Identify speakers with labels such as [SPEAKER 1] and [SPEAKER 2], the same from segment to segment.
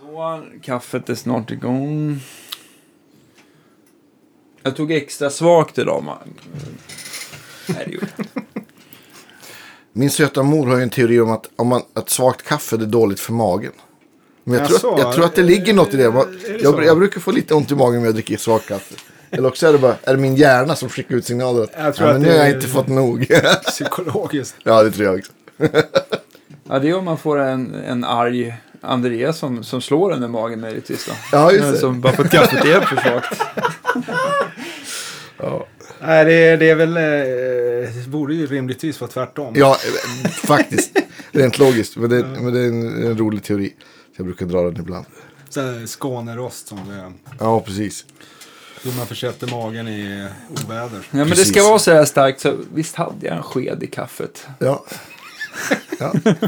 [SPEAKER 1] Så, kaffet är snart igång. Jag tog extra svagt idag, man. Nej, det gjorde jag inte.
[SPEAKER 2] Min söta mor har ju en teori om att, om man, att svagt kaffe är dåligt för magen. Men jag, tror, att, jag tror att det ligger något i det. Man,
[SPEAKER 3] det
[SPEAKER 2] jag, jag brukar få lite ont i magen när jag dricker svagt kaffe. Eller också är det bara är det min hjärna som skickar ut signaler. Att,
[SPEAKER 3] Jag tror
[SPEAKER 2] ja,
[SPEAKER 3] att
[SPEAKER 2] men nu
[SPEAKER 3] det
[SPEAKER 2] har jag inte fått nog.
[SPEAKER 3] Psykologiskt.
[SPEAKER 2] ja, det tror jag också.
[SPEAKER 1] Ja, det är om man får en, en arg Andreas som, som slår en i magen möjligtvis. Då.
[SPEAKER 2] Ja, just det.
[SPEAKER 1] Som bara för att kaffet är för svagt.
[SPEAKER 3] Nej, det, det är väl... Eh, det borde ju rimligtvis vara tvärtom.
[SPEAKER 2] Ja, eh, faktiskt. Rent logiskt. Men det, men det är en, en rolig teori. Jag brukar dra den ibland.
[SPEAKER 3] Skånerost som det är.
[SPEAKER 2] Ja, precis.
[SPEAKER 3] Hur man försätter magen i oväder.
[SPEAKER 1] Ja, men det
[SPEAKER 2] Precis.
[SPEAKER 1] ska vara så här starkt så visst hade jag en sked i kaffet.
[SPEAKER 2] Ja. ja.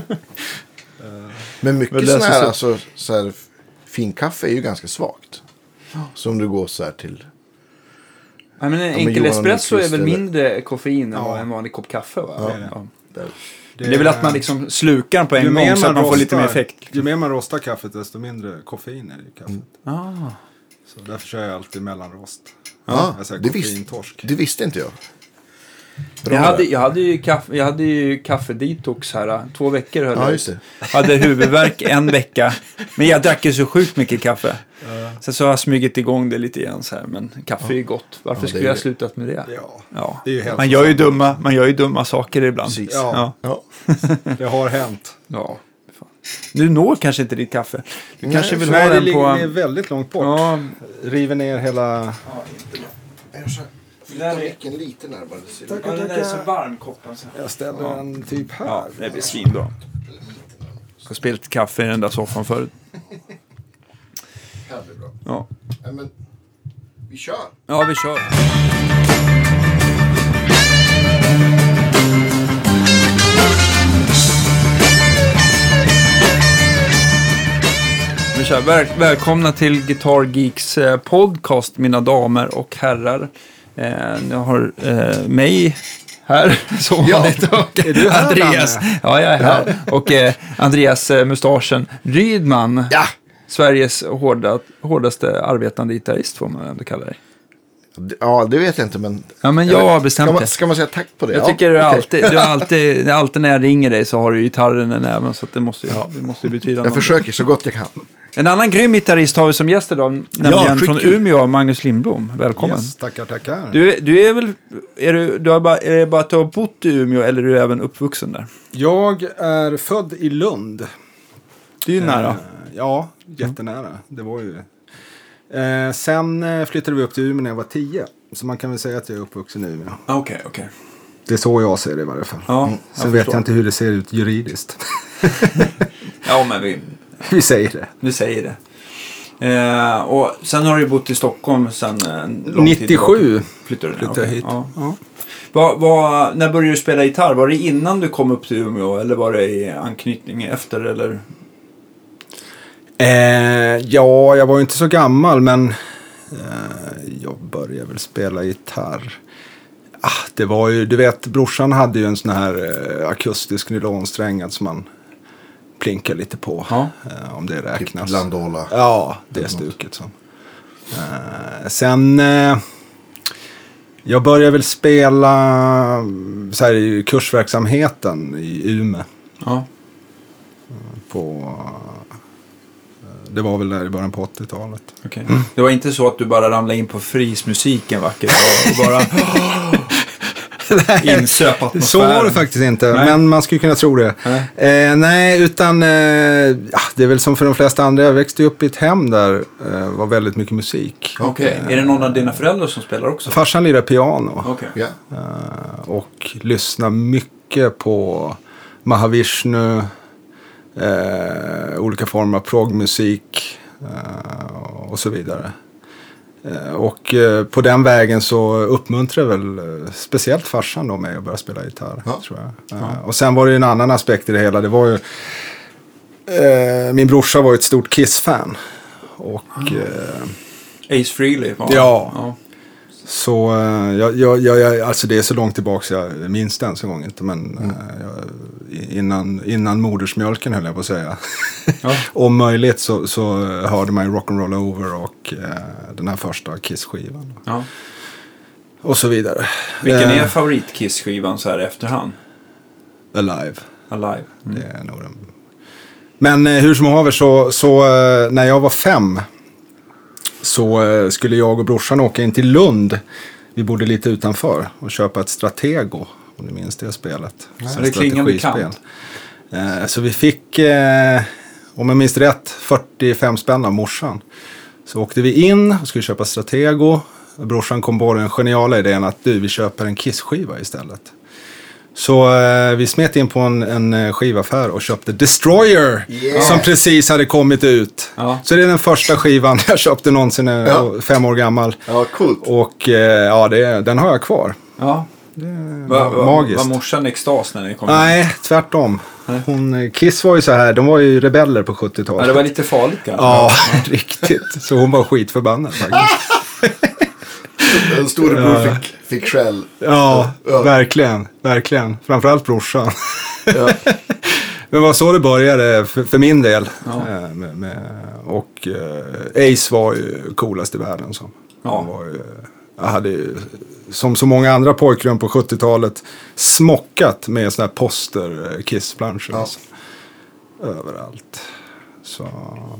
[SPEAKER 2] Men mycket
[SPEAKER 1] Men
[SPEAKER 2] sådana här,
[SPEAKER 1] sig.
[SPEAKER 2] alltså, så här finkaffe är ju ganska svagt. Så om du går så här till...
[SPEAKER 1] Ja, men en
[SPEAKER 2] men
[SPEAKER 1] enkel espresso är väl
[SPEAKER 2] eller-
[SPEAKER 1] mindre koffein än
[SPEAKER 3] Ja.
[SPEAKER 1] vad en vanlig kopp kaffe va?
[SPEAKER 3] det är det.
[SPEAKER 1] Ja.
[SPEAKER 3] Det,
[SPEAKER 1] är väl att man liksom slukar den på
[SPEAKER 3] ju
[SPEAKER 1] en
[SPEAKER 3] mer
[SPEAKER 1] gång så att man får lite mer
[SPEAKER 3] rostar-
[SPEAKER 1] effekt.
[SPEAKER 3] Ju mer man rostar kaffet desto mindre koffein är det i kaffet.
[SPEAKER 1] Ah.
[SPEAKER 3] Så därför kör jag alltid mellanrost.
[SPEAKER 2] Ja,
[SPEAKER 3] jag säger
[SPEAKER 2] det, visst, det visste inte jag. Bra
[SPEAKER 1] Jag hade, jag hade ju, kaffe, jag hade ju kaffedetox här. Två veckor höll
[SPEAKER 2] Ja,
[SPEAKER 1] jag.
[SPEAKER 2] just det.
[SPEAKER 1] Hade huvudvärk en vecka. Men jag drack ju så sjukt mycket kaffe. Sen så har jag smugit igång det lite igen så här. Men kaffe är ju gott. Varför
[SPEAKER 2] Ja,
[SPEAKER 1] skulle jag
[SPEAKER 2] det.
[SPEAKER 1] slutat med det?
[SPEAKER 3] Ja,
[SPEAKER 1] Ja.
[SPEAKER 3] det är
[SPEAKER 1] man, gör ju dumma, man gör ju dumma saker ibland.
[SPEAKER 2] Precis.
[SPEAKER 3] Ja.
[SPEAKER 1] Ja.
[SPEAKER 2] Ja.
[SPEAKER 3] det har hänt.
[SPEAKER 1] ja. Du når kanske inte ditt kaffe. Du
[SPEAKER 2] Nej,
[SPEAKER 1] kanske vill
[SPEAKER 3] Nej,
[SPEAKER 1] ha
[SPEAKER 3] det
[SPEAKER 1] den
[SPEAKER 3] ligger
[SPEAKER 1] på...
[SPEAKER 3] det är väldigt långt bort.
[SPEAKER 1] Ja,
[SPEAKER 3] River ner hela...
[SPEAKER 2] Flytta micken lite närmare. ut.
[SPEAKER 1] ja, den där är så varm koppen. Så.
[SPEAKER 3] Jag ställer den typ här.
[SPEAKER 1] Ja, det blir svinbra. Jag har spelat kaffe i den där soffan förut.
[SPEAKER 2] Här blir bra.
[SPEAKER 1] Ja,
[SPEAKER 2] Nej, men, vi kör.
[SPEAKER 1] ja vi kör. Vi kör. Väl, välkomna till Guitar Geeks eh, podcast, mina damer och herrar. Eh, jag har eh, mig här, som
[SPEAKER 2] Ja.
[SPEAKER 1] vanligt. Och
[SPEAKER 3] Är du här,
[SPEAKER 1] Andreas.
[SPEAKER 3] Danne?
[SPEAKER 1] Ja, jag är här. Och eh, Andreas eh, mustaschen Rydman.
[SPEAKER 2] Ja!
[SPEAKER 1] Sveriges hårda, hårdaste arbetande gitarrist får man ändå kalla dig.
[SPEAKER 2] Ja, det vet jag inte, men...
[SPEAKER 1] Ja, men jag har bestämt
[SPEAKER 2] ska man, ska man säga tack på det?
[SPEAKER 1] Jag
[SPEAKER 2] Ja,
[SPEAKER 1] tycker du alltid, du alltid, alltid när jag ringer dig så har du gitarren i näven så att det måste ju, det måste ju betyda
[SPEAKER 2] Jag försöker så gott jag kan.
[SPEAKER 1] En annan grym gitarrist har vi som gäst idag, nämligen från
[SPEAKER 2] skitkul.
[SPEAKER 1] Umeå, Magnus Lindblom. Välkommen.
[SPEAKER 3] Yes, tackar, tackar.
[SPEAKER 1] Du, du är väl, är, du, du har bara, är det bara att du har bott i Umeå eller är du även uppvuxen där?
[SPEAKER 3] Jag är född i Lund.
[SPEAKER 1] Det är ju nära.
[SPEAKER 3] Eh, ja, jättenära. Det var ju eh, Sen eh, flyttade vi upp till Umeå när jag var tio. Så man kan väl säga att jag är uppvuxen i Umeå.
[SPEAKER 1] Okej, okej.
[SPEAKER 3] Det är så jag ser det i varje fall.
[SPEAKER 1] Ja,
[SPEAKER 3] Sen vet jag inte hur det ser ut juridiskt.
[SPEAKER 1] Ja, men vi,
[SPEAKER 3] vi säger det.
[SPEAKER 1] vi säger det. Eh, och sen har du bott i Stockholm sen eh, lång tid
[SPEAKER 3] 97
[SPEAKER 1] tillbaka. flyttade du
[SPEAKER 3] flyttade jag hit.
[SPEAKER 1] Ja.
[SPEAKER 3] Ja.
[SPEAKER 1] Vad, vad, när började du spela gitarr? Var det innan du kom upp till Umeå eller var det i anknytning efter? Eller?
[SPEAKER 3] Eh, ja, jag var ju inte så gammal men eh, jag började väl spela gitarr. Ah, det var ju, du vet, brorsan hade ju en sån här eh, akustisk nylonsträngad som man plinkar lite på.
[SPEAKER 1] Ja.
[SPEAKER 3] Eh, om det
[SPEAKER 2] Typ
[SPEAKER 3] räknas.
[SPEAKER 2] Landola.
[SPEAKER 3] Ja, det stuket som. Eh, sen, eh, jag började väl spela mm, så här, i kursverksamheten i Umeå.
[SPEAKER 1] Ja.
[SPEAKER 3] På, det var väl där i början på 80-talet.
[SPEAKER 1] okej. Det var inte så att du bara ramlade in på frismusik en vacker dag och bara insöp atmosfären?
[SPEAKER 3] Så var det faktiskt inte,
[SPEAKER 1] Nej.
[SPEAKER 3] men man skulle kunna tro det.
[SPEAKER 1] Nej.
[SPEAKER 3] Eh, nej, utan eh, det är väl som för de flesta andra. Jag växte upp i ett hem där det eh, var väldigt mycket musik.
[SPEAKER 1] Okej, är det någon av dina föräldrar som spelar också?
[SPEAKER 3] Farsan lirade piano.
[SPEAKER 2] Ja.
[SPEAKER 3] eh, och lyssnade mycket på Mahavishnu, eh, olika former av progmusik eh, och så vidare. Eh, Och eh, på den vägen så uppmuntrade väl eh, speciellt farsan då mig att börja spela gitarr.
[SPEAKER 2] Ja.
[SPEAKER 3] Tror jag. Eh, Och sen var det ju en annan aspekt i det hela. Det var ju, min brorsa var ju ett stort Kiss-fan. Och eh,
[SPEAKER 1] Ace Frehley? var-
[SPEAKER 3] Ja.
[SPEAKER 1] ja.
[SPEAKER 3] Så eh, jag, jag, jag, alltså det är så långt tillbaka jag minns det ens en gång inte. Men eh, jag, innan, innan modersmjölken höll jag på att säga.
[SPEAKER 1] Ja.
[SPEAKER 3] Om möjligt så, så hörde man ju Rock'n'Roll Over och eh, den här första Kiss-skivan.
[SPEAKER 1] Ja.
[SPEAKER 3] Och så vidare.
[SPEAKER 1] Vilken
[SPEAKER 3] Eh,
[SPEAKER 1] är favorit-Kiss-skivan så här efterhand?
[SPEAKER 3] Alive.
[SPEAKER 1] Alive. Mm.
[SPEAKER 3] Det är nog den. Men eh, hur som haver så, så eh, när jag var fem så eh, skulle jag och brorsan åka in till Lund. Vi bodde lite utanför och köpa ett Stratego. Om du minns det spelet. Så
[SPEAKER 1] det klingar bekant.
[SPEAKER 3] Eh, så vi fick, eh, om jag minns rätt, 45 spänn av morsan. Så åkte vi in och skulle köpa Stratego. Brorsan kom på den geniala idén att du, vi köper en Kiss-skiva istället. Så eh, vi smet in på en, en eh, skivaffär och köpte Destroyer.
[SPEAKER 2] Yeah.
[SPEAKER 3] Som precis hade kommit ut.
[SPEAKER 1] Ja.
[SPEAKER 3] Så det är den första skivan jag köpte någonsin när jag
[SPEAKER 2] Ja.
[SPEAKER 3] var fem år gammal.
[SPEAKER 2] Ja, coolt.
[SPEAKER 3] Och eh, ja, det, den har jag kvar.
[SPEAKER 1] Ja. Var, var,
[SPEAKER 3] magiskt.
[SPEAKER 1] var morsan extas när ni kom?
[SPEAKER 3] Nej, tvärtom. Hon, eh, Kiss var ju så här, de var ju rebeller på 70-talet.
[SPEAKER 1] Ja, det var lite farligt kanske.
[SPEAKER 3] Ja, riktigt. Så hon var skitförbannad faktiskt.
[SPEAKER 2] En storebror fick, fick skäll.
[SPEAKER 3] Ja,
[SPEAKER 2] Ja.
[SPEAKER 3] verkligen. Verkligen. Framförallt brorsan.
[SPEAKER 2] Ja.
[SPEAKER 3] Men var så det började för, för min del.
[SPEAKER 1] Ja.
[SPEAKER 3] Eh, Med, med, och eh, Ace var ju coolast i världen. Som.
[SPEAKER 1] Ja.
[SPEAKER 3] Han var ju, jag hade ju, som så många andra pojkrum på 70-talet, smockat med sådana här poster eh, Kiss-planscher.
[SPEAKER 2] Ja.
[SPEAKER 3] alltså. Överallt. Så,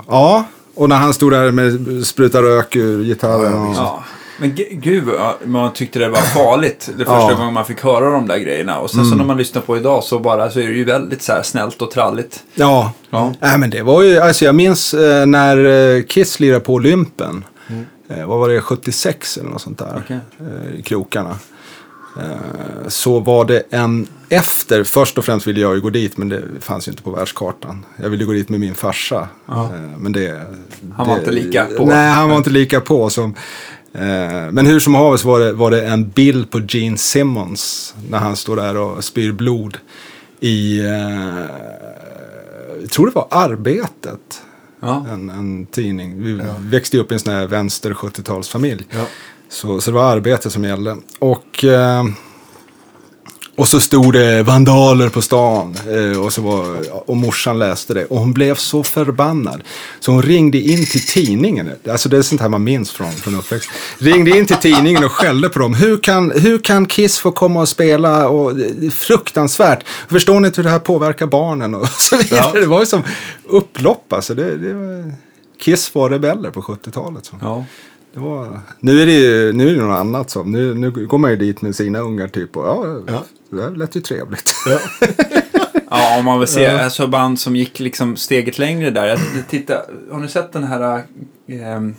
[SPEAKER 3] ja, och när han stod där med spruta rök ur gitarren.
[SPEAKER 2] Ja,
[SPEAKER 3] och.
[SPEAKER 1] Ja. Men gud, man tyckte det var farligt det första
[SPEAKER 3] Ja.
[SPEAKER 1] gången man fick höra de där grejerna. Och sen så när man lyssnar på idag så bara så är det ju väldigt så här snällt och tralligt.
[SPEAKER 3] Ja,
[SPEAKER 1] Ja.
[SPEAKER 3] Nej, men det var ju, alltså jag minns eh, när eh, Kiss lirade på Olympen. Eh, vad var det, 76 eller något sånt där.
[SPEAKER 1] Okej.
[SPEAKER 3] Eh, I krokarna. Eh, så var det en efter, först och främst ville jag ju gå dit men det fanns ju inte på världskartan. Jag ville gå dit med min farsa.
[SPEAKER 1] Ja.
[SPEAKER 3] Eh, men det,
[SPEAKER 1] Han var
[SPEAKER 3] det,
[SPEAKER 1] inte lika på.
[SPEAKER 3] Nej, han var inte lika på. Som, men hur som helst var det, var det en bild på Gene Simmons när han står där och spyr blod i, eh, jag tror det var Arbetet.
[SPEAKER 1] Ja.
[SPEAKER 3] En, en tidning. Vi växte ju upp i en sån här vänster 70-talsfamilj.
[SPEAKER 2] Ja.
[SPEAKER 3] Så, så det var arbete som gällde. Och, eh, och så stod det vandaler på stan. Eh, och, så var, och morsan läste det. Och hon blev så förbannad. Så hon ringde in till tidningen. Alltså det är sånt här man minns från, från uppväxt. Ringde in till tidningen och skällde på dem. Hur kan, hur kan Kiss få komma och spela? Och, är fruktansvärt. Förstår ni inte hur det här påverkar barnen? Och så vidare.
[SPEAKER 1] Ja.
[SPEAKER 3] Det var ju som upplopp. Alltså det, det var, Kiss var rebeller på 70-talet. Så.
[SPEAKER 1] Ja.
[SPEAKER 3] Var, nu är det ju nu är det något annat. Så. Nu, nu går man ju dit med sina ungar typ. Och, ja,
[SPEAKER 2] Ja.
[SPEAKER 3] Det här lät ju trevligt.
[SPEAKER 1] Ja, om man vill se alltså band som gick liksom steget längre där. Jag, titta, har ni sett den här ehm,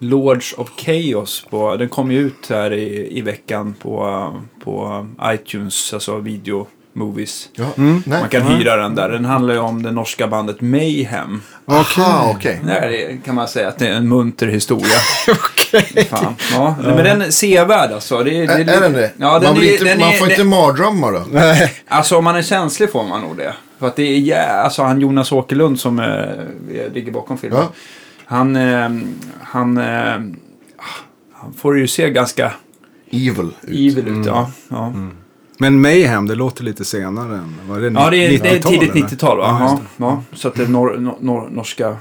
[SPEAKER 1] Lords of Chaos? På, den kom ju ut här i, i veckan på, på iTunes, alltså video movies.
[SPEAKER 2] Ja. Nej.
[SPEAKER 1] Man kan hyra den där. Den handlar ju om det norska bandet Mayhem.
[SPEAKER 2] Aha, okej.
[SPEAKER 1] Där är- kan man säga att det är en munter historia.
[SPEAKER 3] Okej.
[SPEAKER 1] Fan. Ja, men den är sevärd alltså. Det, det,
[SPEAKER 2] Är, är den det?
[SPEAKER 1] Ja, den
[SPEAKER 2] man,
[SPEAKER 1] är,
[SPEAKER 2] inte,
[SPEAKER 1] den
[SPEAKER 2] man
[SPEAKER 1] är,
[SPEAKER 2] får inte mardrömmar då?
[SPEAKER 3] Nej.
[SPEAKER 1] Alltså om man är känslig får man nog det. För att det är jä... Alltså han Jonas Åkerlund som eh, ligger bakom filmen.
[SPEAKER 2] Ja.
[SPEAKER 1] Han, eh, han, eh, han får ju se ganska
[SPEAKER 2] Evil ut.
[SPEAKER 1] evil ut. Ja, ja.
[SPEAKER 3] Men Mayhem, det låter lite senare än, var det
[SPEAKER 1] ja det, är, det är
[SPEAKER 3] 90-tal,
[SPEAKER 1] tidigt
[SPEAKER 3] eller?
[SPEAKER 1] 90-tal va?
[SPEAKER 3] Ja,
[SPEAKER 1] Ja, Så att det är nor, nor, nor, norska...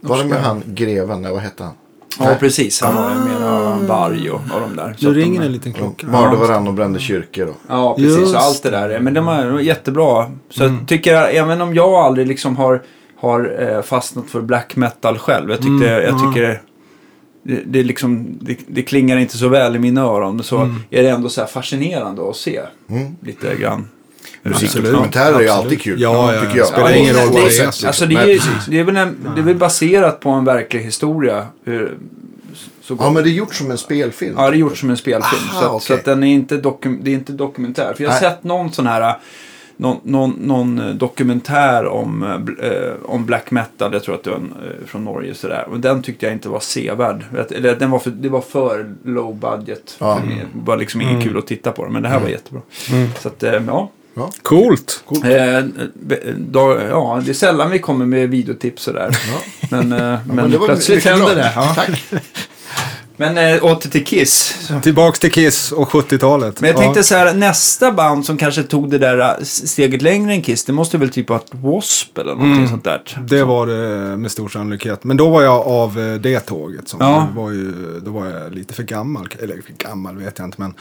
[SPEAKER 2] Var det med
[SPEAKER 1] norska-
[SPEAKER 2] han greven? Vad hette han?
[SPEAKER 1] Ja, precis. Han var mera Barry och, och de där. Så
[SPEAKER 3] Nu
[SPEAKER 1] att de-
[SPEAKER 3] ringer en liten klocka.
[SPEAKER 2] De mördade varandra och brände kyrkor. Då.
[SPEAKER 1] Ja, precis.
[SPEAKER 3] Just
[SPEAKER 1] och allt det där. Men de var jättebra. Så
[SPEAKER 3] Mm.
[SPEAKER 1] jag tycker, även om jag aldrig liksom har, har eh, fastnat för black metal själv. Jag, tyckte,
[SPEAKER 3] Mm,
[SPEAKER 1] jag tycker det, det, liksom, det, det klingar inte så väl i mina öron. Så
[SPEAKER 3] Mm.
[SPEAKER 1] är det ändå så här fascinerande att se
[SPEAKER 2] Mm.
[SPEAKER 1] lite grann.
[SPEAKER 2] Musikdokumentärer är ju alltid kul.
[SPEAKER 3] Ja, ja,
[SPEAKER 2] tycker jag.
[SPEAKER 3] spelar
[SPEAKER 1] Ja,
[SPEAKER 3] ingen
[SPEAKER 1] det-
[SPEAKER 3] roll vad det är.
[SPEAKER 1] alltså, det, är, det, är väl en, det är väl baserat på en verklig historia. Hur, så,
[SPEAKER 2] Ja, men det är gjort som en spelfilm.
[SPEAKER 1] Ja, det är gjort som en spelfilm.
[SPEAKER 2] Aha,
[SPEAKER 1] så att,
[SPEAKER 2] okej.
[SPEAKER 1] så att den är inte, dokum, det är inte dokumentär. För jag har
[SPEAKER 2] Nej.
[SPEAKER 1] sett någon sån här, någon, någon, någon eh, dokumentär om, eh, eh, om black metal. Jag tror att det var en, eh, från Norge. Sådär. Och den tyckte jag inte var sevärd. Eller den var för, det var för low budget.
[SPEAKER 2] Ja.
[SPEAKER 1] För det var liksom inget kul att titta på. Men det här var jättebra. Så att, eh, ja.
[SPEAKER 3] Coolt.
[SPEAKER 1] Eh, be- då, ja, det är sällan vi kommer med videotips sådär. Men, eh, men,
[SPEAKER 2] men det var
[SPEAKER 1] plötsligt
[SPEAKER 2] mycket
[SPEAKER 1] händer
[SPEAKER 2] bra.
[SPEAKER 1] det. Ja.
[SPEAKER 2] Tack.
[SPEAKER 1] Men äh, åter till Kiss.
[SPEAKER 3] Tillbaks till Kiss och 70-talet.
[SPEAKER 1] Men jag tänkte
[SPEAKER 3] Ja.
[SPEAKER 1] så här, nästa band som kanske tog det där äh, steget längre än Kiss, det måste väl typ vara W.A.S.P. eller någonting
[SPEAKER 3] Mm.
[SPEAKER 1] sånt där.
[SPEAKER 3] Det var det med stor sannolikhet. Men då var jag av eh, det tåget. Som
[SPEAKER 1] Ja.
[SPEAKER 3] var ju, då var jag lite för gammal. Eller för gammal vet jag inte. Men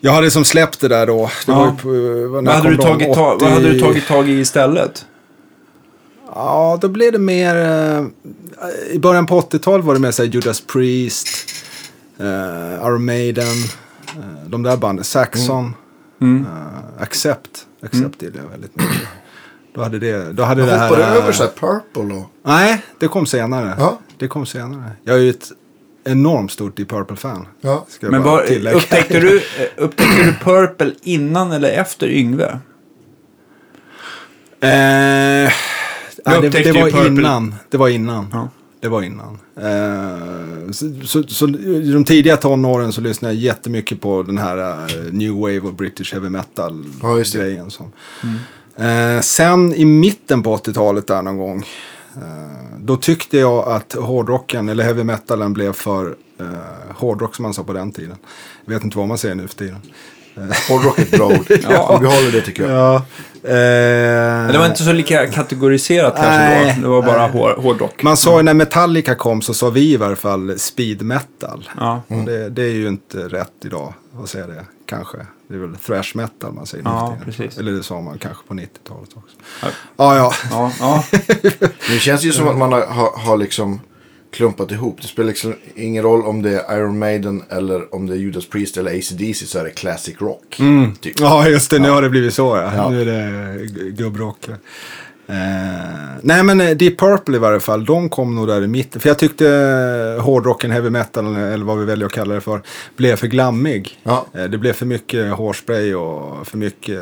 [SPEAKER 3] jag hade som släppt det där då. Det
[SPEAKER 1] Ja.
[SPEAKER 3] var ju på, när
[SPEAKER 1] Vad
[SPEAKER 3] jag
[SPEAKER 1] hade,
[SPEAKER 3] kom
[SPEAKER 1] du
[SPEAKER 3] då,
[SPEAKER 1] tagit ta-
[SPEAKER 3] 80
[SPEAKER 1] vad hade du tagit tag i istället?
[SPEAKER 3] Ja, då blev det mer... eh, I början på 80-talet var det mer så här Judas Priest, uh, Iron Maiden, eh, de där banden. Saxon,
[SPEAKER 1] Mm.
[SPEAKER 3] eh, Accept. Accept gillar jag väldigt mycket. Då hade det, då hade
[SPEAKER 2] Jag
[SPEAKER 3] det här...
[SPEAKER 2] hoppade
[SPEAKER 3] eh,
[SPEAKER 2] över så här Purple och...
[SPEAKER 3] Nej, det kom senare.
[SPEAKER 2] Ja.
[SPEAKER 3] Det kom senare. Jag är ju ett enormt stort Deep Purple-fan.
[SPEAKER 2] Ja.
[SPEAKER 1] Men var, upptäckte, du, eh, upptäckte du Purple innan eller efter Yngve?
[SPEAKER 3] Eh, nej, det, det var
[SPEAKER 1] Purple.
[SPEAKER 3] innan. Det var innan.
[SPEAKER 1] Ja.
[SPEAKER 3] Det var innan. Eh, så, så, så i de tidiga tonåren så lyssnade jag jättemycket på den här eh, New Wave och British Heavy Metal
[SPEAKER 2] Ja.
[SPEAKER 3] Som. Eh, sen i mitten på 80-talet där någon gång. Då tyckte jag att hårdrocken eller heavy metalen blev för eh, hårdrock som man sa på den tiden. Jag vet inte vad man säger nu för tiden.
[SPEAKER 2] Hårdrock är ett bra ord.
[SPEAKER 1] Ja.
[SPEAKER 2] Vi behåller det tycker jag.
[SPEAKER 3] Ja,
[SPEAKER 1] Men det var inte så lika kategoriserat kanske
[SPEAKER 3] Nej,
[SPEAKER 1] då. Det var bara hår, hårdrock.
[SPEAKER 3] Man sa ju när Metallica kom så sa vi i varje fall speed metal.
[SPEAKER 1] Ja.
[SPEAKER 3] Och det, det är ju inte rätt idag att säga det. Kanske. Det är väl thrash metal man säger nu
[SPEAKER 1] Ja, precis.
[SPEAKER 3] Eller det sa man kanske på 90-talet också.
[SPEAKER 1] Ja.
[SPEAKER 3] Ja, ja.
[SPEAKER 1] Ja.
[SPEAKER 2] Det känns ju som att man har, har, har liksom klumpat ihop. Det spelar liksom ingen roll om det är Iron Maiden eller om det är Judas Priest eller AC/DC så är det classic rock. Typ.
[SPEAKER 3] Ja, just det. Nu har det blivit så ja.
[SPEAKER 2] Ja.
[SPEAKER 3] Nu är det gubbrock. Eh, nej men eh, Deep Purple i varje fall, de kom nog där i mitten. För jag tyckte eh, hårdrocken, heavy metal eller vad vi väljer att kalla det för, blev för glammig.
[SPEAKER 2] Ja.
[SPEAKER 3] Det blev för mycket hårspray och för mycket...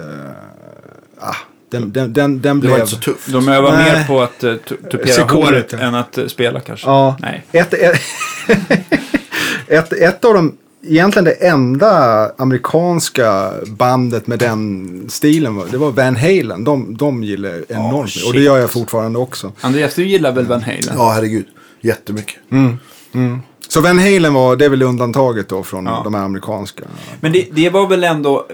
[SPEAKER 3] eh, den, den, den, den
[SPEAKER 2] Det
[SPEAKER 3] blev...
[SPEAKER 2] var inte så tufft.
[SPEAKER 1] De övar
[SPEAKER 3] Nej.
[SPEAKER 1] mer på att uh, tupera håret än att eh, spela kanske.
[SPEAKER 3] Ja.
[SPEAKER 1] Nej.
[SPEAKER 3] Ett, ett, ett, ett av de, egentligen det enda amerikanska bandet med den stilen, var- det var Van Halen. De, de gillar enormt mycket. Och det gör jag
[SPEAKER 1] alltså.
[SPEAKER 3] fortfarande också.
[SPEAKER 1] Andreas, du gillar väl Van Halen?
[SPEAKER 2] Ja, herregud. Jättemycket.
[SPEAKER 3] Så Van Halen var, det är väl undantaget då från
[SPEAKER 1] Ja.
[SPEAKER 3] de här amerikanska.
[SPEAKER 1] Men det, det var väl ändå,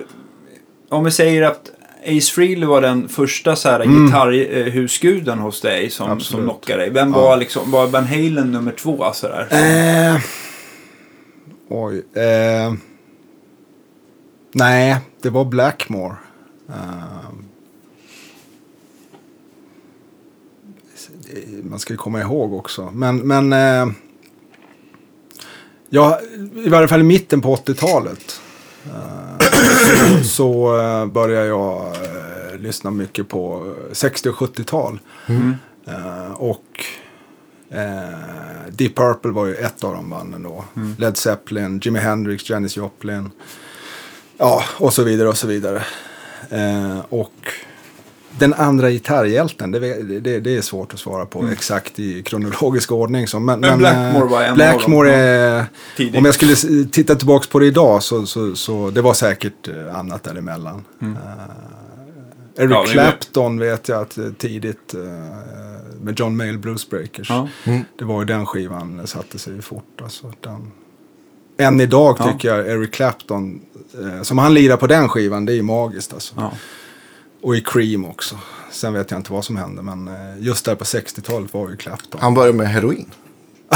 [SPEAKER 1] om vi säger att Ace Frehley var den första så här gitarrhusguden hos dig som, som knockade dig. Vem var liksom, var Van Halen nummer två sådär?
[SPEAKER 3] Eh, oj. Eh, nej, det var Blackmore. Eh, man ska ju komma ihåg också. Men, men eh, ja, i varje fall i mitten på 80-talet. Eh, så så eh, började jag eh, lyssna mycket på eh, 60 och 70-tal. Eh, och eh, Deep Purple var ju ett av de banden då. Led Zeppelin, Jimi Hendrix, Janis Joplin. Ja, och så vidare och så vidare. Eh, och den andra gitarrhjälten, det, det, det är svårt att svara på exakt i kronologisk ordning. Så, men,
[SPEAKER 1] Men Blackmore
[SPEAKER 3] eh,
[SPEAKER 1] var en av
[SPEAKER 3] Blackmore
[SPEAKER 1] dem,
[SPEAKER 3] är, om jag skulle titta tillbaka på det idag så, så, så det var säkert eh, annat däremellan. Eh, Eric
[SPEAKER 1] Ja,
[SPEAKER 3] Clapton vet jag att tidigt eh, med John Mayall Blues Breakers.
[SPEAKER 1] Ja.
[SPEAKER 3] Det var ju den skivan satte sig fort. Alltså, den... Än idag
[SPEAKER 1] Ja.
[SPEAKER 3] tycker jag Eric Clapton, eh, som han lirar på den skivan, det är ju magiskt alltså.
[SPEAKER 1] Ja.
[SPEAKER 3] Och i Cream också. Sen vet jag inte vad som hände, men eh, just där på 60-talet var ju Clapton.
[SPEAKER 2] Han började med heroin.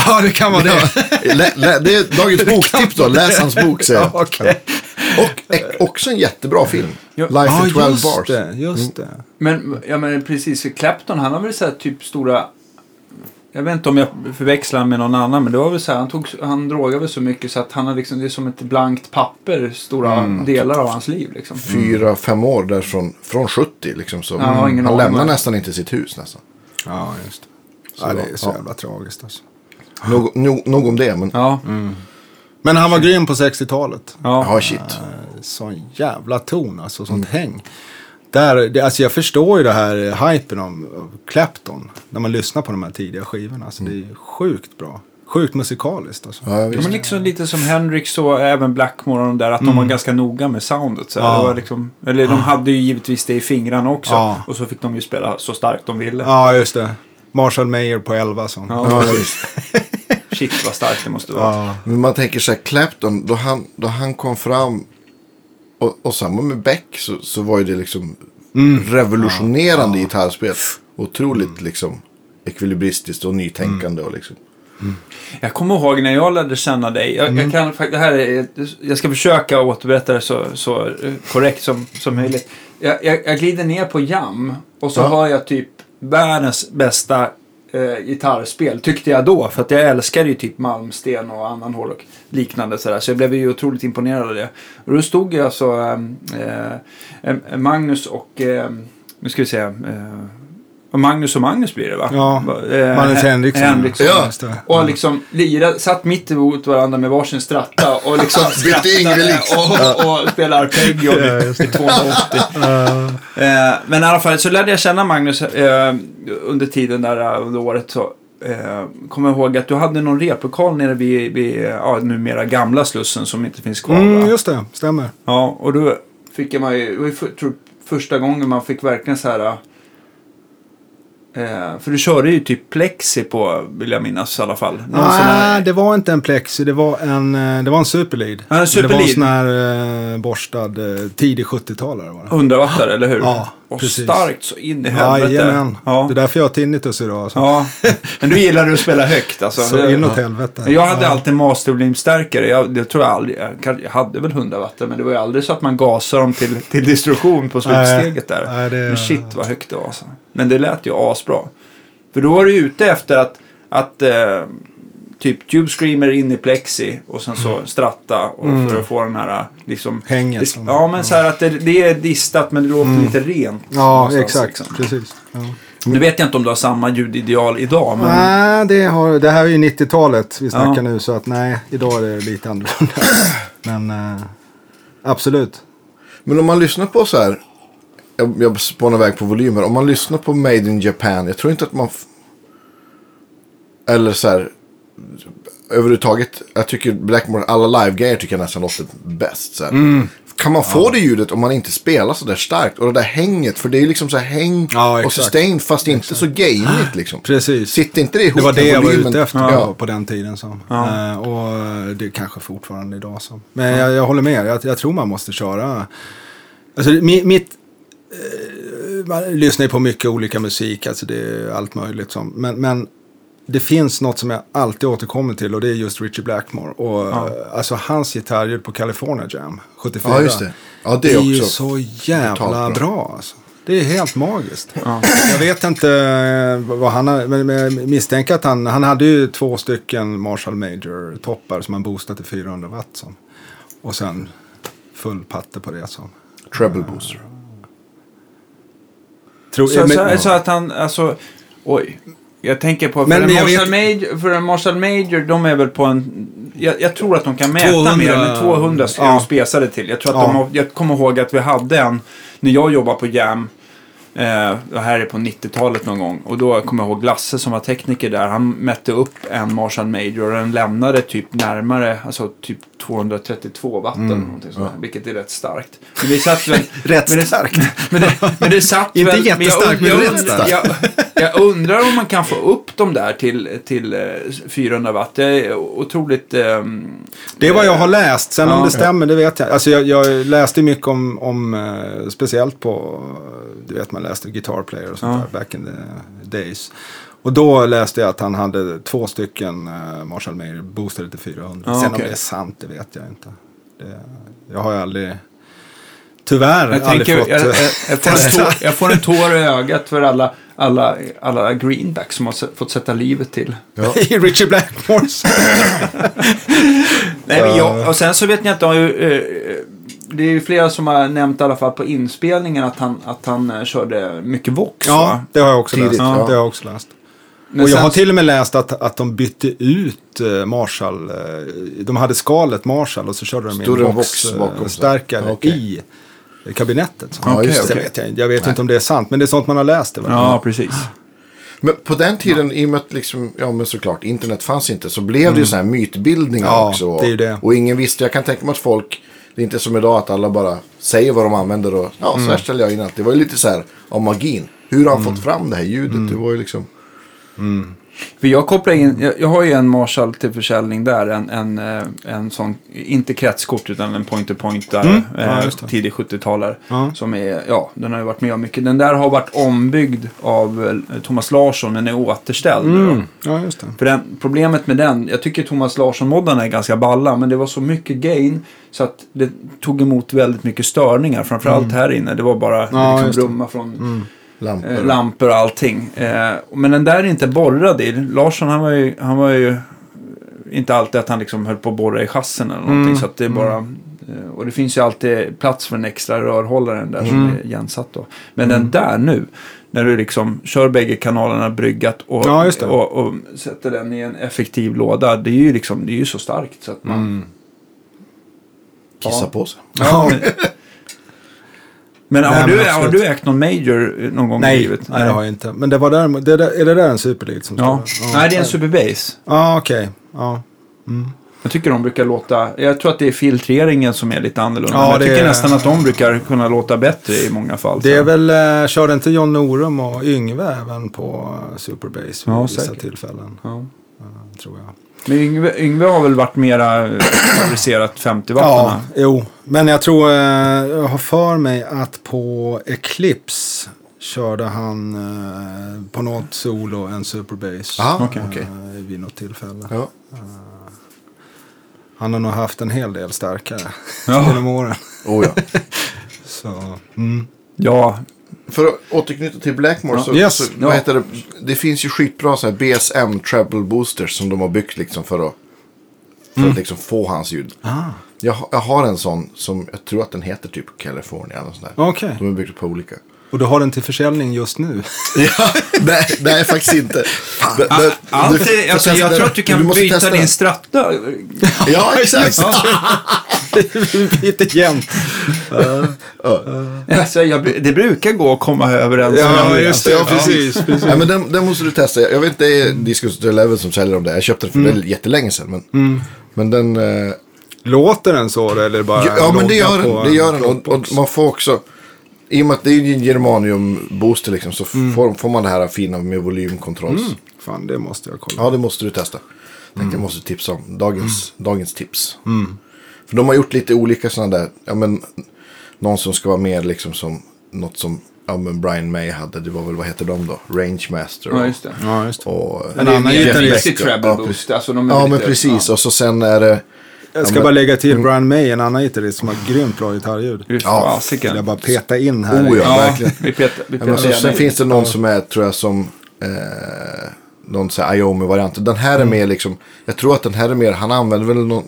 [SPEAKER 3] Ja, det kan vara det.
[SPEAKER 2] Lä, det är dagens boktips då. Läs hans bok säger
[SPEAKER 3] Ja,
[SPEAKER 2] jag.
[SPEAKER 3] okej.
[SPEAKER 2] Och också en jättebra film. Life
[SPEAKER 3] Ja,
[SPEAKER 2] in 12
[SPEAKER 3] just
[SPEAKER 2] bars.
[SPEAKER 3] det. Just det.
[SPEAKER 1] Men, ja men precis, för Clapton han har väl så här typ stora... Jag vet inte om jag förväxlar med någon annan men det var väl så här, han, tog, han drogade väl så mycket så att han har liksom, det är som ett blankt papper, stora
[SPEAKER 3] Mm.
[SPEAKER 1] delar av hans liv liksom.
[SPEAKER 2] Fyra, fem år där från, från 70 liksom. Så
[SPEAKER 1] Ja,
[SPEAKER 2] han lämnar nästan inte sitt hus nästan.
[SPEAKER 3] Ja, just det.
[SPEAKER 2] Så,
[SPEAKER 3] ja, det är så
[SPEAKER 2] ja.
[SPEAKER 3] jävla tragiskt alltså.
[SPEAKER 2] Nog, nog, nog om det, men
[SPEAKER 1] Ja,
[SPEAKER 3] Men han var grym på 60-talet.
[SPEAKER 1] ja.
[SPEAKER 2] ja, shit.
[SPEAKER 3] Sån jävla ton, alltså sånt häng. Där, det, alltså jag förstår ju det här eh, hypen om, av Clapton. När man lyssnar på de här tidiga skivorna. Alltså det är ju sjukt bra. Sjukt musikaliskt alltså.
[SPEAKER 2] Ja,
[SPEAKER 1] Ja,
[SPEAKER 2] visst.
[SPEAKER 1] men liksom lite som Hendrix och även Blackmore och de där, att de var ganska noga med soundet. Så.
[SPEAKER 3] Mm. Ja.
[SPEAKER 1] det var liksom, eller de hade ju givetvis det i fingrarna också.
[SPEAKER 3] Ja.
[SPEAKER 1] Och så fick de ju spela så starkt de ville.
[SPEAKER 3] Ja, just det. Marshall Mayer på 11 som.
[SPEAKER 1] Ja. Shit vad starkt det måste vara.
[SPEAKER 3] Ja.
[SPEAKER 2] Men man tänker så här, Clapton, då han, då han kom fram och, och samma med Beck så, så var ju det liksom revolutionerande gitarrspel. Otroligt liksom ekvilibristiskt och nytänkande och liksom.
[SPEAKER 1] Jag kommer ihåg när jag lärde känna dig. Jag, jag, kan, det här är, jag ska försöka återberätta det så, så eh, korrekt som, som möjligt. Jag, jag, jag glider ner på jam och så
[SPEAKER 2] Ja.
[SPEAKER 1] hör jag typ världens bästa eh, gitarrspel. Tyckte jag då. För att jag älskade ju typ Malmsten och annan hårdrock. Liknande sådär. Så jag blev ju otroligt imponerad av det. Och då stod jag alltså eh, eh, Magnus och eh, nu ska vi se. Eh, Eh, Magnus och Magnus blir det va?
[SPEAKER 3] Ja,
[SPEAKER 1] Eh,
[SPEAKER 3] Magnus
[SPEAKER 1] Hen-
[SPEAKER 3] Henriksson.
[SPEAKER 1] Henriksson.
[SPEAKER 2] Ja.
[SPEAKER 1] Och liksom lira, satt mitt emot varandra med varsin stratta och liksom
[SPEAKER 2] Bytte
[SPEAKER 1] skrattade
[SPEAKER 2] Ingelix.
[SPEAKER 1] och, och, och spelade arpeggio i 280. Eh, men i alla fall så lärde jag känna Magnus eh, under tiden där eh, under året. Så, eh, kommer jag ihåg att du hade någon replokal nere vid, vid ja, numera gamla Slussen som inte finns kvar.
[SPEAKER 3] Mm,
[SPEAKER 1] va?
[SPEAKER 3] just det, stämmer.
[SPEAKER 1] Ja, och då fick man ju, för, tror, första gången man fick verkligen så här. Eh, för du körde ju typ plexi på, vill jag minnas i alla fall. Någon här-
[SPEAKER 3] Nej, det var inte en plexi, det var en, eh, det var en superlead.
[SPEAKER 1] Ja, en
[SPEAKER 3] Det var
[SPEAKER 1] superlead.
[SPEAKER 3] en sån här eh, borstad, eh, tidig 70-talare var det.
[SPEAKER 1] 100 wattare, eller hur?
[SPEAKER 3] Ja,
[SPEAKER 1] och
[SPEAKER 3] precis.
[SPEAKER 1] starkt så in i helvete.
[SPEAKER 3] Jajamän.
[SPEAKER 1] Ja.
[SPEAKER 3] Det är därför jag har tinnitus idag. Alltså.
[SPEAKER 1] ja. Men du gillar att spela högt alltså.
[SPEAKER 3] Så
[SPEAKER 1] Det-
[SPEAKER 3] inåt helvete.
[SPEAKER 1] Men Jag hade
[SPEAKER 3] ja.
[SPEAKER 1] alltid mastervolymstärkare. Jag, jag tror jag aldrig, jag, hade väl 100 watt men det var ju aldrig så att man gasade dem till, till destruktion på slutsteget där.
[SPEAKER 3] Nej, det-
[SPEAKER 1] Men shit vad högt det var alltså. Men det lät ju asbra. För då var du ute efter att, att eh, typ Tube Screamer in i plexi och sen så stratta och för att få den här liksom...
[SPEAKER 3] Mm. Hänget
[SPEAKER 1] Ja men så här att det, det är distat men det låter lite rent.
[SPEAKER 3] Ja, exakt.
[SPEAKER 1] liksom.
[SPEAKER 3] Precis. Ja.
[SPEAKER 1] Nu vet jag inte om du har samma ljudideal idag men...
[SPEAKER 3] Nej, det, har, det här är ju 90-talet vi snackar
[SPEAKER 1] Ja.
[SPEAKER 3] nu så att nej, idag är det lite annorlunda. Men eh, absolut.
[SPEAKER 2] Men om man lyssnar på så här. Jag, jag spånar iväg på volymer. Om man lyssnar på Made in Japan. Jag tror inte att man... Eller så här. Överhuvudtaget. Jag tycker Blackmore. Alla live-grejer tycker jag nästan låter bäst. Så här.
[SPEAKER 3] Mm.
[SPEAKER 2] Kan man få det ljudet om man inte spelar så där starkt? Och det där hänget. För det är ju liksom så här häng
[SPEAKER 3] Ja,
[SPEAKER 2] och
[SPEAKER 3] exakt.
[SPEAKER 2] sustain. Fast inte så gainigt liksom.
[SPEAKER 3] Precis.
[SPEAKER 2] Sitter inte det ihop
[SPEAKER 3] Det var det jag var ute efter
[SPEAKER 2] Ja.
[SPEAKER 3] på, den tiden. Så.
[SPEAKER 1] Ja.
[SPEAKER 3] Eh, och det är kanske fortfarande idag. Så. Men jag, jag håller med. Jag, jag tror man måste köra. Alltså, mi- mitt... Eh, man lyssnar ju på mycket olika musik. Alltså det är allt möjligt. Som, men, men det finns något som jag alltid återkommer till och det är just Richie Blackmore. Och,
[SPEAKER 1] Ja.
[SPEAKER 3] eh, Alltså hans gitarrljud på California Jam 74.
[SPEAKER 2] Ja, just det. Ja, det
[SPEAKER 3] är
[SPEAKER 2] är
[SPEAKER 3] ju så jävla
[SPEAKER 2] bra.
[SPEAKER 3] bra. alltså. Det är helt magiskt.
[SPEAKER 1] Ja.
[SPEAKER 3] Jag vet inte eh, vad han har, men men jag misstänker att han, han hade ju två stycken Marshall Major-toppar som han boostade till 400 watt. Som. Och sen full patte på det. Som.
[SPEAKER 2] treble booster.
[SPEAKER 3] Tror,
[SPEAKER 1] Så,
[SPEAKER 3] men,
[SPEAKER 1] så, så att han, alltså, oj. Jag tänker på, för,
[SPEAKER 3] Men
[SPEAKER 1] en
[SPEAKER 3] jag
[SPEAKER 1] Marshall
[SPEAKER 3] vet-
[SPEAKER 1] Major, för en Marshall Major, de är väl på en... Jag, jag tror att de kan mäta
[SPEAKER 3] 200,
[SPEAKER 1] mer, men 200 är
[SPEAKER 3] ja.
[SPEAKER 1] de spesade till. Jag, tror att
[SPEAKER 3] Ja.
[SPEAKER 1] de har, jag kommer ihåg att vi hade en, när jag jobbade på Jam, eh, det här är på 90-talet någon gång, och då kommer jag ihåg Lasse som var tekniker där, han mätte upp en Marshall Major och den lämnade typ närmare, alltså typ 232 watt eller någonting sånt, där, vilket är rätt starkt. Men det satt väl...
[SPEAKER 3] Rätt
[SPEAKER 1] men det,
[SPEAKER 3] starkt.
[SPEAKER 1] Men det, men det satt
[SPEAKER 3] Inte
[SPEAKER 1] väl,
[SPEAKER 3] jättestarkt,
[SPEAKER 1] men jag,
[SPEAKER 3] men
[SPEAKER 1] jag,
[SPEAKER 3] rätt starkt.
[SPEAKER 1] jag, jag undrar om man kan få upp dem där till, till eh, 400 watt. Det är otroligt... ehm,
[SPEAKER 3] det är vad jag har läst. Sen
[SPEAKER 1] Ja.
[SPEAKER 3] om det stämmer, det vet jag. Alltså jag, jag läste mycket om, om eh, speciellt på, du vet man läste Guitar Player och sånt
[SPEAKER 1] Ja.
[SPEAKER 3] där back in the days. Och då läste jag att han hade två stycken uh, Marshall Major boostade till 400.
[SPEAKER 1] Ja,
[SPEAKER 3] Sen
[SPEAKER 1] okej.
[SPEAKER 3] om det är sant, det vet jag inte. Det, jag har ju aldrig, tyvärr,
[SPEAKER 1] Jag,
[SPEAKER 3] aldrig
[SPEAKER 1] tänker,
[SPEAKER 3] fått...
[SPEAKER 1] jag, jag,
[SPEAKER 3] eh,
[SPEAKER 1] jag, får tår, jag får en tår i ögat för alla, alla, alla greenbacks som har fått sätta livet till.
[SPEAKER 2] Ja.
[SPEAKER 3] I Richie Blackmores.
[SPEAKER 1] Nej, men jag, och sen så vet jag inte, om, eh, det är ju flera som har nämnt i alla fall på inspelningen att han, att han eh, körde mycket Vox.
[SPEAKER 3] ja,
[SPEAKER 1] va?
[SPEAKER 3] det har jag också
[SPEAKER 2] Tidigt,
[SPEAKER 3] läst.
[SPEAKER 2] ja.
[SPEAKER 3] Det har jag också läst.
[SPEAKER 1] Men
[SPEAKER 3] och jag
[SPEAKER 1] sen-
[SPEAKER 3] har till och med läst att, att de bytte ut eh, Marshall. eh, De hade skalet Marshall och så körde de
[SPEAKER 2] Stod
[SPEAKER 3] en? Vox-stärkare
[SPEAKER 2] Ja, okej.
[SPEAKER 3] i kabinettet. Så.
[SPEAKER 2] Ja, just det.
[SPEAKER 3] Vet jag, jag vet inte om det är sant, men det är sånt man har läst. Det?
[SPEAKER 1] Ja, precis.
[SPEAKER 2] Men på den tiden, i och med att liksom, ja men såklart, internet fanns inte, så blev det ju så här mytbildningar
[SPEAKER 3] Mm. Ja,
[SPEAKER 2] också.
[SPEAKER 3] det är det.
[SPEAKER 2] Och ingen visste, jag kan tänka mig att folk, det är inte som idag att alla bara säger vad de använder och ja,
[SPEAKER 3] Mm.
[SPEAKER 2] så här ställer jag in allt. Det var ju lite så här av magin. Hur har han fått fram det här ljudet?
[SPEAKER 3] Mm.
[SPEAKER 2] Det var ju liksom,
[SPEAKER 1] För jag kopplar in, jag, jag har ju en Marshall till försäljning där, en, en, eh, en sån, inte kretskort utan en pointer-pointare,
[SPEAKER 3] Mm. Ja,
[SPEAKER 1] eh, tidig 70-talare.
[SPEAKER 3] Ja.
[SPEAKER 1] Som är, ja, den har ju varit med om mycket. Den där har varit ombyggd av eh, Thomas Larsson, men är återställd.
[SPEAKER 3] Mm. Ja, just det.
[SPEAKER 1] För den, problemet med den, jag tycker Thomas Larsson-moddarna är ganska balla, men det var så mycket gain så att det tog emot väldigt mycket störningar, framförallt här inne. Det var bara
[SPEAKER 3] Mm. Ja,
[SPEAKER 1] liksom brumma från
[SPEAKER 2] Lampor.
[SPEAKER 1] eh, lampor och allting. Eh, men den där är inte borrad i. Larsson han var ju, han var ju inte alltid att han liksom höll på att borra i chassin eller någonting.
[SPEAKER 3] Mm.
[SPEAKER 1] Så att det är bara, eh, och det finns ju alltid plats för en extra rörhållare där som
[SPEAKER 3] Mm.
[SPEAKER 1] är igensatt då. Men den där nu, när du liksom kör bägge kanalerna bryggat och,
[SPEAKER 3] Ja, just det.
[SPEAKER 1] och, och sätter den i en effektiv låda. Det är ju liksom, det är ju så starkt så att man...
[SPEAKER 3] Mm.
[SPEAKER 2] Kissa
[SPEAKER 1] Ja.
[SPEAKER 2] på sig.
[SPEAKER 1] Ja, men, men, har,
[SPEAKER 3] Nej,
[SPEAKER 1] du,
[SPEAKER 3] men
[SPEAKER 1] har du ägt någon major någon gång i
[SPEAKER 3] Nej,
[SPEAKER 1] livet?
[SPEAKER 3] nej, det har jag inte. Men det var där, det där, är det där en superlead som
[SPEAKER 1] Ja.
[SPEAKER 3] står där?
[SPEAKER 1] Nej, det är en Superbase.
[SPEAKER 3] Ja, okej. Ja.
[SPEAKER 1] Jag tycker de brukar låta, jag tror att det är filtreringen som är lite annorlunda.
[SPEAKER 3] Ja,
[SPEAKER 1] jag tycker
[SPEAKER 3] är-
[SPEAKER 1] nästan att de brukar kunna låta bättre i många fall.
[SPEAKER 3] Det är
[SPEAKER 1] så.
[SPEAKER 3] väl, eh, körde inte John Norum och Yngve även på Superbase vid
[SPEAKER 1] Ja,
[SPEAKER 3] vissa
[SPEAKER 1] säkert.
[SPEAKER 3] tillfällen?
[SPEAKER 1] Ja.
[SPEAKER 3] Tror jag.
[SPEAKER 1] Men Yngve, Yngve har väl varit mera favoriserat 50
[SPEAKER 3] Ja,
[SPEAKER 1] wattarna.
[SPEAKER 3] jo. Men jag tror, eh, jag har för mig att på Eclipse körde han eh, på något solo en Superbase.
[SPEAKER 2] Aha,
[SPEAKER 1] okej.
[SPEAKER 3] eh, vid något tillfälle.
[SPEAKER 2] Ja.
[SPEAKER 3] Han har nog haft en hel del starkare
[SPEAKER 1] Ja.
[SPEAKER 3] genom åren.
[SPEAKER 2] Oh, ja.
[SPEAKER 3] Så, mm.
[SPEAKER 1] Ja,
[SPEAKER 2] För att återknyta till Blackmore.
[SPEAKER 1] Ja.
[SPEAKER 2] Så,
[SPEAKER 3] Yes.
[SPEAKER 2] så,
[SPEAKER 1] Ja.
[SPEAKER 2] vad heter det? det finns ju skitbra så här BSM treble boosters som de har byggt liksom för att, för att liksom få hans ljud.
[SPEAKER 3] ah,
[SPEAKER 2] Jag, har- jag har en sån som jag tror att den heter typ California. Eller sån där.
[SPEAKER 3] Okej.
[SPEAKER 2] De är byggda på olika.
[SPEAKER 3] Och du har den till försäljning just nu?
[SPEAKER 2] ja, nej, nej, faktiskt inte. Men- men-
[SPEAKER 1] allt
[SPEAKER 2] du-
[SPEAKER 1] är, alltså,
[SPEAKER 2] testa
[SPEAKER 1] jag
[SPEAKER 2] den.
[SPEAKER 1] tror att du kan
[SPEAKER 2] måste
[SPEAKER 1] byta
[SPEAKER 2] testa
[SPEAKER 1] din stratta.
[SPEAKER 2] Ja, exakt.
[SPEAKER 3] Lite jämnt.
[SPEAKER 1] Alltså, jag, det brukar gå att komma överens.
[SPEAKER 3] Ja, just det. Ja, precis. precis.
[SPEAKER 2] Ja, men den, den måste du testa. Jag vet inte, det är Discus som säljer dem där. Jag köpte den för
[SPEAKER 3] Mm.
[SPEAKER 2] det jättelänge sedan. Men, men den... eh,
[SPEAKER 3] Låter den så eller det bara
[SPEAKER 2] Ja, men det gör den. Det gör den. Och, och man får också, i och med att det är ju en germanium booster liksom, så får, får man det här fina med volymkontrolls.
[SPEAKER 3] Mm. Fan, det måste jag kolla.
[SPEAKER 2] Ja, det måste du testa.
[SPEAKER 3] Mm.
[SPEAKER 2] jag måste tipsa om. Dagens, dagens tips. För de har gjort lite olika sådana där, ja men, någon som ska vara mer liksom som, något som, ja men Brian May hade, det var väl, vad heter de då? Range Master. Och,
[SPEAKER 1] Ja, just det.
[SPEAKER 3] Ja, just det.
[SPEAKER 2] och,
[SPEAKER 3] En annan gitarrist.
[SPEAKER 2] Ja,
[SPEAKER 1] boost. Alltså, de
[SPEAKER 2] ja
[SPEAKER 1] lite-
[SPEAKER 2] men precis.
[SPEAKER 1] ja.
[SPEAKER 2] Och så sen är det,
[SPEAKER 3] Jag ska
[SPEAKER 2] Ja, men-
[SPEAKER 3] bara lägga till Brian May, en annan gitarrist som har grymt bra gitarrljud.
[SPEAKER 2] Ja,
[SPEAKER 1] fasiken.
[SPEAKER 3] Vill jag bara peta in här.
[SPEAKER 2] Oh, ja.
[SPEAKER 1] Ja,
[SPEAKER 2] verkligen.
[SPEAKER 1] vi petar, vi
[SPEAKER 2] Ja, men
[SPEAKER 1] petar
[SPEAKER 2] så,
[SPEAKER 1] gärna
[SPEAKER 2] sen
[SPEAKER 1] in.
[SPEAKER 2] finns det någon som är, tror jag, som eh, någon sån här Iomi-variant. Den här är mer liksom, jag tror att den här är mer, han använder väl någon,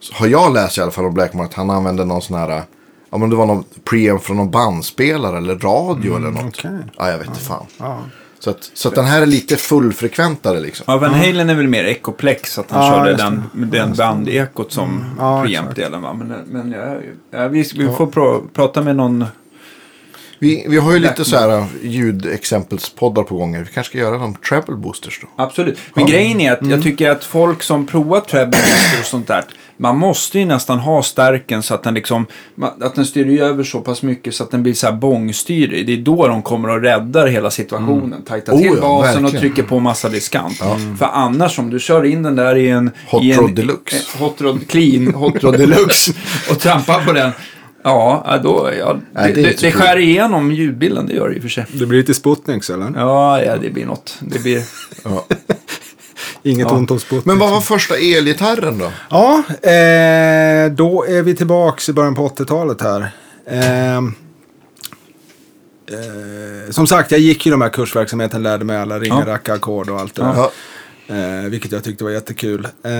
[SPEAKER 2] så har jag läst i alla fall om Blackmore att han använder någon sån här, ja men det var någon preamp från någon bandspelare eller radio eller något.
[SPEAKER 3] okej.
[SPEAKER 2] Ja, jag vet inte fan.
[SPEAKER 3] Ja.
[SPEAKER 2] Så, att, så att den här är lite fullfrekventare liksom.
[SPEAKER 1] Ja, Van Halen är väl mer ekoplex, att han
[SPEAKER 3] Ja,
[SPEAKER 1] körde den, den bandekot som
[SPEAKER 3] Ja,
[SPEAKER 1] preamp-delen. Va? Men, men ja, ja, vi, vi får pra, prata med någon.
[SPEAKER 2] Vi, vi har ju lite så här ljudexempelspoddar på gång. Vi kanske ska göra någon treble boosters då.
[SPEAKER 1] Absolut. Men grejen är att jag tycker att folk som provar treble och sånt där. Man måste ju nästan ha stärken så att den liksom, att den styr över så pass mycket så att den blir så här bångstyrig. Det är då de kommer och räddar hela situationen. Tajtar till
[SPEAKER 2] Oh ja,
[SPEAKER 1] basen och
[SPEAKER 2] verkligen.
[SPEAKER 1] trycker på massa diskant. För annars om du kör in den där i en...
[SPEAKER 2] Hot
[SPEAKER 1] i en,
[SPEAKER 2] Rod Deluxe.
[SPEAKER 1] eh, Hot Rod Clean, Hot Rod Deluxe och trampar på den. Ja, då, ja
[SPEAKER 2] Nej,
[SPEAKER 1] det,
[SPEAKER 2] det är
[SPEAKER 1] det, skär igenom ljudbilden, det gör det i och för sig.
[SPEAKER 3] Det blir lite Sputniks eller?
[SPEAKER 1] Ja, ja, det blir något. Det blir...
[SPEAKER 2] Ja.
[SPEAKER 3] Inget
[SPEAKER 1] Ja.
[SPEAKER 3] ont om Sputnik.
[SPEAKER 2] Men vad var första elgitarren då?
[SPEAKER 3] Ja, eh, då är vi tillbaks i början på 80-talet här. Eh, eh, som sagt, jag gick ju de här kursverksamheten, lärde mig alla ringa,
[SPEAKER 1] Ja.
[SPEAKER 3] racka, ackord och allt det där.
[SPEAKER 2] Ja.
[SPEAKER 3] Eh, vilket jag tyckte var jättekul. Eh,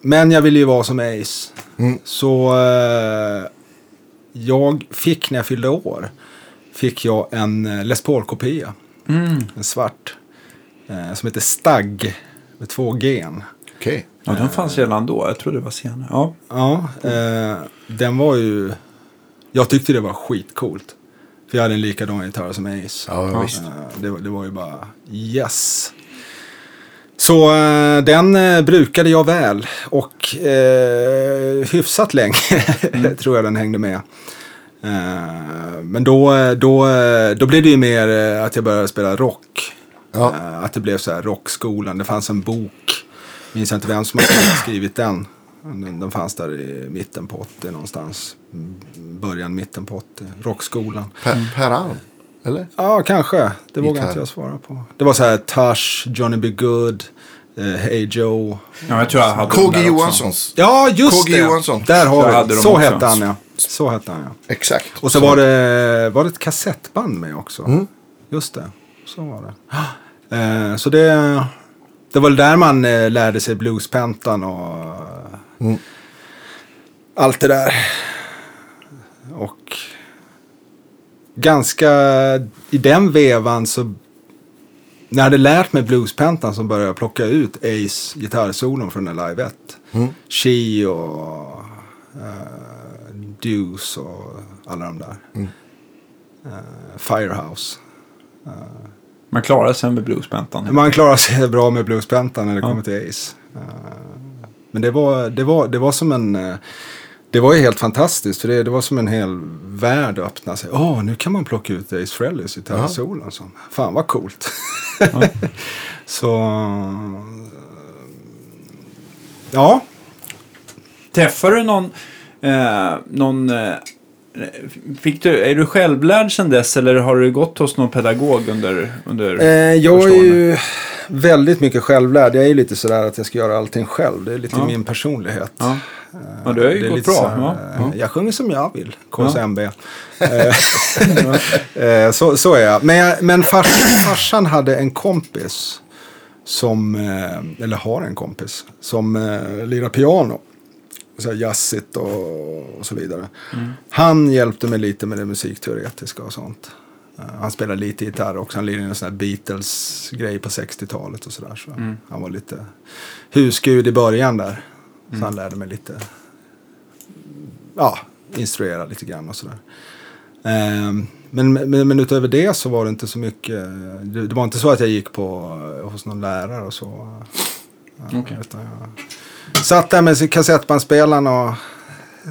[SPEAKER 3] men jag ville ju vara som Ace.
[SPEAKER 2] Mm.
[SPEAKER 3] Så eh, jag fick när jag fyllde år, fick jag en eh, Les Paul-kopia.
[SPEAKER 1] Mm.
[SPEAKER 3] En svart. Eh, som heter Stagg med två G.
[SPEAKER 2] Okej.
[SPEAKER 1] Ja, den fanns redan då. Jag tror det var senare. Ja.
[SPEAKER 3] Ja, eh, den var ju... Jag tyckte det var skitcoolt. För jag hade en likadan gitarr som Ace.
[SPEAKER 2] Ja, ja, visst.
[SPEAKER 3] Eh, det, var- det var ju bara yes. Så eh, den eh, brukade jag väl och eh, hyfsat länge tror jag den hängde med. Eh, men då, då, då blev det ju mer att jag började spela rock.
[SPEAKER 2] Ja.
[SPEAKER 3] Eh, att det blev så här rockskolan. Det fanns en bok. Minns jag inte vem som har skrivit den. Den, fanns där i mitten på 80 någonstans. Mm, Början, mitten på 80. Rockskolan.
[SPEAKER 2] Per, per Alm, eller?
[SPEAKER 3] Ja, kanske. Det vågar inte jag svara på. Det var så här Tush, Johnny B. Good, eh, Hey Joe.
[SPEAKER 1] Ja, jag tror jag hade
[SPEAKER 2] KG. Johanssons.
[SPEAKER 3] Ja, just
[SPEAKER 2] KG
[SPEAKER 3] det.
[SPEAKER 2] Johansson.
[SPEAKER 3] Där har
[SPEAKER 1] Jag
[SPEAKER 3] vi
[SPEAKER 1] hade
[SPEAKER 3] det. Så hette han ja. Så hette han ja.
[SPEAKER 2] Exakt.
[SPEAKER 3] Och så var det, var det ett kassettband med också.
[SPEAKER 2] Mm.
[SPEAKER 3] Just det, så var det. Eh, så det, det var där man eh, lärde sig bluespentan och
[SPEAKER 2] Mm.
[SPEAKER 3] allt det där. Och ganska i den vevan så när jag hade lärt mig bluespentan så började jag plocka ut Ace gitarrsolon från den Live 1.
[SPEAKER 2] Mm.
[SPEAKER 3] She och uh, Deuce och alla de där.
[SPEAKER 2] Mm.
[SPEAKER 3] Eh, Firehouse.
[SPEAKER 1] Man klarar sig med bluespentan.
[SPEAKER 3] Man klarar sig bra med bluespentan när det
[SPEAKER 1] Ja.
[SPEAKER 3] kommer till Ace. Eh, men det var, det, var, det var som en... eh, det var ju helt fantastiskt för det, det var som en hel värld att öppna sig. Åh, nu kan man plocka ut Ace Frehley's gitarrsolon. som. Fan vad coolt. Så... Ja,
[SPEAKER 1] Träffar du någon, eh, någon eh, fick du, är du självlärd sedan dess eller har du gått hos någon pedagog under, under
[SPEAKER 3] Eh, jag är ju väldigt mycket självlärd. Jag är lite sådär att jag ska göra allting själv. Det är lite
[SPEAKER 1] Ja.
[SPEAKER 3] min personlighet.
[SPEAKER 1] Ja. Ja, det har ju
[SPEAKER 3] är
[SPEAKER 1] gått
[SPEAKER 3] lite
[SPEAKER 1] bra.
[SPEAKER 3] såhär,
[SPEAKER 1] Ja.
[SPEAKER 3] eh, Jag sjunger som jag vill, KSMB. Eh, eh, så, så är jag. Men, jag, men fars, farsan hade en kompis som, eh, eller har en kompis, som eh, lirar piano. Så här jazzigt och, och så vidare. Han hjälpte mig lite med det musikteoretiska och sånt. Eh, han spelade lite gitarr också. Han lirade en sån här Beatles-grej på 60-talet och sådär. Så Han var lite husgud i början där. Så han lärde mig lite, ja, instruera lite grann och sådär. Ehm, men, men, men utöver det så var det inte så mycket. Det, det var inte så att jag gick på eh, hos någon lärare och så. Ja,
[SPEAKER 1] Okej.
[SPEAKER 3] utan jag satt där med kassettbandspelaren och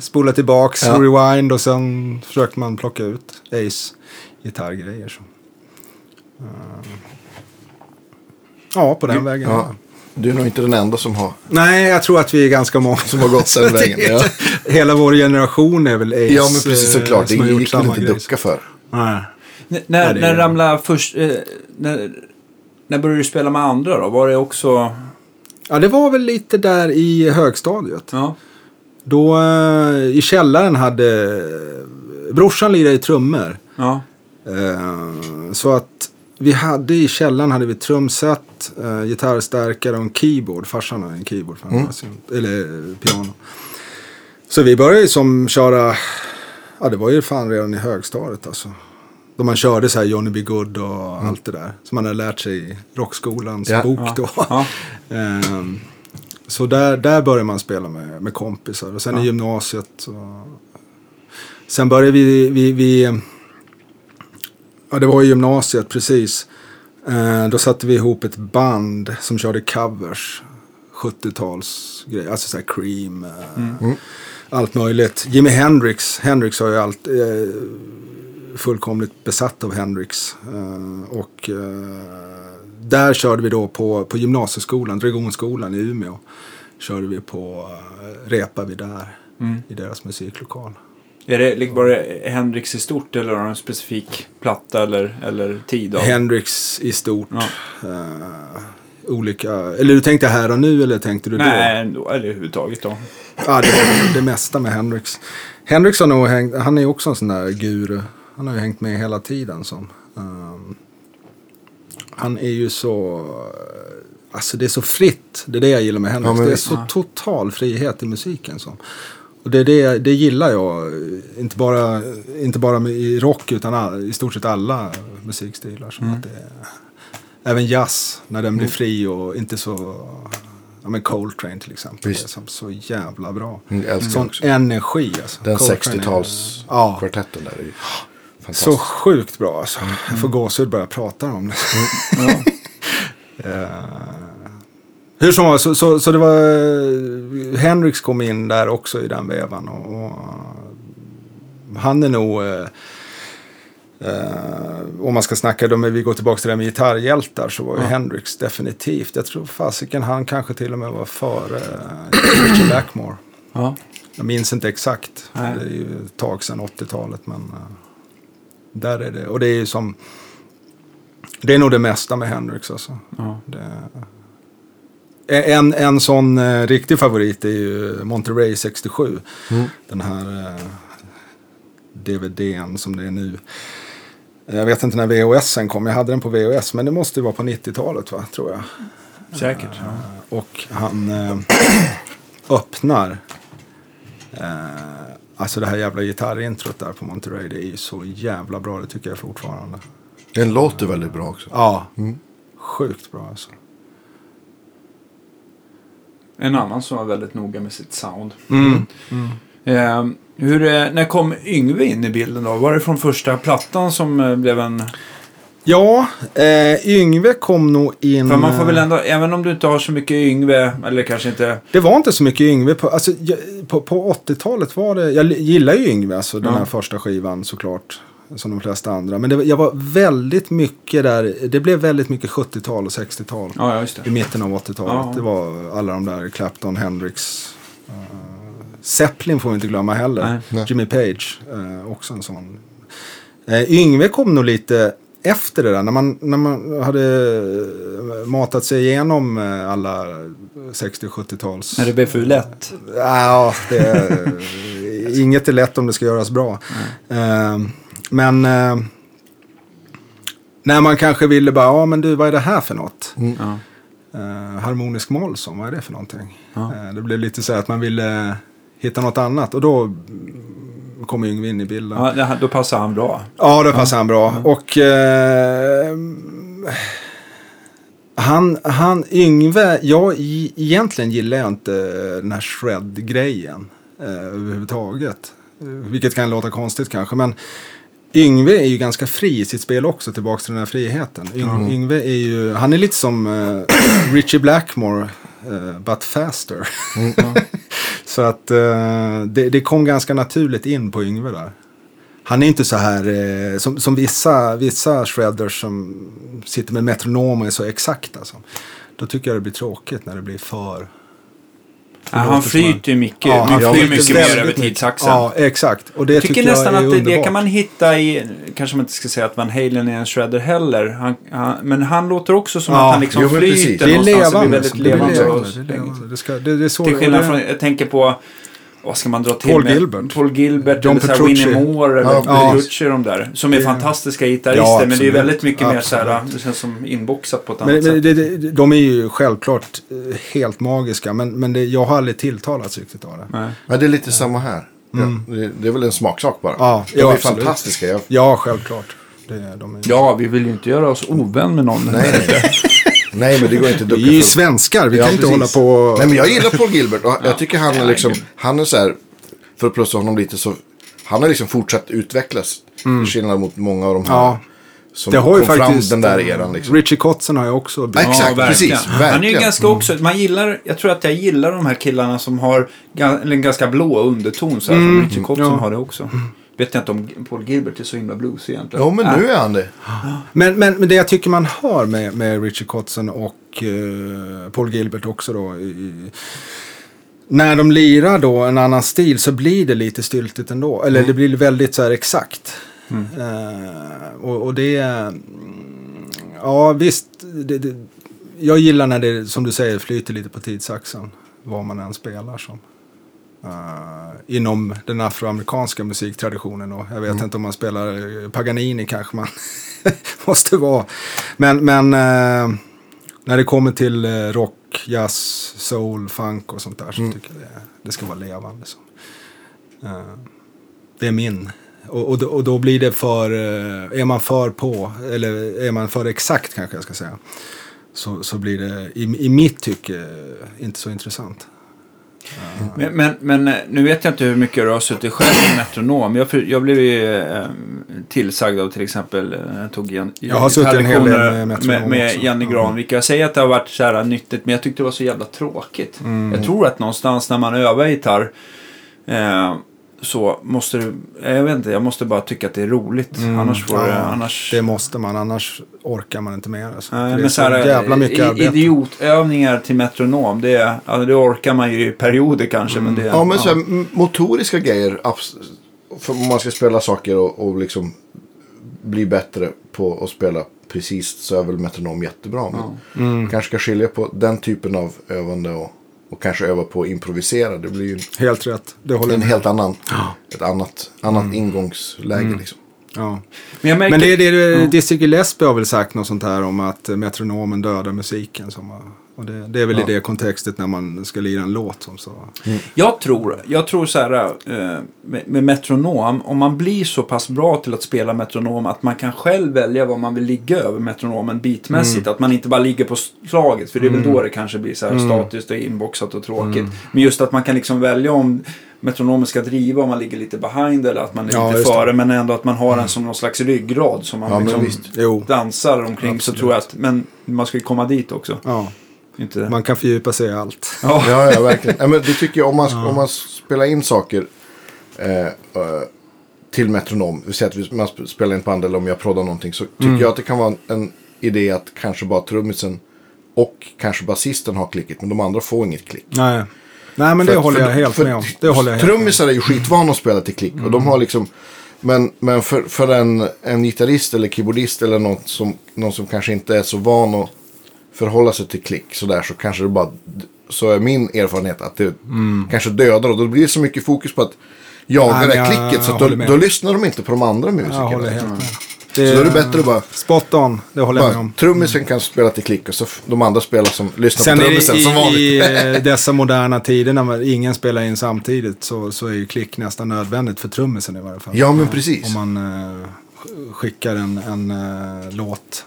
[SPEAKER 3] spolade tillbaks,
[SPEAKER 2] Ja.
[SPEAKER 3] rewind och sen försökte man plocka ut Ace gitarrgrejer. Så. Ehm, ja, på den vägen.
[SPEAKER 2] Ja. Du är nog inte den enda som har,
[SPEAKER 3] Nej, jag tror att vi är ganska många
[SPEAKER 2] som har gått den vägen. Ja,
[SPEAKER 3] Hela vår generation är väl Ace.
[SPEAKER 2] ja men precis
[SPEAKER 3] eh,
[SPEAKER 2] såklart. Det
[SPEAKER 3] som har gjort
[SPEAKER 2] gick väl inte ducka för.
[SPEAKER 3] Nej.
[SPEAKER 1] N- när,
[SPEAKER 3] det
[SPEAKER 1] när ramlade först, eh, när, när började du spela med andra då? Var det också,
[SPEAKER 3] Ja, det var väl lite där i högstadiet.
[SPEAKER 1] ja,
[SPEAKER 3] Då eh, i källaren hade brorsan lirade i trummor.
[SPEAKER 1] ja,
[SPEAKER 3] Eh, så att vi hade i källaren hade vi trumset, eh, gitarrstärkare och en keyboard. Farsan hade en keyboard, för
[SPEAKER 2] Mm.
[SPEAKER 3] eller piano. Så vi började ju som köra, ja det var ju fan redan i högstadiet alltså. Då man körde så här Johnny B. Good och allt det där. Som man hade lärt sig i rockskolans
[SPEAKER 2] Ja.
[SPEAKER 3] bok
[SPEAKER 1] ja,
[SPEAKER 3] då.
[SPEAKER 1] ja.
[SPEAKER 3] Ehm, så där, där började man spela med, med kompisar. Och sen
[SPEAKER 1] Ja.
[SPEAKER 3] i gymnasiet. Så... Sen började vi, vi, vi... Ja, det var i gymnasiet precis. Eh, då satte vi ihop ett band som körde covers. 70-talsgrejer. Alltså så här Cream. eh,
[SPEAKER 2] Mm.
[SPEAKER 3] Allt möjligt. Jimi Hendrix. Hendrix har ju allt... Eh, fullkomligt besatt av Hendrix. Eh, och eh, där körde vi då på, på gymnasieskolan, Dragonskolan i Umeå. Körde vi på, uh, repade vi där
[SPEAKER 1] Mm.
[SPEAKER 3] i deras musiklokal.
[SPEAKER 1] Är det liksom bara Hendrix i stort eller har du en specifik platta eller, eller tid? Av?
[SPEAKER 3] Hendrix i stort.
[SPEAKER 1] Ja.
[SPEAKER 3] eh, olika, eller du tänkte här och nu eller tänkte du då?
[SPEAKER 1] Nej, eller överhuvudtaget då.
[SPEAKER 3] Ja, det det mesta med Hendrix. Hendrix har nog hängt, han är också en sån där guru. Han har ju hängt med hela tiden som. ehm, han är ju så, alltså det är så fritt. Det är det jag gillar med Hendrix.
[SPEAKER 2] Ja, men
[SPEAKER 3] det är så
[SPEAKER 1] Ja.
[SPEAKER 3] total frihet i musiken. Som. Och det, det, det gillar jag. Inte bara, inte bara i rock utan all, i stort sett alla musikstilar. Som
[SPEAKER 1] Mm.
[SPEAKER 3] att det även jazz, när den blir fri och inte så... Ja men Coltrane till exempel.
[SPEAKER 2] Visst.
[SPEAKER 3] Det är som så jävla bra.
[SPEAKER 2] Mm,
[SPEAKER 3] Sån
[SPEAKER 2] också.
[SPEAKER 3] energi alltså.
[SPEAKER 2] Den
[SPEAKER 3] Coltrane är-
[SPEAKER 2] 60-talskvartetten
[SPEAKER 3] Ja,
[SPEAKER 2] där är
[SPEAKER 3] så sjukt bra alltså. Jag får gåshud bara jag pratar om det.
[SPEAKER 1] Ja.
[SPEAKER 3] Eh, hur som helst, så, så, så det var... eh, Hendrix kom in där också i den vevan. Och, och han är nog... eh, Uh, om man ska snacka, om vi går tillbaka till det med gitarrhjältar så var ju
[SPEAKER 1] Ja.
[SPEAKER 3] Hendrix definitivt. Jag tror fasiken han kanske till och med var före uh, Richard Blackmore.
[SPEAKER 1] Ja.
[SPEAKER 3] Jag minns inte exakt.
[SPEAKER 1] Nej.
[SPEAKER 3] Det är ju ett tag sedan 80-talet. Men uh, där är det. Och det är som... Det är nog det mesta med Hendrix alltså.
[SPEAKER 1] Ja.
[SPEAKER 3] Det, en, en sån eh, riktig favorit är ju Monterey 67. Den här eh, DVDn som det är nu. Jag vet inte när VHSen kom. Jag hade den på VHS. Men det måste ju vara på 90-talet va, tror jag.
[SPEAKER 1] Säkert.
[SPEAKER 3] Och han eh, öppnar. Alltså det här jävla gitarrintrot där på Monterey. Det är ju så jävla bra. Det tycker jag fortfarande.
[SPEAKER 2] Den låter väldigt bra också.
[SPEAKER 3] Ja, sjukt bra alltså.
[SPEAKER 1] En annan som var väldigt noga med sitt sound.
[SPEAKER 3] Mm.
[SPEAKER 1] Eh, hur, när kom Yngve in i bilden då? Var det från första plattan som eh, blev en...
[SPEAKER 3] Ja, eh, Yngve kom nog in.
[SPEAKER 1] För man får väl ändå, även om du inte har så mycket Yngve, eller kanske inte...
[SPEAKER 3] Det var inte så mycket Yngve. På, alltså, på, på 80-talet var det. Jag gillar ju Yngve, alltså den
[SPEAKER 1] Ja.
[SPEAKER 3] här första skivan såklart. Som de flesta andra. Men det, jag var väldigt mycket där. Det blev väldigt mycket 70-tal och 60-tal.
[SPEAKER 1] Ja, ja
[SPEAKER 3] I mitten av 80-talet.
[SPEAKER 1] Ja.
[SPEAKER 3] Det var alla de där Clapton, Hendrix. Uh, Zeppelin får vi inte glömma heller.
[SPEAKER 1] Nej.
[SPEAKER 3] Jimmy Page, eh, också en sån. Uh, Yngve kom nog lite efter det där. När man, när man hade eh, matat sig igenom eh, alla 60-70-tals...
[SPEAKER 1] När det blev för lätt.
[SPEAKER 3] Ja, det är, inget är lätt om det ska göras bra. Eh, men eh, när man kanske ville bara, ja men du vad är det här för något?
[SPEAKER 1] Ja.
[SPEAKER 3] Eh, harmonisk mollson, vad är det för någonting?
[SPEAKER 1] Ja.
[SPEAKER 3] Eh, det blev lite så att man ville hitta något annat och då mm, kom Yngve in i bilden.
[SPEAKER 1] Ja, det- då passar han bra.
[SPEAKER 3] Ja, då passar han bra. Och eh, han, han, Yngve, jag egentligen gillar jag inte den här shred-grejen eh, överhuvudtaget. Vilket kan låta konstigt kanske, men Yngve är ju ganska fri i sitt spel också, tillbaka till den här friheten. Yng, Yngve är ju, han är lite som eh, Richie Blackmore, eh, but faster. Så att eh, det, det kom ganska naturligt in på Yngve där. Han är inte så här eh, som, som vissa, vissa shredders som sitter med metronom och är så exakta. Alltså. Då tycker jag det blir tråkigt när det blir för...
[SPEAKER 1] Ja, han flyter ju mycket,
[SPEAKER 3] Ja, han flyter
[SPEAKER 1] mycket mer över tidsaxeln.
[SPEAKER 3] Ja, exakt. Och det
[SPEAKER 1] Jag
[SPEAKER 3] tycker,
[SPEAKER 1] tycker nästan
[SPEAKER 3] jag är
[SPEAKER 1] att det, det kan man hitta i, kanske man inte ska säga att Van Halen är en shredder heller. Han, han, men han låter också som
[SPEAKER 3] Ja,
[SPEAKER 1] att han liksom
[SPEAKER 2] jo,
[SPEAKER 1] flyter
[SPEAKER 2] precis.
[SPEAKER 3] Det är
[SPEAKER 1] någonstans.
[SPEAKER 3] levande.
[SPEAKER 1] Det
[SPEAKER 3] Det
[SPEAKER 1] blir
[SPEAKER 3] är
[SPEAKER 1] väldigt levande.
[SPEAKER 3] levande. Det är levande. Det, ska, det, det är så
[SPEAKER 1] Till skillnad
[SPEAKER 3] det-
[SPEAKER 1] från, jag tänker på, vad ska man dra till
[SPEAKER 3] Paul
[SPEAKER 1] med?
[SPEAKER 3] Gilbert.
[SPEAKER 1] Paul Gilbert,
[SPEAKER 3] John
[SPEAKER 1] eller så här
[SPEAKER 3] Petrucci.
[SPEAKER 1] Winnie Moore, eller
[SPEAKER 2] Ja,
[SPEAKER 1] Petrucci de där. Som är fantastiska gitarrister,
[SPEAKER 3] Ja,
[SPEAKER 1] men det är
[SPEAKER 3] absolut.
[SPEAKER 1] väldigt mycket mer så här,
[SPEAKER 3] Absolut.
[SPEAKER 1] det känns som inboxat på ett annat
[SPEAKER 3] Men, men
[SPEAKER 1] sätt.
[SPEAKER 3] det, det, de är ju självklart eh, helt magiska. Men, men det, jag har aldrig tilltalats riktigt av det.
[SPEAKER 1] Nej.
[SPEAKER 2] Men det är lite samma här. Ja, det, det är väl en smaksak bara.
[SPEAKER 3] Ja,
[SPEAKER 2] de
[SPEAKER 3] ja,
[SPEAKER 2] är
[SPEAKER 3] absolut.
[SPEAKER 2] fantastiska. Jag,
[SPEAKER 3] Ja, självklart. Det, de är,
[SPEAKER 1] Ja, vi vill ju inte göra oss ovän med någon.
[SPEAKER 2] nej, nej. men det går inte att
[SPEAKER 3] vi är
[SPEAKER 2] ducka
[SPEAKER 3] ju
[SPEAKER 2] för.
[SPEAKER 3] svenskar. Vi
[SPEAKER 2] Ja,
[SPEAKER 3] kan inte hålla
[SPEAKER 2] precis.
[SPEAKER 3] på...
[SPEAKER 2] Nej, men jag gillar Paul Gilbert. Och jag tycker han är liksom, han är så här, för att plussa honom lite så, han har liksom fortsatt utvecklas. Till skillnad mot många av de här
[SPEAKER 3] Ja.
[SPEAKER 2] som
[SPEAKER 3] Det har ju
[SPEAKER 2] kom
[SPEAKER 3] faktiskt...
[SPEAKER 2] fram den där eran. Liksom.
[SPEAKER 3] Richie Kotzen har ju också...
[SPEAKER 2] Nej, Exakt,
[SPEAKER 1] verkligen.
[SPEAKER 2] precis,
[SPEAKER 1] Han är ju
[SPEAKER 2] verkligen.
[SPEAKER 1] ganska också, man gillar, jag tror att jag gillar de här killarna som har ga- eller en ganska blå underton. Så här, som Richie Kotzen
[SPEAKER 3] ja.
[SPEAKER 1] har det också. Vet jag inte om Paul Gilbert är så himla blues egentligen.
[SPEAKER 2] Jo, men
[SPEAKER 1] Äh,
[SPEAKER 2] nu är han det.
[SPEAKER 3] Men, men, men det jag tycker man hör med, med Richie Kotzen och eh, Paul Gilbert också då. I, när de lirar då en annan stil så blir det lite styltigt ändå. Eller det blir väldigt så här exakt. Eh, och, och det är... mm, Ja visst. Det, det, jag gillar när det som du säger flyter lite på tidsaxeln. Vad man än spelar som. Eh, inom den afroamerikanska musiktraditionen. Och jag vet inte om man spelar eh, Paganini kanske man måste vara. Men, men eh, när det kommer till eh, rock, jazz, soul, funk och sånt där så tycker jag det, det ska vara levande. Så. Eh, det är min. Och, och, då, och då blir det för, är man för på, eller är man för exakt kanske jag ska säga. Så, så blir det i, i mitt tycke inte så intressant.
[SPEAKER 1] Men, men, men eh, nu vet jag inte hur mycket du har suttit själv med metronom. Jag, jag blev ju eh, tillsagd av till exempel, eh, jag tog Jan,
[SPEAKER 3] Jag har suttit en hel del med
[SPEAKER 1] med, med
[SPEAKER 3] Ja.
[SPEAKER 1] Granvik. Jag säger att det har varit så här nyttigt, men jag tyckte det var så jävla tråkigt.
[SPEAKER 3] Mm.
[SPEAKER 1] Jag tror att någonstans när man övar gitarr eh, så måste du, jag vet inte, jag måste bara tycka att det är roligt. Annars får det,
[SPEAKER 3] Ja,
[SPEAKER 1] annars...
[SPEAKER 3] Det måste man, annars orkar man inte mer. Alltså.
[SPEAKER 1] Nej,
[SPEAKER 3] det är så
[SPEAKER 1] så här,
[SPEAKER 3] jävla mycket
[SPEAKER 1] i-
[SPEAKER 3] arbete.
[SPEAKER 1] Idiotövningar till metronom, det, är- alltså, det orkar man ju i perioder kanske. Men det,
[SPEAKER 2] Ja, men så här, m- motoriska grejer. om man ska spela saker och, och liksom bli bättre på att spela precis så är väl metronom jättebra. Men
[SPEAKER 3] Mm.
[SPEAKER 2] kanske ska skilja på den typen av övande och, och kanske öva på att improvisera. Det blir ju
[SPEAKER 3] Helt rätt. Det håller
[SPEAKER 2] en
[SPEAKER 3] med.
[SPEAKER 2] helt annan, ett annat, annat ingångsläge. Liksom.
[SPEAKER 3] Ja.
[SPEAKER 1] men jag märker,
[SPEAKER 3] Men det är det, Dizzy Gillespie har väl sagt något sånt här om att metronomen dödar musiken. Som, och det, det är väl
[SPEAKER 2] Ja.
[SPEAKER 3] i det kontextet när man ska lira en låt som så.
[SPEAKER 1] Jag tror, jag tror så här eh, med, med metronom, om man blir så pass bra till att spela metronom att man kan själv välja vad man vill ligga över metronomen beatmässigt. Att man inte bara ligger på slaget, för det är väl då det kanske blir så här statiskt och inboxat och tråkigt. Men just att man kan liksom välja om metronomen ska driva om man ligger lite behind eller att man är
[SPEAKER 3] Ja,
[SPEAKER 1] lite före men ändå att man har den som någon slags ryggrad som man
[SPEAKER 2] Ja,
[SPEAKER 1] liksom dansar omkring så
[SPEAKER 3] Absolut.
[SPEAKER 1] tror jag att, men man ska ju komma dit också.
[SPEAKER 3] Ja,
[SPEAKER 1] Inte...
[SPEAKER 3] man kan fördjupa sig i allt.
[SPEAKER 1] Ja.
[SPEAKER 2] Ja, ja, verkligen. Ja, men det tycker jag, om man, om man spelar in saker eh, eh, till metronom, vi säger att vi, man sp- spelar in på andra eller om jag proddar någonting, så tycker jag att det kan vara en, en idé att kanske bara trummisen och kanske basisten har klicket, men de andra får inget klick.
[SPEAKER 3] Nej, Nej men det
[SPEAKER 2] För-
[SPEAKER 3] håller
[SPEAKER 2] för-
[SPEAKER 3] jag helt
[SPEAKER 2] för
[SPEAKER 3] med om. Det håller jag helt med om.
[SPEAKER 2] Trummisar är ju skitvana att spela till klick. Och de har liksom, men men för, för en, en gitarrist eller keyboardist eller någon som, någon som kanske inte är så van att förhålla sig till klick sådär så kanske det bara, så är min erfarenhet att det kanske dödar och då blir det så mycket fokus på att jaga
[SPEAKER 3] Nej,
[SPEAKER 2] det
[SPEAKER 3] jag-
[SPEAKER 2] klicket så
[SPEAKER 3] jag
[SPEAKER 2] då, då lyssnar de inte på de andra
[SPEAKER 3] Jag
[SPEAKER 2] musikerna.
[SPEAKER 3] håller helt med.
[SPEAKER 2] Så då är det bättre att bara,
[SPEAKER 3] Spot on, det håller jag med om.
[SPEAKER 2] trummisen kan spela till klick och så de andra spelar som lyssnar
[SPEAKER 3] Sen
[SPEAKER 2] på trummisen
[SPEAKER 3] det
[SPEAKER 2] som vanligt.
[SPEAKER 3] i eh, dessa moderna tider när ingen spelar in samtidigt så, så är ju klick nästan nödvändigt för trummisen i varje fall.
[SPEAKER 2] Ja men precis.
[SPEAKER 3] Om man sk- skickar en, en eh, låt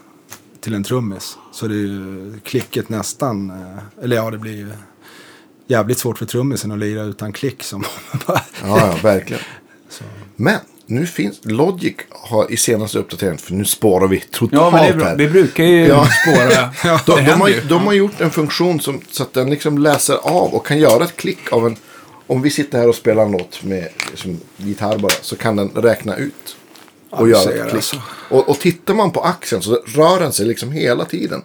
[SPEAKER 3] till en trummis så är det ju klicket nästan, eh, eller ja det blir ju jävligt svårt för trummisen att lira utan klick som
[SPEAKER 2] Ja, ja, verkligen.
[SPEAKER 3] Så.
[SPEAKER 2] Men nu finns Logic har i senaste uppdateringen, för nu spårar vi totalt
[SPEAKER 1] Ja, men det är bra.
[SPEAKER 2] här.
[SPEAKER 1] Vi brukar ju
[SPEAKER 2] Ja.
[SPEAKER 1] spåra.
[SPEAKER 2] De, de, har, de har gjort en funktion som, så att den liksom läser av och kan göra ett klick av en... Om vi sitter här och spelar en låt med som gitarr bara så kan den räkna ut. Och
[SPEAKER 3] ser
[SPEAKER 2] ett klick.
[SPEAKER 3] alltså.
[SPEAKER 2] Och, och tittar man på axeln så rör den sig liksom hela tiden.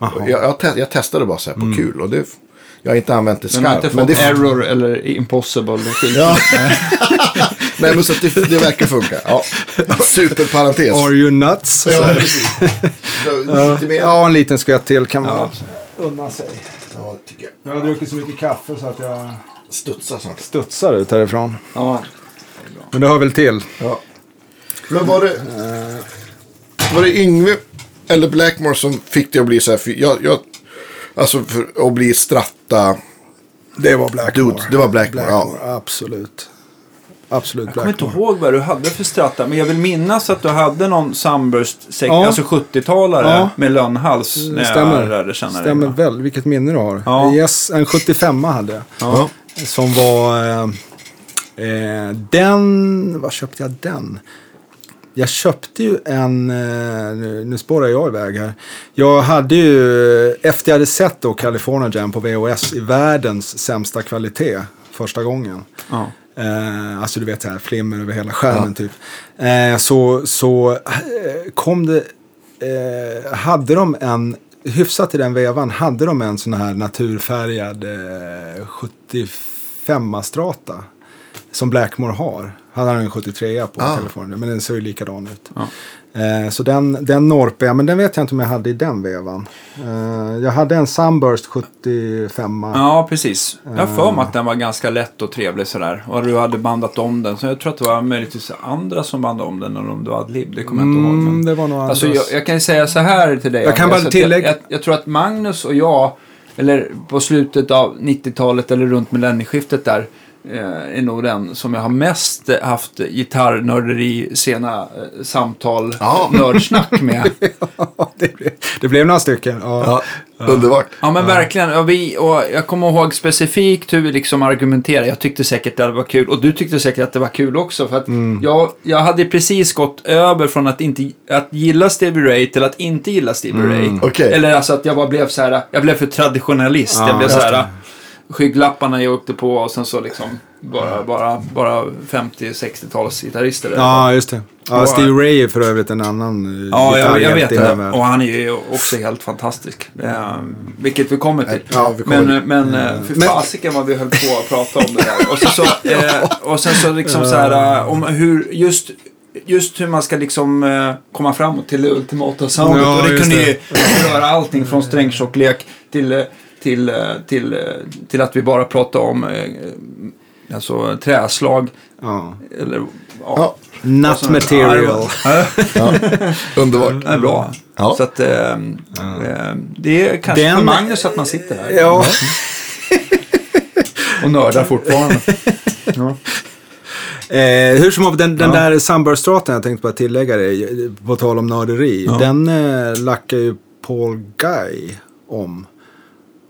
[SPEAKER 2] Jag, jag, te, jag testade bara så här på
[SPEAKER 3] Mm.
[SPEAKER 2] kul och det, jag har inte använt det
[SPEAKER 1] Den har
[SPEAKER 2] skarpt.
[SPEAKER 1] inte
[SPEAKER 2] Men
[SPEAKER 1] fått
[SPEAKER 2] det,
[SPEAKER 1] error eller impossible.
[SPEAKER 2] Ja. Nej men så att det, det verkar funka. Ja. Superparentes.
[SPEAKER 3] Are you nuts?
[SPEAKER 2] Ja. Så.
[SPEAKER 3] Ja, en liten skvätt till kan man unna sig.
[SPEAKER 2] Ja, tycker jag.
[SPEAKER 3] Jag har druckit så mycket kaffe så att jag
[SPEAKER 2] Studsa snart.
[SPEAKER 3] studsar ut härifrån.
[SPEAKER 1] Ja.
[SPEAKER 3] Men det hör väl till.
[SPEAKER 2] Ja. Men var det, var det Yngve eller Blackmore som fick det att bli så här? För jag, jag, alltså för att bli stratta.
[SPEAKER 3] Det var Blackmore.
[SPEAKER 2] Dude, det var Blackmore, ja.
[SPEAKER 3] Absolut. Absolut
[SPEAKER 1] Jag kommer inte
[SPEAKER 3] Blackmore.
[SPEAKER 1] ihåg vad du hade för stratta, men jag vill minnas att du hade någon Sunburst,
[SPEAKER 3] Ja.
[SPEAKER 1] alltså 70-talare
[SPEAKER 3] Ja.
[SPEAKER 1] med lönnhals när
[SPEAKER 3] Stämmer.
[SPEAKER 1] jag lärde känna
[SPEAKER 3] Stämmer
[SPEAKER 1] dig.
[SPEAKER 3] väl. Vilket minne du har.
[SPEAKER 1] Ja.
[SPEAKER 3] Yes, en 75 hade jag.
[SPEAKER 2] Ja.
[SPEAKER 3] Som var... Eh, eh, den... Var köpte jag den? Jag köpte ju en... Eh, nu, nu spårar jag iväg här. Jag hade ju... Efter jag hade sett då California Jam på VHS i världens sämsta kvalitet första gången.
[SPEAKER 1] Ja.
[SPEAKER 3] Eh, alltså du vet så här, flimmer över hela skärmen typ. Eh, så så eh, kom det, eh, hade de en, hyfsat i den vevan, hade de en sån här naturfärgad eh, 75-strata. Som Blackmore har. Han har en 73 på
[SPEAKER 2] Ah.
[SPEAKER 3] California, men den ser ju likadan ut.
[SPEAKER 1] Ja.
[SPEAKER 3] Eh, så den, den norpade jag, men den vet jag inte om jag hade i den vevan. Eh, jag hade en Sunburst 75.
[SPEAKER 1] ja, precis. Jag har för mig att den var ganska lätt och trevlig sådär. Och du hade bandat om den. Så jag tror att det var möjligtvis andra som bandade om den. Eller om det var Adlib. Det kommer jag inte ihåg.
[SPEAKER 3] Mm,
[SPEAKER 1] Men...
[SPEAKER 3] det var nog
[SPEAKER 1] Alltså, jag, jag kan ju säga så här till dig.
[SPEAKER 3] Jag kan bara
[SPEAKER 1] att jag,
[SPEAKER 3] tillägga-
[SPEAKER 1] jag, jag tror att Magnus och jag, eller på slutet av 90-talet eller runt millennieskiftet där, är nog den som jag har mest eh, haft gitarrnörderi, sena eh, samtal,
[SPEAKER 2] Ja.
[SPEAKER 1] nördsnack med.
[SPEAKER 3] det, blev, det blev några stycken. Ja.
[SPEAKER 2] Ja, underbart.
[SPEAKER 1] Ja men verkligen. Och, vi, och jag kommer ihåg specifikt hur vi liksom argumenterade. Jag tyckte säkert att det var kul. Och du tyckte säkert att det var kul också. För att jag, jag hade precis gått över från att, inte, att gilla Stevie Ray till att inte gilla Stevie Ray.
[SPEAKER 2] Okej.
[SPEAKER 1] Eller alltså att jag bara blev så här. Jag blev för traditionalist.
[SPEAKER 3] Ja,
[SPEAKER 1] jag blev så här. Skygglapparna jag åkte på och sen så liksom bara, bara, bara 50-60-tals gitarrister.
[SPEAKER 3] Ja, just det. Ja,
[SPEAKER 1] Och-
[SPEAKER 3] Steve Ray är för övrigt en annan eh,
[SPEAKER 1] Ja, jag, jag vet det.
[SPEAKER 3] världen.
[SPEAKER 1] Och han är ju också helt fantastisk. Eh, vilket vi kommer till.
[SPEAKER 2] Ja, vi kommer
[SPEAKER 1] men
[SPEAKER 2] dit.
[SPEAKER 1] men eh, för
[SPEAKER 3] Men-
[SPEAKER 1] fasiken vad vi höll på att prata om det där. Och, så, så, eh, och sen så liksom så här eh, om hur just Just hur man ska liksom eh, komma framåt till det ultimata soundet.
[SPEAKER 3] Ja,
[SPEAKER 1] och det kunde ju
[SPEAKER 3] det.
[SPEAKER 1] röra allting från strängtjocklek till, eh, till, eh, till, eh, till att vi bara pratar om eh, alltså, träslag.
[SPEAKER 3] Ja.
[SPEAKER 1] Eller, ja.
[SPEAKER 2] Ja,
[SPEAKER 3] Not
[SPEAKER 1] Och så-
[SPEAKER 3] material.
[SPEAKER 1] Ja,
[SPEAKER 2] ja. Underbart.
[SPEAKER 1] det är bra.
[SPEAKER 2] Ja.
[SPEAKER 1] Så att eh, det är kanske
[SPEAKER 3] Den-
[SPEAKER 1] för Magnus att man sitter här
[SPEAKER 3] Ja.
[SPEAKER 1] och nördar fortfarande. ja.
[SPEAKER 3] Eh, hur som helst, den, den
[SPEAKER 1] Ja.
[SPEAKER 3] där Sunburst-straten jag tänkte bara tillägga det, på tal om nörderi.
[SPEAKER 1] Ja.
[SPEAKER 3] Den eh, lackar ju Paul Guy om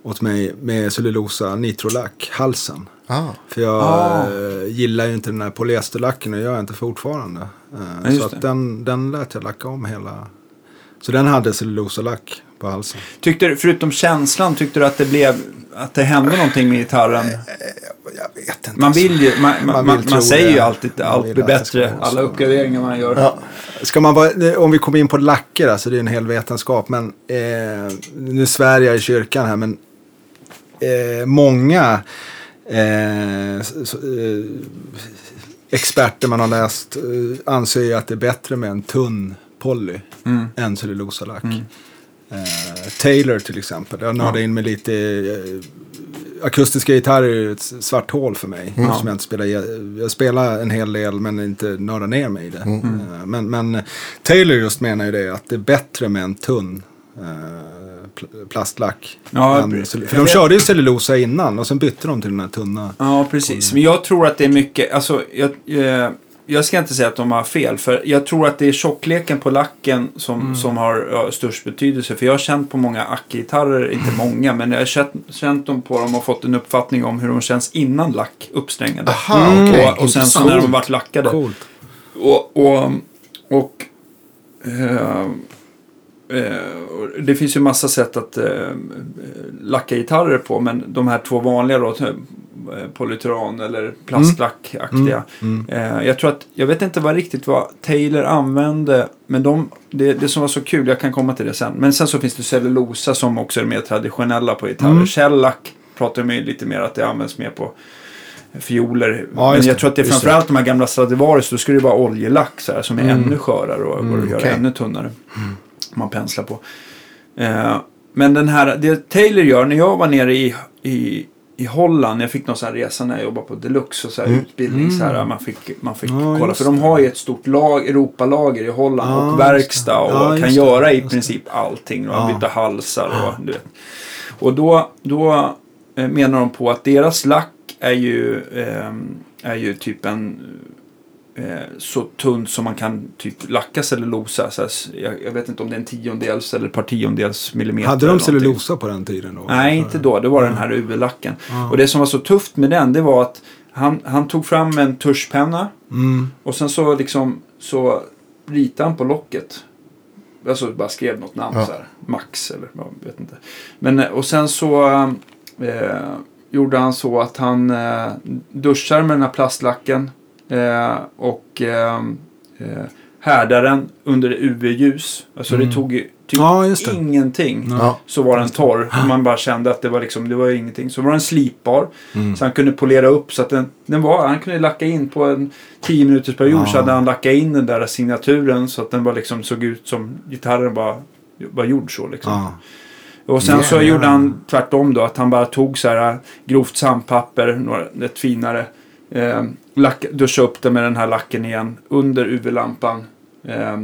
[SPEAKER 3] åt mig med cellulosa nitrolack, halsen.
[SPEAKER 2] Ah.
[SPEAKER 3] För jag
[SPEAKER 1] Ah.
[SPEAKER 3] eh, gillar ju inte den här polyesterlacken och gör jag inte fortfarande.
[SPEAKER 1] Ja,
[SPEAKER 3] Eh,
[SPEAKER 1] just
[SPEAKER 3] så att den, den lät jag lacka om hela. Så den hade cellulosalack på halsen.
[SPEAKER 1] Tyckte du, förutom känslan, tyckte du att det blev att det hände någonting med gitarren?
[SPEAKER 3] Jag vet inte.
[SPEAKER 1] Man vill ju, man, man,
[SPEAKER 3] Man vill
[SPEAKER 1] man säger
[SPEAKER 3] det.
[SPEAKER 1] ju alltid att allt blir bättre. Alla uppgraderingar man gör.
[SPEAKER 2] Ja.
[SPEAKER 3] Ska man vara, om vi kommer in på lacker, alltså det är en hel vetenskap. Men eh, nu svär jag i kyrkan här, men eh, många eh, eh, experter man har läst eh, anser ju att det är bättre med en tunn poly
[SPEAKER 1] Mm.
[SPEAKER 3] än cellulosalack. Eh, Taylor till exempel, jag nördade
[SPEAKER 1] Ja.
[SPEAKER 3] in med lite akustiska gitarrer är ett svart hål för mig.
[SPEAKER 1] Mm.
[SPEAKER 3] Som jag, inte spelar, jag, spelar en hel del men inte nördar ner mig i det.
[SPEAKER 1] Mm.
[SPEAKER 3] Men, men Taylor just menar ju det att det är bättre med en tunn plastlack.
[SPEAKER 1] Ja,
[SPEAKER 3] än, för de körde ju cellulosa innan och sen bytte de till den här tunna.
[SPEAKER 1] Ja, precis. Men jag tror att det är mycket, alltså, jag, eh, jag ska inte säga att de har fel, för jag tror att det är tjockleken på lacken som, som har ja, störst betydelse. För jag har känt på många Acke-gitarrer, inte många, men jag har känt, känt dem på dem och fått en uppfattning om hur de känns innan lack, uppsträngade.
[SPEAKER 2] Aha,
[SPEAKER 3] Mm.
[SPEAKER 2] okej.
[SPEAKER 1] och, och sen så när de varit lackade.
[SPEAKER 3] Coolt.
[SPEAKER 1] Och, och, och, eh, och det finns ju massa sätt att eh, lacka gitarrer på. Men de här två vanliga då, eh, polytyran eller plastlackaktiga.
[SPEAKER 3] Mm.
[SPEAKER 1] Eh, jag tror att, jag vet inte vad riktigt vad Taylor använde. Men de, det, det som var så kul, jag kan komma till det sen. Men sen så finns det cellulosa som också är mer traditionella på gitarrer.
[SPEAKER 3] Mm.
[SPEAKER 1] Shellac pratar man ju lite mer att det används mer på fioler.
[SPEAKER 3] Ja,
[SPEAKER 1] men jag
[SPEAKER 3] det,
[SPEAKER 1] tror att det är
[SPEAKER 3] just det.
[SPEAKER 1] framförallt de här gamla Stradivarius. Då skulle det vara oljelack så här, som är
[SPEAKER 3] Mm.
[SPEAKER 1] ännu skörare och går att göra ännu tunnare. Om man penslar på. Eh, men den här, det Taylor gör, när jag var nere i, i, i Holland, jag fick någon sån här resa när jag jobbade på Deluxe och så här utbildning så här, man fick, man fick
[SPEAKER 3] Mm. Ja,
[SPEAKER 1] kolla. För de har ju ett stort lag, Europalager i Holland
[SPEAKER 3] Ja,
[SPEAKER 1] och
[SPEAKER 3] just
[SPEAKER 1] verkstad och.
[SPEAKER 3] Ja,
[SPEAKER 1] kan göra i
[SPEAKER 3] just det.
[SPEAKER 1] princip allting. Och
[SPEAKER 3] Ja.
[SPEAKER 1] byta halsar och du vet. Och då, då eh, menar de på att deras lack är ju, ehm, är ju typ en eh, så tunn som man kan typ lacka cellulosa. Så här, s- jag, jag vet inte om det är en tiondels eller ett par tiondels millimeter.
[SPEAKER 3] Hade
[SPEAKER 1] eller
[SPEAKER 3] de cellulosa på den tiden då?
[SPEAKER 1] Nej, inte då. Det var den här UV-lacken.
[SPEAKER 3] Ja.
[SPEAKER 1] Och det som var så tufft med den, det var att han, han tog fram en tuschpenna
[SPEAKER 3] Mm.
[SPEAKER 1] och sen så liksom så ritade han på locket. Alltså bara skrev något namn
[SPEAKER 2] Ja.
[SPEAKER 1] så här. Max eller jag vet inte. Men eh, och sen så eh, gjorde han så att han eh, duschar med den här plastlacken eh, och eh, eh, härdade den under UV-ljus. Alltså det tog typ
[SPEAKER 3] Mm. Ja, det.
[SPEAKER 1] ingenting.
[SPEAKER 2] Ja.
[SPEAKER 1] Så var den torr. Och man bara kände att det var liksom, det var ingenting. Så var den slipbar.
[SPEAKER 3] Mm.
[SPEAKER 1] Så han kunde polera upp så att den, den var, han kunde lacka in på en 10 minuters period
[SPEAKER 3] Ja.
[SPEAKER 1] så hade han lackat in den där signaturen så att den bara liksom såg ut som gitarren bara var gjord så liksom.
[SPEAKER 3] Ja.
[SPEAKER 1] Och sen så
[SPEAKER 3] Ja, ja.
[SPEAKER 1] gjorde han tvärtom då att han bara tog så här grovt sandpapper, några, ett finare. Eh, lack, duscha upp det med den här lacken igen under UV-lampan. Eh,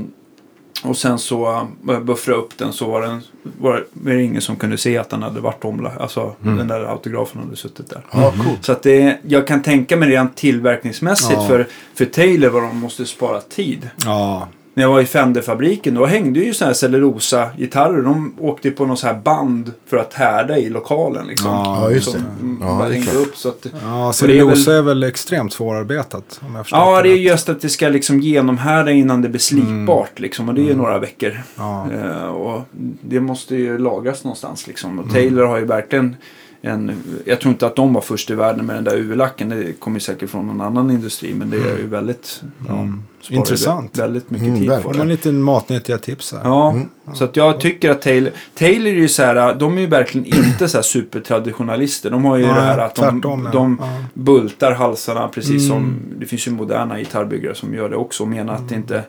[SPEAKER 1] och sen så uh, buffra upp den så var, den, var det ingen som kunde se att den hade varit omlagd. Alltså
[SPEAKER 3] Mm.
[SPEAKER 1] den där autografen hade suttit där.
[SPEAKER 2] Ja, coolt.
[SPEAKER 1] Så att det, jag kan tänka mig rent tillverkningsmässigt för, för Taylor vad de måste spara tid.
[SPEAKER 3] Ja.
[SPEAKER 1] När jag var i Fender-fabriken då hängde ju sådana här cellulosa-gitarrer. De åkte på något så här band för att härda i lokalen liksom.
[SPEAKER 3] Ja,
[SPEAKER 2] Ja, just det.
[SPEAKER 1] mm,
[SPEAKER 2] Ja, det är
[SPEAKER 1] upp så att...
[SPEAKER 3] Ja,
[SPEAKER 1] det är väl-
[SPEAKER 3] cellulosa är väl extremt svårarbetat. Om jag
[SPEAKER 1] Ja, det är
[SPEAKER 3] rätt.
[SPEAKER 1] just att det ska liksom genomhärda innan det blir slipbart liksom. Och det är ju några veckor.
[SPEAKER 3] Ja.
[SPEAKER 1] Eh, och det måste ju lagras någonstans liksom. Och Taylor har ju verkligen en, jag tror inte att de var först i världen med den där UV-lacken. Det kommer ju säkert från någon annan industri. Men det är ju väldigt... Ja,
[SPEAKER 3] Mm.
[SPEAKER 1] sparar
[SPEAKER 3] Intressant.
[SPEAKER 1] Väldigt mycket
[SPEAKER 2] Mm,
[SPEAKER 1] tid
[SPEAKER 2] verkligen.
[SPEAKER 1] på det.
[SPEAKER 3] lite matnyttiga tips här.
[SPEAKER 1] Ja, så att jag tycker att Taylor, Taylor är ju så här, de är ju verkligen inte så här supertraditionalister. De har ju
[SPEAKER 3] Nej,
[SPEAKER 1] det här att de,
[SPEAKER 3] tvärtom, ja.
[SPEAKER 1] de
[SPEAKER 3] Ja.
[SPEAKER 1] bultar halsarna precis
[SPEAKER 3] Mm.
[SPEAKER 1] som, det finns ju moderna gitarrbyggare som gör det också och menar att det inte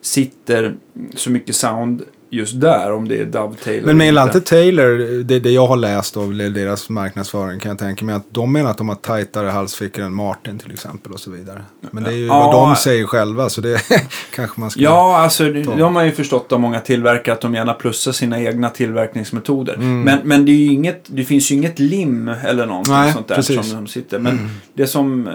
[SPEAKER 1] sitter så mycket sound just där om det är dovetail.
[SPEAKER 3] Men menar inte Taylor, det, det jag har läst av deras marknadsföring kan jag tänka mig att de menar att de har tajtare halsfickor än Martin till exempel och så vidare. Men det är ju
[SPEAKER 1] Ja.
[SPEAKER 3] vad de säger själva så det kanske man ska...
[SPEAKER 1] Ja, alltså
[SPEAKER 3] Ta.
[SPEAKER 1] de har ju förstått av många tillverkare att de gärna plussar sina egna tillverkningsmetoder.
[SPEAKER 3] Mm.
[SPEAKER 1] Men, men det, inget, det finns ju inget lim eller någonting
[SPEAKER 3] Nej,
[SPEAKER 1] sånt där
[SPEAKER 3] precis. Mm.
[SPEAKER 1] som de sitter. Men det som,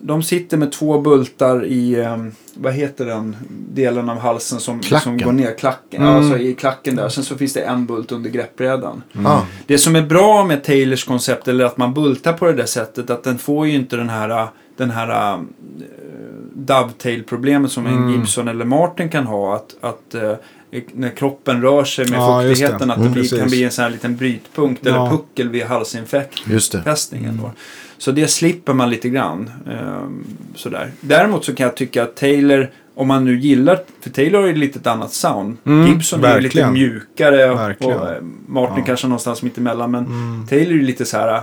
[SPEAKER 1] de sitter med två bultar i, eh, vad heter den delen av halsen som, som går ner, klacken.
[SPEAKER 3] Mm.
[SPEAKER 1] Ja, alltså i klacken där. Sen så finns det en bult under greppbrädan.
[SPEAKER 2] Ah,
[SPEAKER 1] Det som är bra med Taylors koncept, eller att man bultar på det där sättet, att den får ju inte den här, den här uh, dovetail-problemet som en
[SPEAKER 3] Mm.
[SPEAKER 1] Gibson eller Martin kan ha. Att, att eh, när kroppen rör sig med
[SPEAKER 3] Ja, just det.
[SPEAKER 1] fuktigheten, att det
[SPEAKER 3] Mm,
[SPEAKER 1] blir, kan bli en sån här liten brytpunkt eller
[SPEAKER 3] Ja.
[SPEAKER 1] puckel vid halsinfektion.
[SPEAKER 2] just det.
[SPEAKER 1] Fästningen då. Så det slipper man lite grann. ehm, sådär. Däremot så kan jag tycka att Taylor, om man nu gillar, för Taylor ju lite ett annat sound.
[SPEAKER 3] Mm,
[SPEAKER 1] Gibson är ju lite
[SPEAKER 3] verkligen.
[SPEAKER 1] mjukare och,
[SPEAKER 3] Verkligen.
[SPEAKER 1] och eh, Martin
[SPEAKER 3] Ja.
[SPEAKER 1] kanske någonstans mitt emellan. Men
[SPEAKER 3] Mm.
[SPEAKER 1] Taylor är ju lite så här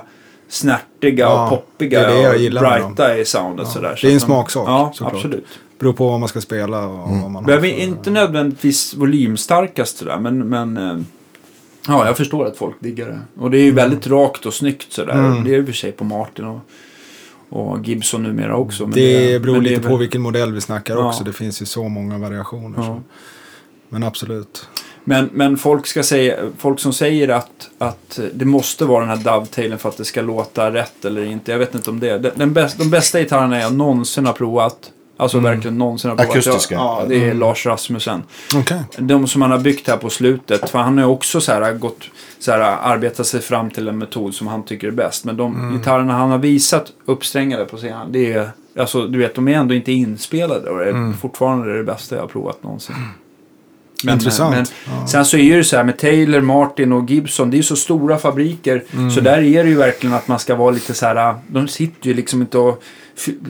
[SPEAKER 1] snärtiga
[SPEAKER 3] Ja,
[SPEAKER 1] och poppiga
[SPEAKER 3] det är det
[SPEAKER 1] och brighta i soundet
[SPEAKER 3] Ja.
[SPEAKER 1] sådär.
[SPEAKER 3] Det
[SPEAKER 1] Så
[SPEAKER 3] är en smaksak,
[SPEAKER 1] Ja,
[SPEAKER 3] såklart.
[SPEAKER 1] absolut.
[SPEAKER 3] Beror på vad man ska spela och
[SPEAKER 2] Mm.
[SPEAKER 3] vad man
[SPEAKER 1] Behöver
[SPEAKER 3] för-
[SPEAKER 1] inte nödvändigtvis volymstarkast sådär, men, men eh, ja, jag förstår att folk diggar det. Och det är ju väldigt rakt och snyggt sådär.
[SPEAKER 3] Mm.
[SPEAKER 1] Det är och för sig på Martin och, och Gibson numera också. Men
[SPEAKER 3] Det beror
[SPEAKER 1] men det
[SPEAKER 3] lite
[SPEAKER 1] är
[SPEAKER 3] på vilken modell vi snackar
[SPEAKER 1] Ja.
[SPEAKER 3] också. Det finns ju så många variationer.
[SPEAKER 1] Ja.
[SPEAKER 3] Så. Men absolut.
[SPEAKER 1] Men, men folk, ska säga, folk som säger att, att det måste vara den här dovetailen för att det ska låta rätt eller inte. Jag vet inte om det är. Den, den bäst, de bästa gitarrerna jag någonsin har provat. Alltså
[SPEAKER 3] Mm.
[SPEAKER 1] verkligen någonsin har provat.
[SPEAKER 2] Akustiska.
[SPEAKER 1] Ja, det är
[SPEAKER 3] Mm.
[SPEAKER 1] Lars Rasmussen.
[SPEAKER 3] Okej.
[SPEAKER 1] De som han har byggt här på slutet. För han har också så här gått, så här, arbetat sig fram till en metod som han tycker är bäst. Men de
[SPEAKER 3] Mm.
[SPEAKER 1] gitarrerna han har visat uppsträngade på scenen. Det är, alltså du vet, de är ändå inte inspelade. Och det är
[SPEAKER 3] Mm.
[SPEAKER 1] fortfarande det bästa jag har provat någonsin.
[SPEAKER 3] Intressant.
[SPEAKER 1] Men,
[SPEAKER 3] Ja.
[SPEAKER 1] Sen så är det så här med Taylor, Martin och Gibson. Det är ju så stora fabriker.
[SPEAKER 3] Mm.
[SPEAKER 1] Så där är det ju verkligen att man ska vara lite så här. De sitter ju liksom inte och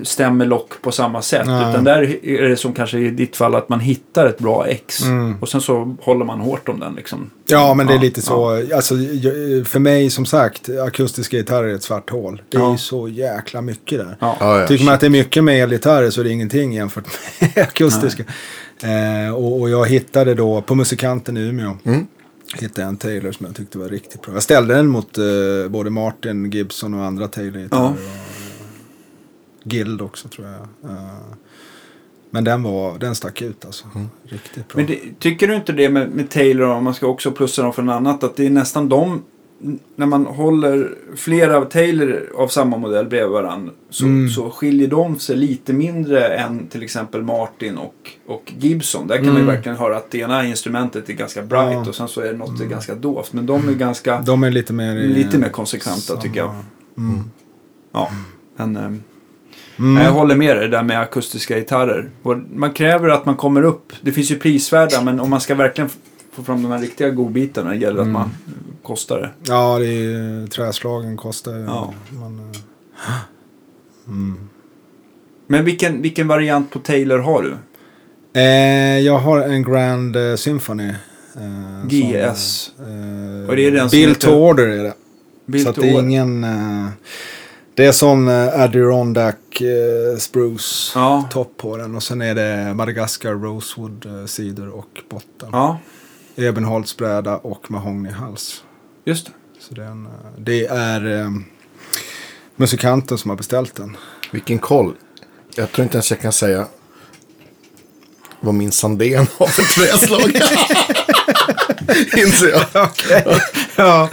[SPEAKER 1] stämmer lock på samma sätt.
[SPEAKER 3] Nej.
[SPEAKER 1] Utan där är det som kanske i ditt fall att man hittar ett bra ex.
[SPEAKER 3] Mm.
[SPEAKER 1] Och sen så håller man hårt om den liksom.
[SPEAKER 3] Ja, men det är
[SPEAKER 1] Ja,
[SPEAKER 3] lite så. Alltså, jag- för mig som sagt, akustiska gitarrer är ett svart hål. Det är
[SPEAKER 1] Ja.
[SPEAKER 3] ju så jäkla mycket där.
[SPEAKER 1] Ja.
[SPEAKER 2] Ja, ja.
[SPEAKER 3] Tycker man att det är mycket med elgitarrer så är det ingenting jämfört med akustiska. Eh, och, och jag hittade då på Musikanten i Umeå.
[SPEAKER 2] Mm.
[SPEAKER 3] Hittade jag en Taylor som jag tyckte var riktigt bra. Jag ställde den mot eh, både Martin, Gibson och andra Taylor-gitarrer.
[SPEAKER 1] Ja.
[SPEAKER 3] Guild också tror jag. Eh, men den, var, den stack ut alltså. Riktigt bra.
[SPEAKER 1] Men det, tycker du inte det med, med Taylor, om man ska också plussa dem för något annat, att det är nästan de, när man håller flera Taylor av samma modell bredvid varandra, så,
[SPEAKER 3] Mm.
[SPEAKER 1] så skiljer de sig lite mindre än till exempel Martin och, och Gibson. Där kan man ju
[SPEAKER 3] Mm.
[SPEAKER 1] verkligen höra att det ena instrumentet är ganska bright
[SPEAKER 3] Ja.
[SPEAKER 1] och sen så är det något mm. ganska dovt. Men de är ganska,
[SPEAKER 3] De är lite mer...
[SPEAKER 1] lite mer konsekventa
[SPEAKER 3] samma-
[SPEAKER 1] tycker jag.
[SPEAKER 3] Mm.
[SPEAKER 1] Ja, men, ehm,
[SPEAKER 3] Mm.
[SPEAKER 1] Nej, Jag håller med dig där med akustiska gitarrer. Man kräver att man kommer upp. Det finns ju prisvärda men om man ska verkligen få fram de här riktiga godbitarna det gäller
[SPEAKER 3] Mm.
[SPEAKER 1] att man eh, kostar det.
[SPEAKER 3] Ja, det är, träslagen kostar.
[SPEAKER 1] Ja.
[SPEAKER 3] Man, eh, mm.
[SPEAKER 1] Men vilken, vilken variant på Taylor har du?
[SPEAKER 3] eh, jag har en Grand eh, Symphony. Eh,
[SPEAKER 1] GS.
[SPEAKER 3] Som, eh,
[SPEAKER 1] Och det är den
[SPEAKER 3] Build
[SPEAKER 1] heter-
[SPEAKER 3] to order är det.
[SPEAKER 1] Bild
[SPEAKER 3] så det är ingen... Det är sån eh, Adirondack eh, spruce
[SPEAKER 1] Ja.
[SPEAKER 3] topp på den. Och sen är det Madagaskar Rosewood eh, sidor och botten.
[SPEAKER 1] Ja,
[SPEAKER 3] Ebenholtsbräda och mahognyhals.
[SPEAKER 1] just det.
[SPEAKER 3] Så den, eh, det är eh, musikanten som har beställt den.
[SPEAKER 2] Vilken koll. Jag tror inte ens jag kan säga vad min Sandén har för träslag. Inser jag.
[SPEAKER 3] Okej. ja.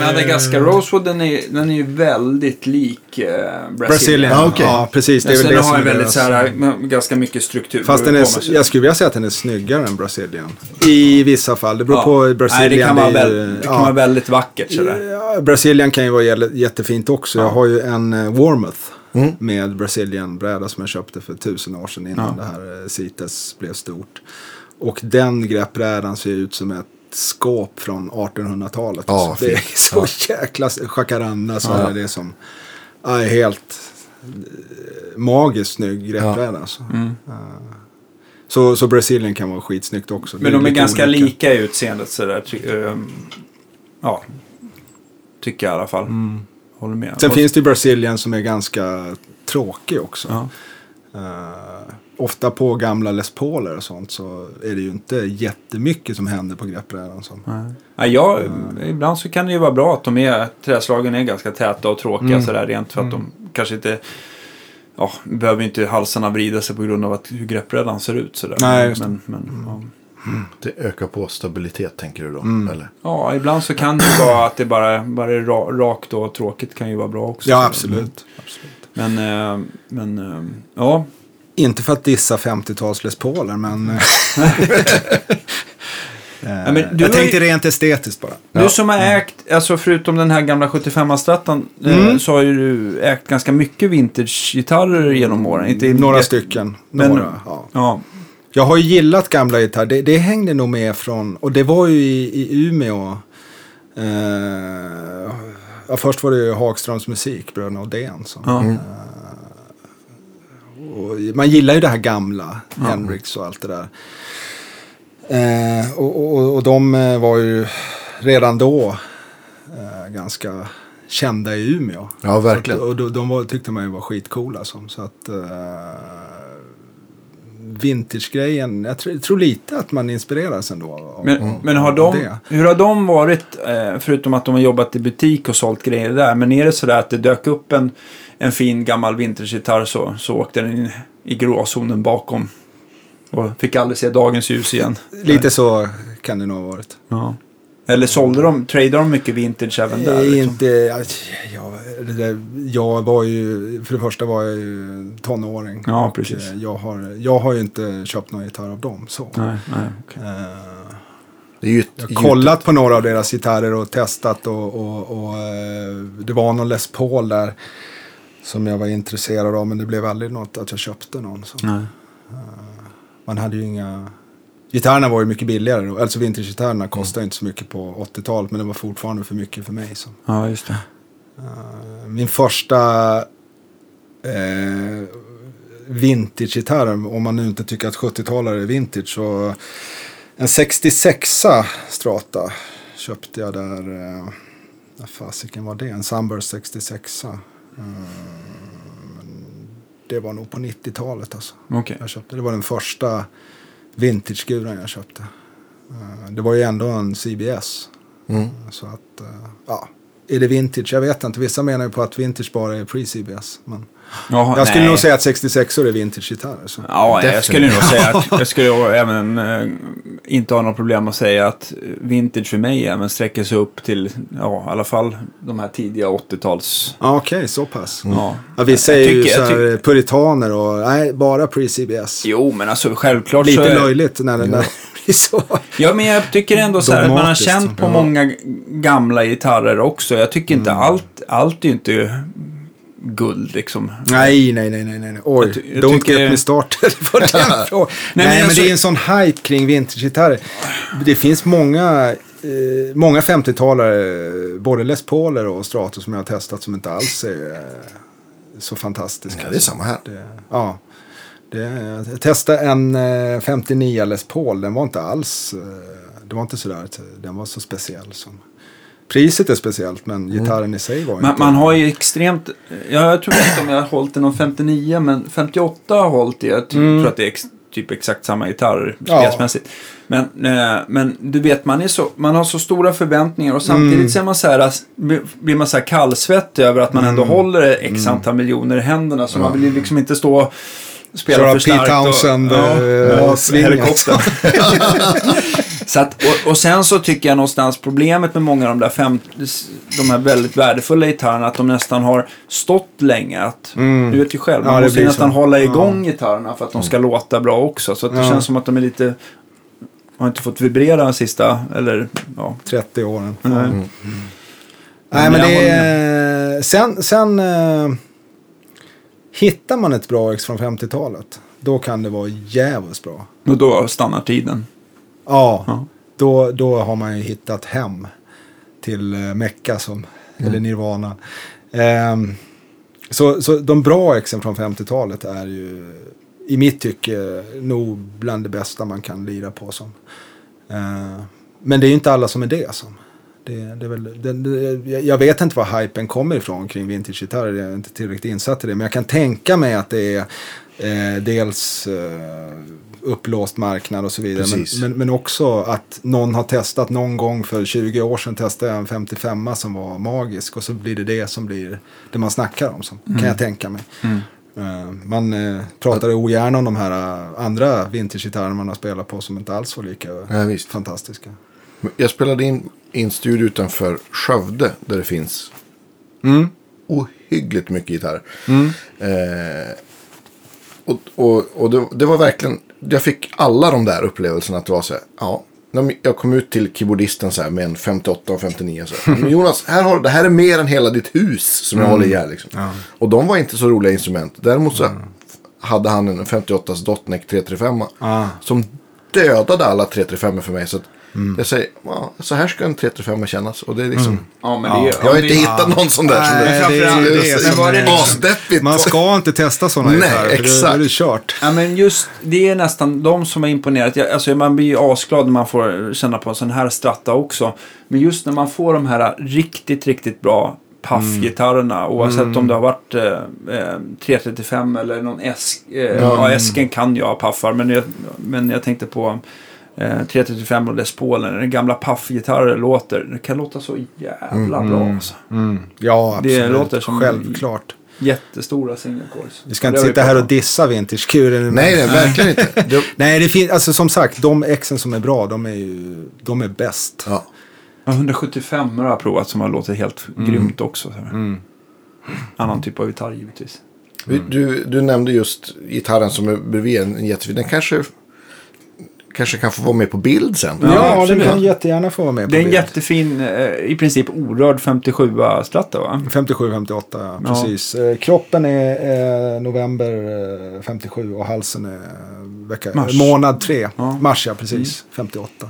[SPEAKER 1] Madagaskar Rosewood den är, den är ju väldigt lik eh, Brasilien.
[SPEAKER 2] Ja, okej.
[SPEAKER 3] Ja, precis. Det är
[SPEAKER 1] Men
[SPEAKER 3] väl det
[SPEAKER 1] har
[SPEAKER 3] som
[SPEAKER 1] den
[SPEAKER 3] är
[SPEAKER 1] väldigt så här, ganska mycket struktur.
[SPEAKER 3] Fast den är, jag skulle vilja säga att den är snyggare än Brasilien. I vissa fall. Det beror
[SPEAKER 1] Ja.
[SPEAKER 3] på Brasilien.
[SPEAKER 1] Nej, det kan, vara, väl, det kan
[SPEAKER 3] ja.
[SPEAKER 1] vara väldigt vackert sådär.
[SPEAKER 3] Ja, Brasilien kan ju vara jättefint också.
[SPEAKER 1] Ja.
[SPEAKER 3] Jag har ju en eh, Warmouth
[SPEAKER 2] Mm.
[SPEAKER 3] med Brasilien-bräda som jag köpte för tusen år sedan innan
[SPEAKER 1] Ja.
[SPEAKER 3] det här eh, CITES blev stort. Och den greppbrädan ser ut som ett skåp från 1800-talet.
[SPEAKER 2] Ja,
[SPEAKER 3] alltså. det är så jäkla jacaranda så
[SPEAKER 2] Ja.
[SPEAKER 3] är det som ja, är helt eh, magiskt snygg greppbräda. Alltså.
[SPEAKER 1] Mm.
[SPEAKER 3] Så, så Brasilien kan vara skitsnyggt också.
[SPEAKER 1] Men de är ganska
[SPEAKER 3] olika.
[SPEAKER 1] lika i utseendet sådär. ehm, ja, tycker jag i alla fall. Håller med.
[SPEAKER 3] Mm. Sen
[SPEAKER 1] Och-
[SPEAKER 3] finns det ju Brasilien som är ganska tråkig också.
[SPEAKER 1] Ja.
[SPEAKER 3] Eh, ofta på gamla Les Pauler och sånt så är det ju inte jättemycket som händer på greppbrädan. Som.
[SPEAKER 1] Ja, jag, ibland så kan det ju vara bra att de är, träslagen är ganska täta och tråkiga
[SPEAKER 3] Mm.
[SPEAKER 1] sådär rent för att de kanske inte Ja, behöver inte halsarna vrida sig på grund av att hur greppbrädan ser ut sådär.
[SPEAKER 3] Nej,
[SPEAKER 1] men, men, ja.
[SPEAKER 2] Det ökar på stabilitet tänker du då?
[SPEAKER 3] Mm.
[SPEAKER 2] Eller?
[SPEAKER 1] ja, ibland så kan det vara att det bara, bara är ra, rakt och tråkigt kan ju vara bra också.
[SPEAKER 3] Ja, absolut. absolut.
[SPEAKER 1] Men, eh, men eh, ja.
[SPEAKER 3] Inte för att dissa 50-tals Les Pauler, men... eh,
[SPEAKER 1] men du
[SPEAKER 3] jag tänkte
[SPEAKER 1] ju-
[SPEAKER 3] rent estetiskt bara.
[SPEAKER 1] Du som har ägt, alltså förutom den här gamla 75-strattan, eh,
[SPEAKER 3] Mm.
[SPEAKER 1] så har ju du ägt ganska mycket vintage-gitarrer genom åren. Inte
[SPEAKER 3] Några
[SPEAKER 1] jätte-
[SPEAKER 3] stycken.
[SPEAKER 1] Men-
[SPEAKER 3] Några, ja.
[SPEAKER 1] Ja,
[SPEAKER 3] Jag har ju gillat gamla gitarrer. Det, det hängde nog med från, och det var ju i, i Umeå. Eh, ja, först var det ju Hagströms musik, bröderna Odén. som-
[SPEAKER 1] ja.
[SPEAKER 3] Och man gillar ju det här gamla, Hendrix och allt det där. Eh, och, och, och de eh, var ju redan då eh, ganska kända i Umeå.
[SPEAKER 2] Ja, verkligen.
[SPEAKER 3] Att, och de, de var, tyckte man ju var skitcoola. Som, så att eh, vintage-grejen, jag tror, tror lite att man inspireras ändå. Av,
[SPEAKER 1] Men,
[SPEAKER 3] av,
[SPEAKER 1] men har de, hur har de varit, eh, förutom att de har jobbat i butik och sålt grejer där, men är det sådär att det dök upp en, en fin gammal vintagegitarr så, så åkte den in i gråzonen bakom och fick aldrig se dagens ljus igen?
[SPEAKER 3] Lite så kan det nog ha varit.
[SPEAKER 1] Ja. Eller sålde de, tradade de mycket vintage även där?
[SPEAKER 3] Eh,
[SPEAKER 1] Liksom?
[SPEAKER 3] Inte, där, jag var ju, för det första var jag ju tonåring.
[SPEAKER 1] Ja, precis.
[SPEAKER 3] eh, Jag har, jag har ju inte köpt någon gitarr av dem. Så.
[SPEAKER 1] Nej, nej.
[SPEAKER 3] Eh,
[SPEAKER 2] är ju ett,
[SPEAKER 3] Jag har kollat på några av deras gitarrer och testat och, och, och eh, det var någon Les Paul där som jag var intresserad av men det blev aldrig något att jag köpte någon. Så.
[SPEAKER 1] Nej.
[SPEAKER 3] Man hade ju inga... Gitarrerna var ju mycket billigare då. Alltså vintagegitarrerna kostade inte så mycket på 80-talet men det var fortfarande för mycket för mig. Så.
[SPEAKER 1] Ja, just det.
[SPEAKER 3] Eh, Min första eh, vintagegitarr, om man nu inte tycker att 70-talare är vintage, så en 66a Strata köpte jag där. Eh, fasiken var det? En Sunburst 66a. Det var nog på 90-talet alltså.
[SPEAKER 1] Okej.
[SPEAKER 3] Jag köpte. Det var den första vintageguran jag köpte. Eh, det var ju ändå en CBS.
[SPEAKER 2] Mm.
[SPEAKER 3] Så att, eh, ja. Är det vintage? Jag vet inte. Vissa menar ju på att vintage bara är pre-CBS. Men
[SPEAKER 1] Jaha,
[SPEAKER 3] jag skulle
[SPEAKER 1] nej.
[SPEAKER 3] nog säga att 66 är vintage-gitarrer. Så.
[SPEAKER 1] Ja, jag skulle nog säga att jag skulle även eh, inte ha något problem att säga att vintage för mig även sträcker sig upp till, ja, i alla fall de här tidiga 80-tals...
[SPEAKER 3] Ja, Okej, så pass.
[SPEAKER 1] Ja.
[SPEAKER 3] Ja, vissa
[SPEAKER 1] Jag
[SPEAKER 3] är ju
[SPEAKER 1] tycker-
[SPEAKER 3] så
[SPEAKER 1] jag
[SPEAKER 3] här puritaner och nej, bara pre-CBS.
[SPEAKER 1] Jo, men alltså självklart
[SPEAKER 3] Lite
[SPEAKER 1] så... Är,
[SPEAKER 3] löjligt när så.
[SPEAKER 1] ja, men jag tycker ändå så här att man har känt på
[SPEAKER 3] Ja.
[SPEAKER 1] många gamla gitarrer också. Jag tycker inte
[SPEAKER 3] Mm.
[SPEAKER 1] allt, allt är ju inte guld liksom.
[SPEAKER 3] Nej, nej, nej, nej, nej. Oj,
[SPEAKER 1] Jag ty- jag
[SPEAKER 3] don't
[SPEAKER 1] tycker-
[SPEAKER 3] get me started på den frågan. Nej,
[SPEAKER 1] men
[SPEAKER 3] men,
[SPEAKER 1] alltså-
[SPEAKER 3] det är en sån hype kring vintagegitarrer. Det finns många, eh, många 50-talare, både Les Pauler och Stratos som jag har testat som inte alls är eh, så fantastiska.
[SPEAKER 2] Ja, det är samma här.
[SPEAKER 3] Det, ja. Det, jag testade en eh, 59 Les Paul, den var inte alls, eh, det var inte sådär, den var så speciell. Som, priset är speciellt men gitarren i sig var
[SPEAKER 1] Man,
[SPEAKER 3] inte.
[SPEAKER 1] man har ju extremt, ja, jag tror inte om jag har hållit i någon 59 men 58 har hållit i, jag ty- tror att det är ex, typ exakt samma gitarr
[SPEAKER 3] Mm. Ja.
[SPEAKER 1] spelsmässigt. Men, eh, men du vet, man, är så, man har så stora förväntningar och samtidigt
[SPEAKER 3] Mm.
[SPEAKER 1] så är man så här, blir man så här kallsvettig över att man ändå
[SPEAKER 3] Mm.
[SPEAKER 1] håller x antal miljoner i händerna. Så man vill ju liksom inte stå och spela
[SPEAKER 3] Köra
[SPEAKER 1] för starkt.
[SPEAKER 3] Pete Townsend,
[SPEAKER 1] och,
[SPEAKER 3] svinget.
[SPEAKER 1] Så att, och, och sen så tycker jag någonstans problemet med många av de där fem, de här väldigt värdefulla gitarrerna att de nästan har stått länge. Att,
[SPEAKER 3] Mm.
[SPEAKER 1] Du vet ju själv,
[SPEAKER 3] Ja,
[SPEAKER 1] man
[SPEAKER 3] det
[SPEAKER 1] måste nästan
[SPEAKER 3] så.
[SPEAKER 1] hålla
[SPEAKER 3] Ja.
[SPEAKER 1] igång gitarrerna för att de ska låta bra också. Så att det
[SPEAKER 3] Ja.
[SPEAKER 1] känns som att de är lite, har inte fått vibrera de sista, eller ja.
[SPEAKER 3] 30 åren.
[SPEAKER 1] Nej.
[SPEAKER 3] Nej
[SPEAKER 1] men
[SPEAKER 3] men det är, sen, sen eh, hittar man ett bra ex från 50-talet. Då kan det vara jävligt bra.
[SPEAKER 1] Och då stannar tiden.
[SPEAKER 3] Ja,
[SPEAKER 1] Ja.
[SPEAKER 3] då, då har man ju hittat hem till eh, Mecka som, eller Nirvana. Ehm, så, så de bra exemplen från 50-talet är ju i mitt tycke nog bland det bästa man kan lira på som. Eh, men det är inte alla som är det som. Det, det är väl, det, det, jag vet inte var hypen kommer ifrån kring vintagegitarrer. Jag är inte tillräckligt insatt i det. Men jag kan tänka mig att det är eh, dels eh, upplåst marknad och så vidare. Men, men, men också att någon har testat någon gång för 20 år sedan testade jag en 55 som var magisk. Och så blir det det som blir det man snackar om. Som, Kan jag tänka mig. Eh, Man eh, pratar ogärna om de här eh, andra vintagegitarrerna man har spelat på som inte alls var lika
[SPEAKER 2] Ja,
[SPEAKER 3] fantastiska.
[SPEAKER 2] Jag spelade in i en studio utanför Skövde där det finns
[SPEAKER 3] Mm.
[SPEAKER 2] ohyggligt mycket gitarrer. Eh, och och, och det, det var verkligen, jag fick alla de där upplevelserna att det var så här, ja. Jag kom ut till keyboardisten så här med en 58 och 59 så här, "Men Jonas, här har, det här är mer än hela ditt hus som jag håller i här liksom. Och de var inte så roliga instrument. Däremot så hade han en 58 Dotneck 335
[SPEAKER 3] Ah.
[SPEAKER 2] som dödade alla 335 för mig. Så att jag säger, ja, så här ska en 335 kännas. Och det är liksom,
[SPEAKER 1] Ja, men det
[SPEAKER 2] jag har inte hittat någon sån där.
[SPEAKER 3] Nej,
[SPEAKER 2] det,
[SPEAKER 3] det är ju det
[SPEAKER 2] är.
[SPEAKER 3] Man ska inte testa sådana
[SPEAKER 2] Nej,
[SPEAKER 3] gitarrer. för Då,
[SPEAKER 2] exakt.
[SPEAKER 3] är det kört.
[SPEAKER 1] Ja, men just det är nästan de som har imponerat. Jag, alltså, man blir ju asglad när man får känna på en sån här stratta också. Men just när man får de här riktigt, riktigt bra paffgitarrerna. Oavsett om det har varit eh, eh, 335 eller någon Esk. Eh, ja. Esken kan jag paffar. Men jag, men jag tänkte på eh, 335 och Les Paul. När den gamla paffgitarrer låter. Det kan låta så jävla bra. Alltså.
[SPEAKER 3] Ja, absolut.
[SPEAKER 1] Det låter som-
[SPEAKER 3] Självklart.
[SPEAKER 1] Jättestora single.
[SPEAKER 3] Vi ska inte sitta här och dissa vintage-kuren.
[SPEAKER 2] Nej, nej, verkligen inte. Det,
[SPEAKER 3] Nej, det finns, alltså som sagt, de exen som är bra, de är ju, de är bäst.
[SPEAKER 2] ja.
[SPEAKER 1] Ja, 175 har jag provat som har låtit helt
[SPEAKER 3] Mm.
[SPEAKER 1] grymt också. Så här. Annan typ av gitarr givetvis.
[SPEAKER 2] Vi- Du, du nämnde just gitarren som är bredvid en, en jättefin. Den kanske, kanske kan få vara med på bild sen.
[SPEAKER 3] Ja,
[SPEAKER 1] Ja,
[SPEAKER 3] den kan jättegärna få vara med på
[SPEAKER 1] Det är en
[SPEAKER 3] bild.
[SPEAKER 1] jättefin, eh, i princip orörd 57-stratta va?
[SPEAKER 3] 57-58, ja, precis. Eh, Kroppen är eh, november eh, 57 och halsen är vecka,
[SPEAKER 1] Mars.
[SPEAKER 3] månad 3.
[SPEAKER 1] Ja.
[SPEAKER 3] Mars, ja, precis. 58.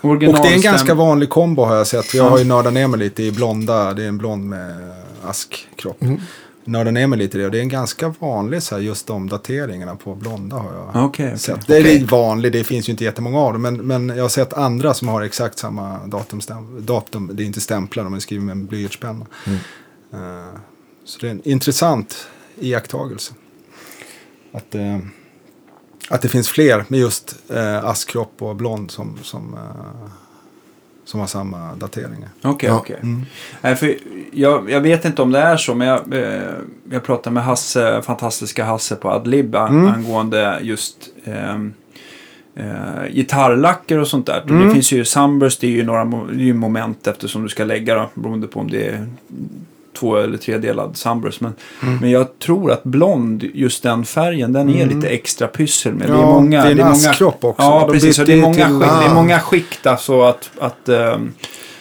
[SPEAKER 3] Och
[SPEAKER 1] Originalstäm-
[SPEAKER 3] det är en ganska vanlig kombo har jag sett. Jag har ju nördat ner mig lite i blonda. Det är en blond med askkropp.
[SPEAKER 1] Mm.
[SPEAKER 3] Nördat ner mig lite i det. Och det är en ganska vanlig så här, just de dateringarna på blonda har jag
[SPEAKER 1] Okej, okej.
[SPEAKER 3] sett. Det är okay. vanlig, det finns ju inte jättemånga av dem. Men, men jag har sett andra som har exakt samma datumstäm- datum. Det är inte stämplar, de är skrivna med en blyertspenna.
[SPEAKER 1] Mm.
[SPEAKER 3] Eh, så det är en intressant iakttagelse. Att, eh, att det finns fler med just eh, askkropp och blond som, som, eh, som har samma dateringar.
[SPEAKER 1] Okej,
[SPEAKER 2] Ja.
[SPEAKER 1] okej. Nej, för jag, jag vet inte om det är så, men jag, eh, jag pratade med Hasse, fantastiska Hasse på Adlib
[SPEAKER 3] Mm.
[SPEAKER 1] angående just ehm, eh, gitarrlacker och sånt där.
[SPEAKER 3] Mm.
[SPEAKER 1] Det finns ju Sunburst, det är ju några det är ju moment eftersom du ska lägga då, beroende på om det är två eller tredelad Sunburst. Men,
[SPEAKER 3] Mm.
[SPEAKER 1] men jag tror att blond, just den färgen, den är lite extra pyssel med. det är
[SPEAKER 3] Ja,
[SPEAKER 1] många,
[SPEAKER 3] det är en
[SPEAKER 1] många,
[SPEAKER 3] askkropp också.
[SPEAKER 1] Ja,
[SPEAKER 3] De
[SPEAKER 1] precis. Det är många,
[SPEAKER 3] till-
[SPEAKER 1] skikt, det är många skikt alltså att, att ehm,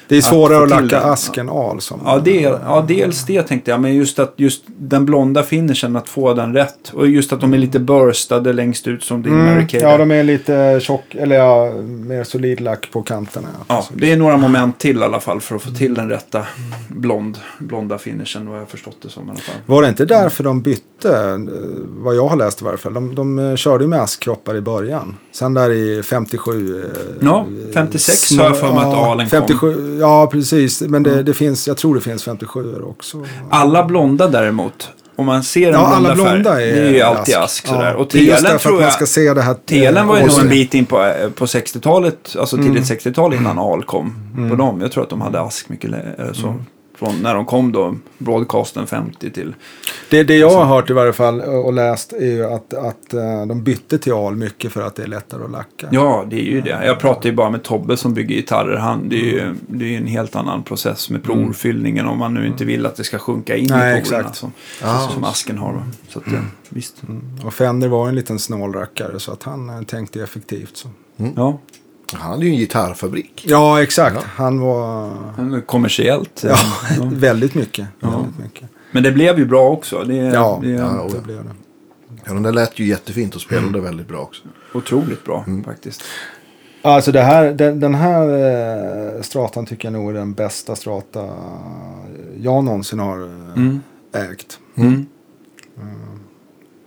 [SPEAKER 3] Det är svårare att,
[SPEAKER 1] till
[SPEAKER 3] lacka asken al. Som,
[SPEAKER 1] Ja, det, ja, dels det tänkte jag. Men just att just den blonda finishen, att få den rätt. Och just att de är lite burstade längst ut som din
[SPEAKER 3] Mm,
[SPEAKER 1] Mary Kay.
[SPEAKER 3] ja, de är lite tjock, eller ja, mer solid lack på kanterna.
[SPEAKER 1] Ja, det är några moment till i alla fall för att få till den rätta blond, blonda finishen. Vad jag förstått det som i alla fall.
[SPEAKER 3] Var det inte därför de bytte, vad jag har läst i varje fall? De, de eh, körde ju med askkroppar i början. Sen där i 57... eh,
[SPEAKER 1] Ja, 56 har jag för mig att Alen kom.
[SPEAKER 3] 57, Ja, precis. Men det, det finns, jag tror det finns 57 också.
[SPEAKER 1] Alla blonda däremot. Om man ser en
[SPEAKER 3] Ja,
[SPEAKER 1] blonda
[SPEAKER 3] alla
[SPEAKER 1] färg.
[SPEAKER 3] blonda är,
[SPEAKER 1] det är ju alltid ask, sådär. Och
[SPEAKER 3] är just
[SPEAKER 1] telen tror
[SPEAKER 3] att man
[SPEAKER 1] jag...
[SPEAKER 3] ska se det här.
[SPEAKER 1] Telen var ju nog en bit in på, eh, på 60-talet, alltså
[SPEAKER 3] Mm.
[SPEAKER 1] tidigt 60-tal innan AL kom. På dem. Jag tror att de hade ask mycket eh, så.
[SPEAKER 3] Mm.
[SPEAKER 1] Från när de kom då, broadcasten 50 till...
[SPEAKER 3] Det, det jag har hört i varje fall och läst är ju att, att eh, de bytte till al mycket för att det är lättare att lacka.
[SPEAKER 1] Ja, det är ju det. Jag pratar ju bara med Tobbe som bygger gitarrer. Han, det är ju det är en helt annan process med porfyllningen om man nu inte vill att det ska sjunka in
[SPEAKER 3] Nej,
[SPEAKER 1] i porerna. Som,
[SPEAKER 2] Ah.
[SPEAKER 1] som asken har. Så att, ja, visst.
[SPEAKER 3] Och Fender var en liten snålrackare så att han eh, tänkte effektivt. Så.
[SPEAKER 1] Ja,
[SPEAKER 2] Han hade ju en gitarrfabrik.
[SPEAKER 3] Ja, exakt. Han var
[SPEAKER 1] kommersiellt.
[SPEAKER 3] ja,
[SPEAKER 1] Ja.
[SPEAKER 3] väldigt mycket. Väldigt mycket.
[SPEAKER 1] Men det blev ju bra också. Det,
[SPEAKER 3] Ja,
[SPEAKER 1] det
[SPEAKER 2] ja,
[SPEAKER 3] det blev det.
[SPEAKER 2] Ja, den där lät ju jättefint och spelade väldigt bra också.
[SPEAKER 1] otroligt bra
[SPEAKER 3] Mm.
[SPEAKER 1] faktiskt.
[SPEAKER 3] Alltså det här, den, den här eh, stratan tycker jag nog är den bästa strata jag någonsin har eh,
[SPEAKER 1] Mm.
[SPEAKER 3] ägt.
[SPEAKER 1] Mm.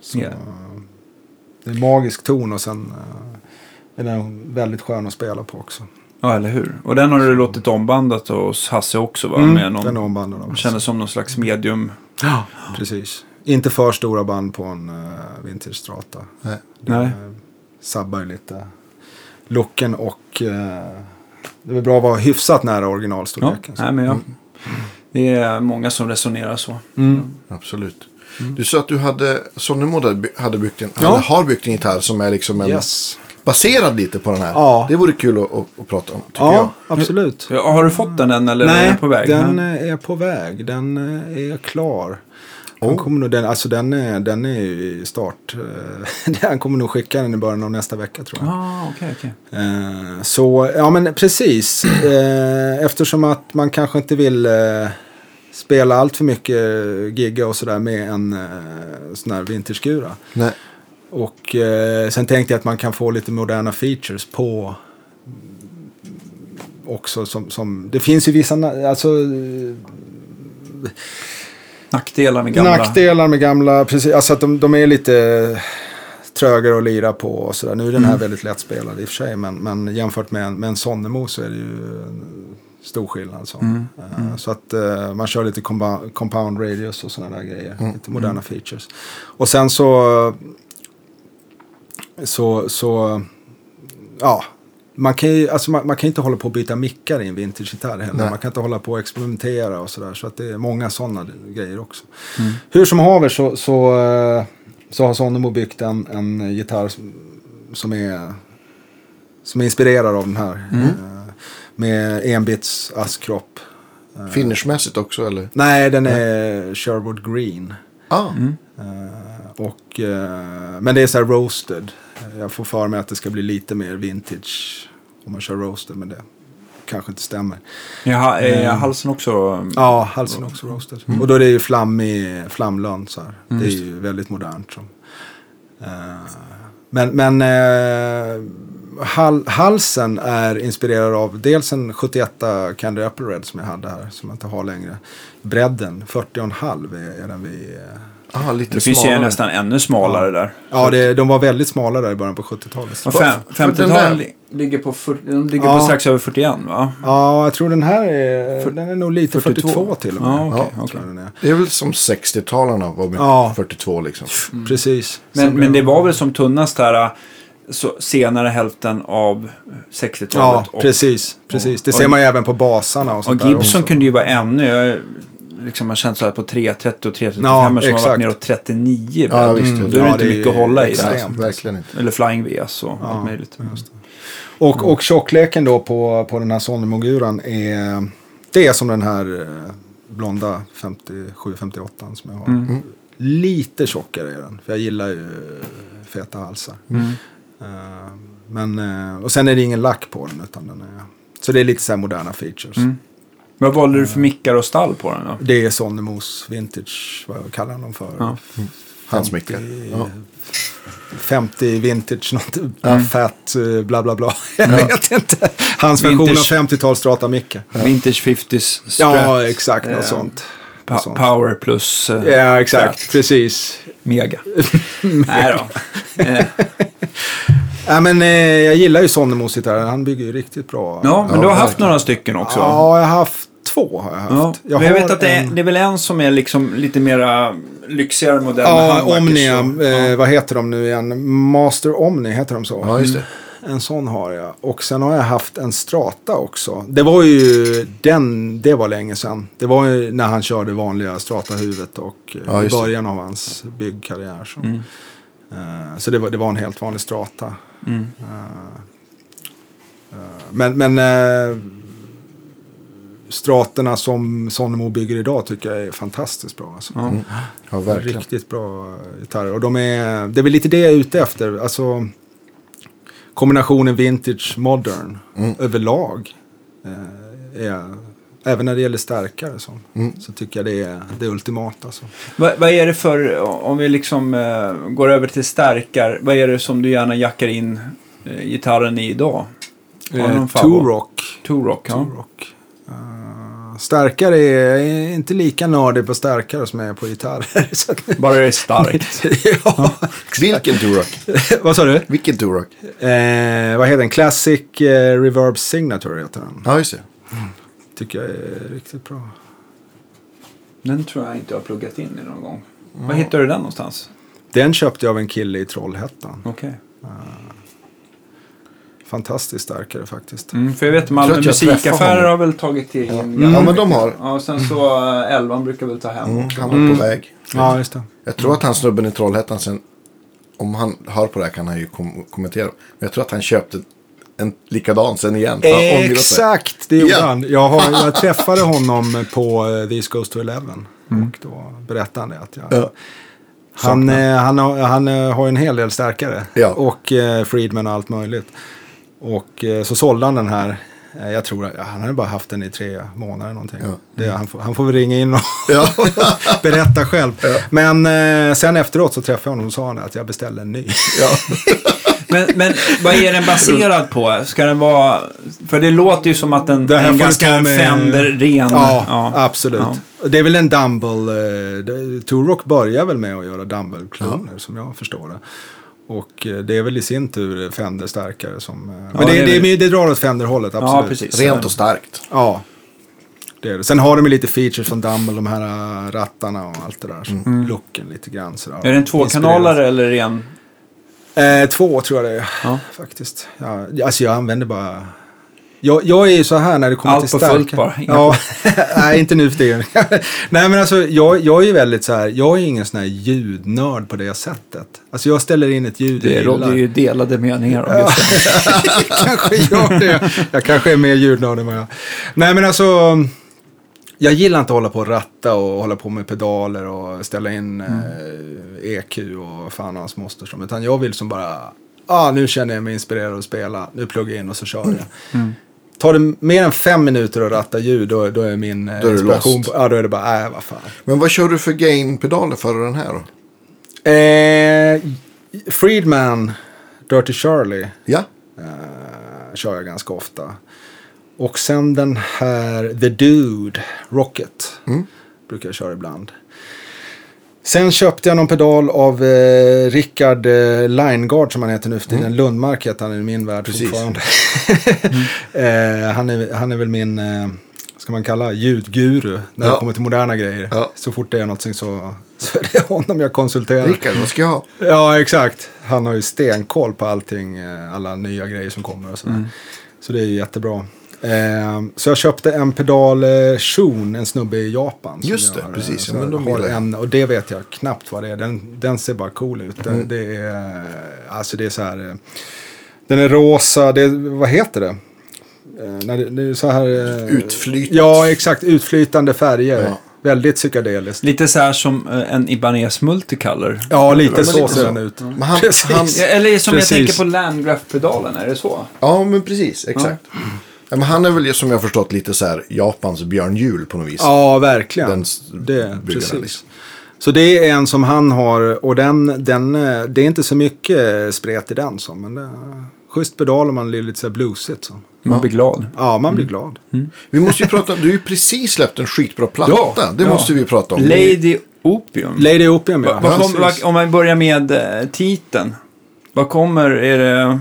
[SPEAKER 3] Så,
[SPEAKER 1] Ja.
[SPEAKER 3] eh, Det är magisk ton och sen eh, är den väldigt skön att spela på också.
[SPEAKER 1] Ja, eller hur. Och den har du låtit ombandat hos Hasse också, va? Med
[SPEAKER 3] Den är
[SPEAKER 1] någon,
[SPEAKER 3] ombandad av
[SPEAKER 1] kändes som någon slags medium.
[SPEAKER 3] Ja, precis. Inte för stora band på en uh, vintage strata.
[SPEAKER 2] Nej.
[SPEAKER 3] Det
[SPEAKER 1] Nej.
[SPEAKER 3] eh, sabbar ju lite looken och eh, det är bra att vara hyfsat nära
[SPEAKER 1] Ja,
[SPEAKER 3] originalstorleken. så.
[SPEAKER 1] nej, men jag, det är många som resonerar så.
[SPEAKER 3] Mm.
[SPEAKER 2] Absolut. Du sa att du hade, hade by- hade byggt en,
[SPEAKER 3] Ja.
[SPEAKER 2] hade, har byggt en gitarr som är liksom en,
[SPEAKER 3] Yes.
[SPEAKER 2] Baserad lite på den här.
[SPEAKER 3] Ja.
[SPEAKER 2] Det vore kul att, att, att prata om, tycker
[SPEAKER 3] Ja,
[SPEAKER 2] jag.
[SPEAKER 3] absolut.
[SPEAKER 1] Ja, har du fått den än eller är
[SPEAKER 3] Nej,
[SPEAKER 1] den på väg?
[SPEAKER 3] den är på väg. Den eh, är klar. Han
[SPEAKER 2] Oh.
[SPEAKER 3] kommer nog, den, alltså den är, den är ju i start. eh, Han kommer nog skicka den i början av nästa vecka tror jag.
[SPEAKER 1] Ah, okej, okej.
[SPEAKER 3] Eh, Så, ja men precis. Eh, Eftersom att man kanske inte vill eh, spela allt för mycket gigga och sådär med en sån här vinterskura.
[SPEAKER 2] Nej.
[SPEAKER 3] Och eh, sen tänkte jag att man kan få lite moderna features på också som, som det finns ju vissa, alltså eh,
[SPEAKER 1] Nackdelar med gamla.
[SPEAKER 3] nackdelar med gamla, precis, alltså att de, de är lite trögare att lira på och sådär. Nu är den här
[SPEAKER 1] Mm.
[SPEAKER 3] väldigt lättspelad i och för sig, men, men jämfört med en, med en Sonnemo så är det ju stor skillnad. Så,
[SPEAKER 1] Mm.
[SPEAKER 3] Eh, så att eh, man kör lite compound radius och sådana där grejer,
[SPEAKER 1] Mm.
[SPEAKER 3] lite moderna features. Och sen så, så, så, ja. Man kan ju alltså man, man kan inte hålla på att byta mickar i en vintagegitarr heller.
[SPEAKER 2] Nej.
[SPEAKER 3] Man kan inte hålla på och experimentera och sådär. Så att det är många sådana grejer också.
[SPEAKER 1] Mm.
[SPEAKER 3] Hur som haver så, så, eh, så har Sonnemo byggt en, en gitarr som, som är som är inspirerad av den här.
[SPEAKER 1] Mm.
[SPEAKER 3] Eh, Med enbits askkropp.
[SPEAKER 2] Finishmässigt också eller?
[SPEAKER 3] Nej, den är Sherwood Green.
[SPEAKER 2] Ah,
[SPEAKER 1] Mm.
[SPEAKER 3] Eh, och, eh, men det är så här roasted. Jag får för mig att det ska bli lite mer vintage om man kör roasted. Men det kanske inte stämmer.
[SPEAKER 1] Jaha, är halsen också?
[SPEAKER 3] Ja, halsen också roasted. Och då är det ju flammig, flamlön så här. det är ju väldigt modernt. Så. Eh, men men eh, hal, halsen är inspirerad av dels en 71 Candy Apple Red som jag hade här. Som jag inte har längre. Bredden, 40,5 är, är den vi... eh,
[SPEAKER 2] ah, lite
[SPEAKER 1] Det finns ju
[SPEAKER 2] smalare.
[SPEAKER 1] nästan ännu smalare där.
[SPEAKER 3] Ja, det, de var väldigt smala där i början på 70-talet.
[SPEAKER 1] Och fem,
[SPEAKER 2] För den
[SPEAKER 1] 50-talet
[SPEAKER 2] där-
[SPEAKER 1] li- ligger på, 40, de ligger
[SPEAKER 3] Ja.
[SPEAKER 1] på strax över 41 va?
[SPEAKER 3] Ja, jag tror den här är,
[SPEAKER 1] För-
[SPEAKER 3] den är nog lite 42,
[SPEAKER 1] 42
[SPEAKER 3] till och med.
[SPEAKER 1] Ja, okej.
[SPEAKER 3] jag den är.
[SPEAKER 2] Det är väl som 60-talarna var med
[SPEAKER 3] Ja.
[SPEAKER 2] 42 liksom.
[SPEAKER 3] Precis.
[SPEAKER 1] Men, men det var väl som tunnast här äh, så senare hälften av 60-talet.
[SPEAKER 3] Ja,
[SPEAKER 1] och,
[SPEAKER 3] precis. precis. Det
[SPEAKER 1] och-
[SPEAKER 3] ser man ju även på basarna och
[SPEAKER 1] och
[SPEAKER 3] sånt där
[SPEAKER 1] Gibson
[SPEAKER 3] också.
[SPEAKER 1] kunde ju vara ännu, jag, liksom så här på 330 och 335
[SPEAKER 3] Ja,
[SPEAKER 1] som har varit
[SPEAKER 3] exakt.
[SPEAKER 1] neråt 39.
[SPEAKER 2] Ja,
[SPEAKER 1] Ja,
[SPEAKER 2] visst.
[SPEAKER 1] Då är det
[SPEAKER 3] Ja,
[SPEAKER 1] inte
[SPEAKER 3] det är
[SPEAKER 1] mycket att hålla i.
[SPEAKER 3] extremt.
[SPEAKER 1] där.
[SPEAKER 2] Nej, verkligen inte.
[SPEAKER 1] Eller Flying VS och
[SPEAKER 3] Ja,
[SPEAKER 1] allt möjligt.
[SPEAKER 3] det. Och, och tjockleken då på, på den här Sony-moguran är... Det är som den här eh, blonda 57-58 som jag har.
[SPEAKER 1] Mm.
[SPEAKER 3] Lite tjockare är den. För jag gillar ju feta halsar.
[SPEAKER 1] Mm.
[SPEAKER 3] Eh, men, eh, och sen är det ingen lack på den. Utan den är, så det är lite så här moderna features.
[SPEAKER 1] Mm. Vad valde du för mickar och stall på den då?
[SPEAKER 3] Det är Sonnemos Vintage, vad kallar han dem för?
[SPEAKER 1] Ja.
[SPEAKER 2] Hans mickar. Ja.
[SPEAKER 3] 50 vintage, något
[SPEAKER 1] Mm.
[SPEAKER 3] fat, eh, bla bla bla. Jag vet inte. Hans version av
[SPEAKER 1] Vintage.
[SPEAKER 3] 50-tals strata mickar.
[SPEAKER 1] Vintage 50s Strat.
[SPEAKER 3] Ja, exakt. Något
[SPEAKER 1] Eh,
[SPEAKER 3] sånt.
[SPEAKER 1] Pa-
[SPEAKER 3] sånt.
[SPEAKER 1] power plus eh,
[SPEAKER 3] Ja, exakt.
[SPEAKER 1] Strat.
[SPEAKER 3] Precis.
[SPEAKER 1] mega. Nej då.
[SPEAKER 3] Ja, men, eh, jag gillar ju Sonnemos gitarrer. Han bygger ju riktigt bra.
[SPEAKER 1] ja, men
[SPEAKER 2] Ja,
[SPEAKER 1] du har haft några stycken också.
[SPEAKER 3] Ja, jag har haft två. Har jag haft.
[SPEAKER 1] Ja,
[SPEAKER 3] Jag,
[SPEAKER 1] jag
[SPEAKER 3] har
[SPEAKER 1] vet att det är,
[SPEAKER 3] en-
[SPEAKER 1] det är väl en som är liksom lite mera lyxigare modell.
[SPEAKER 3] Ja, Omnia. Eh, vad heter de nu igen? Master Omni, heter de så?
[SPEAKER 2] Ja, just det.
[SPEAKER 3] En sån har jag. Och sen har jag haft en Strata också. Det var ju den, det var länge sedan. Det var ju när han körde vanliga Strata-huvudet och eh,
[SPEAKER 2] Ja,
[SPEAKER 3] i
[SPEAKER 2] just det.
[SPEAKER 3] början av hans byggkarriär. Så,
[SPEAKER 1] Mm.
[SPEAKER 3] Eh, så det, var, det var en helt vanlig Strata.
[SPEAKER 1] Mm.
[SPEAKER 3] Eh, eh, men men eh, Straterna som Sonnemo bygger idag tycker jag är fantastiskt bra. Alltså.
[SPEAKER 1] Ja.
[SPEAKER 2] Ja, verkligen.
[SPEAKER 3] Riktigt bra gitarrer. Och de är, det är väl lite det jag är ute efter. Alltså kombinationen vintage modern
[SPEAKER 2] Mm.
[SPEAKER 3] överlag. Eh, är, även när det gäller stärkare så,
[SPEAKER 2] Mm.
[SPEAKER 3] så tycker jag det är det ultimata. Alltså.
[SPEAKER 1] Vad, vad är det för, om vi liksom eh, går över till stärkar, vad är det som du gärna jackar in eh, gitarren i idag?
[SPEAKER 3] Eh? Rock.
[SPEAKER 1] Rock, ja.
[SPEAKER 3] Rock. Eh, starkare är, är inte lika nördig på starkare som jag är på gitarrer.
[SPEAKER 1] Bara det är starkt.
[SPEAKER 3] ja,
[SPEAKER 2] Vilken Turok?
[SPEAKER 3] vad sa du?
[SPEAKER 2] Vilken Turok?
[SPEAKER 3] Eh, vad heter den? Classic eh, Reverb Signature heter den.
[SPEAKER 2] Ja, just det.
[SPEAKER 3] Tycker jag är riktigt bra.
[SPEAKER 1] Den tror jag inte jag har pluggat in i någon gång. Var hittade du den någonstans?
[SPEAKER 3] Den köpte jag av en kille i Trollhättan.
[SPEAKER 1] Okej.
[SPEAKER 3] Fantastiskt starkare faktiskt.
[SPEAKER 1] Mm, för jag vet Malmö
[SPEAKER 2] jag
[SPEAKER 1] musikaffärer har väl tagit till in
[SPEAKER 3] Mm.
[SPEAKER 2] Ja, men de har.
[SPEAKER 1] Ja, och sen så eh, Elvan brukar väl ta hem
[SPEAKER 2] Mm, han var på väg.
[SPEAKER 3] Ja, just det.
[SPEAKER 2] Jag tror att han snubben i Trollhättan sen, om han hör på det här kan han ju kom kommentera. Men jag tror att han köpte en likadan sen igen. han.
[SPEAKER 3] Exakt, det gjorde
[SPEAKER 2] Ja.
[SPEAKER 3] han. Jag, har, jag träffade honom på eh, This Goes to Eleven. Och då berättade han det. Att jag,
[SPEAKER 2] Ja.
[SPEAKER 3] han, eh, han, har, han eh, har en hel del stärkare.
[SPEAKER 2] Ja.
[SPEAKER 3] Och eh, Friedman och allt möjligt. Och eh, så sålde han den här. Eh, jag tror att han hade bara haft den i tre månader någonting.
[SPEAKER 2] Ja.
[SPEAKER 3] Det, han, får, han får väl ringa in och berätta själv. Men eh, sen efteråt så träffade jag honom och sa han att jag beställde en ny.
[SPEAKER 2] Ja.
[SPEAKER 1] Men, men vad är den baserad på? Ska den vara... För det låter ju som att den
[SPEAKER 3] Det här
[SPEAKER 1] är en ganska
[SPEAKER 3] med-
[SPEAKER 1] Fender-ren.
[SPEAKER 3] Ja, absolut.
[SPEAKER 1] Ja.
[SPEAKER 3] Det är väl en Dumble. Eh, Turok börjar väl med att göra Dumble-kloner som jag förstår det. Och eh, det är väl i sin tur Fender starkare som... eh, men
[SPEAKER 1] Ja,
[SPEAKER 3] det,
[SPEAKER 1] det är
[SPEAKER 3] det, det, drar åt Fender-hållet, absolut.
[SPEAKER 1] Ja, precis.
[SPEAKER 2] Rent och starkt.
[SPEAKER 3] Ja. Det är det. Sen har de ju lite features från Dumble, de här rattarna och allt det där. Som looken lite grann sådär.
[SPEAKER 1] Är det en tvåkanalare eller ren?
[SPEAKER 3] Eh, två tror jag det är.
[SPEAKER 1] Ja.
[SPEAKER 3] Faktiskt. Ja, alltså jag använder bara... Jag, jag är ju så här när det kommer
[SPEAKER 1] Allt
[SPEAKER 3] till
[SPEAKER 1] på
[SPEAKER 3] starka.
[SPEAKER 1] fullt bara,
[SPEAKER 3] Ja, nej inte nu för tiden. Nej men alltså jag, jag är ju väldigt så här. Jag är ingen sån här ljudnörd på det sättet. Alltså jag ställer in ett ljud
[SPEAKER 1] Det råder ju delade meningar om det.
[SPEAKER 3] kanske gör det. Jag kanske är mer ljudnörd än vad jag Nej men alltså. Jag gillar inte att hålla på och ratta och hålla på med pedaler och ställa in eh, EQ och fan och hans moster som. Utan jag vill som bara. Ah, nu känner jag mig inspirerad att spela. Nu pluggar jag in och så kör jag. Tar det mer än fem minuter att ratta ljud då, då är min
[SPEAKER 2] Då är
[SPEAKER 3] inspiration. På, ja, då är det bara, äh, vad fan.
[SPEAKER 2] Men vad kör du för gain-pedaler för den här då?
[SPEAKER 3] Eh, Friedman, Dirty Charlie.
[SPEAKER 2] Ja,
[SPEAKER 3] Eh, kör jag ganska ofta. Och sen den här The Dude, Rocket.
[SPEAKER 2] Mm.
[SPEAKER 3] Brukar jag köra ibland. Sen köpte jag någon pedal av eh, Rickard eh, Lineguard som han heter nu för tiden. Lundmark heter han i min värld
[SPEAKER 2] Precis.
[SPEAKER 3] fortfarande. eh, han, är, han är väl min, eh, ska man kalla ljudguru när
[SPEAKER 2] Ja.
[SPEAKER 3] det kommer till moderna grejer.
[SPEAKER 2] Ja.
[SPEAKER 3] Så fort det är något så, så är det honom jag konsulterar.
[SPEAKER 2] Rickard, vad ska jag ha?
[SPEAKER 3] Ja, exakt. Han har ju stenkoll på allting, eh, alla nya grejer som kommer och sådär.
[SPEAKER 2] Mm.
[SPEAKER 3] Så det är jättebra. Eh, så jag köpte en pedal eh, Shun, en snubbe i Japan. som
[SPEAKER 2] Just det,
[SPEAKER 3] eh,
[SPEAKER 2] precis.
[SPEAKER 3] så
[SPEAKER 2] Ja, men de
[SPEAKER 3] har en, och det vet jag knappt vad det är. Den, den ser bara cool ut. Den,
[SPEAKER 2] Mm.
[SPEAKER 3] Det är, eh, alltså det är så här. eh, Den är rosa, det, vad heter det? Eh, när det, det är så här. eh,
[SPEAKER 2] Utflyt.
[SPEAKER 3] Ja, exakt. Utflytande färger.
[SPEAKER 2] Ja.
[SPEAKER 3] Väldigt psykedeliskt.
[SPEAKER 1] Lite så här som eh, en Ibanez Multicolor.
[SPEAKER 3] Ja, lite så
[SPEAKER 2] lite
[SPEAKER 3] ser
[SPEAKER 2] så.
[SPEAKER 3] den ut.
[SPEAKER 2] Men han, han,
[SPEAKER 1] Ja, Eller som
[SPEAKER 3] Precis.
[SPEAKER 1] jag tänker på Landgraph-pedalen, är det så?
[SPEAKER 2] ja, men precis. Exakt. Ja, men han är väl som jag förstått lite så här Japans Björn Jul på något vis.
[SPEAKER 3] Ja, verkligen.
[SPEAKER 2] Den
[SPEAKER 3] det, precis.
[SPEAKER 2] liksom.
[SPEAKER 3] Så det är en som han har och den, den, det är inte så mycket spret i den som. Men det är schysst pedal och man blir lite så här bluesigt. Så.
[SPEAKER 1] Man blir glad.
[SPEAKER 3] Ja, man blir glad.
[SPEAKER 2] Vi måste ju prata om, du har ju precis släppt en skitbra platta.
[SPEAKER 1] Ja,
[SPEAKER 2] det
[SPEAKER 1] ja.
[SPEAKER 2] måste vi prata om.
[SPEAKER 1] Lady Opium.
[SPEAKER 3] Lady Opium ja.
[SPEAKER 1] Va, vad, om man börjar med eh, titeln. Vad kommer? Är det,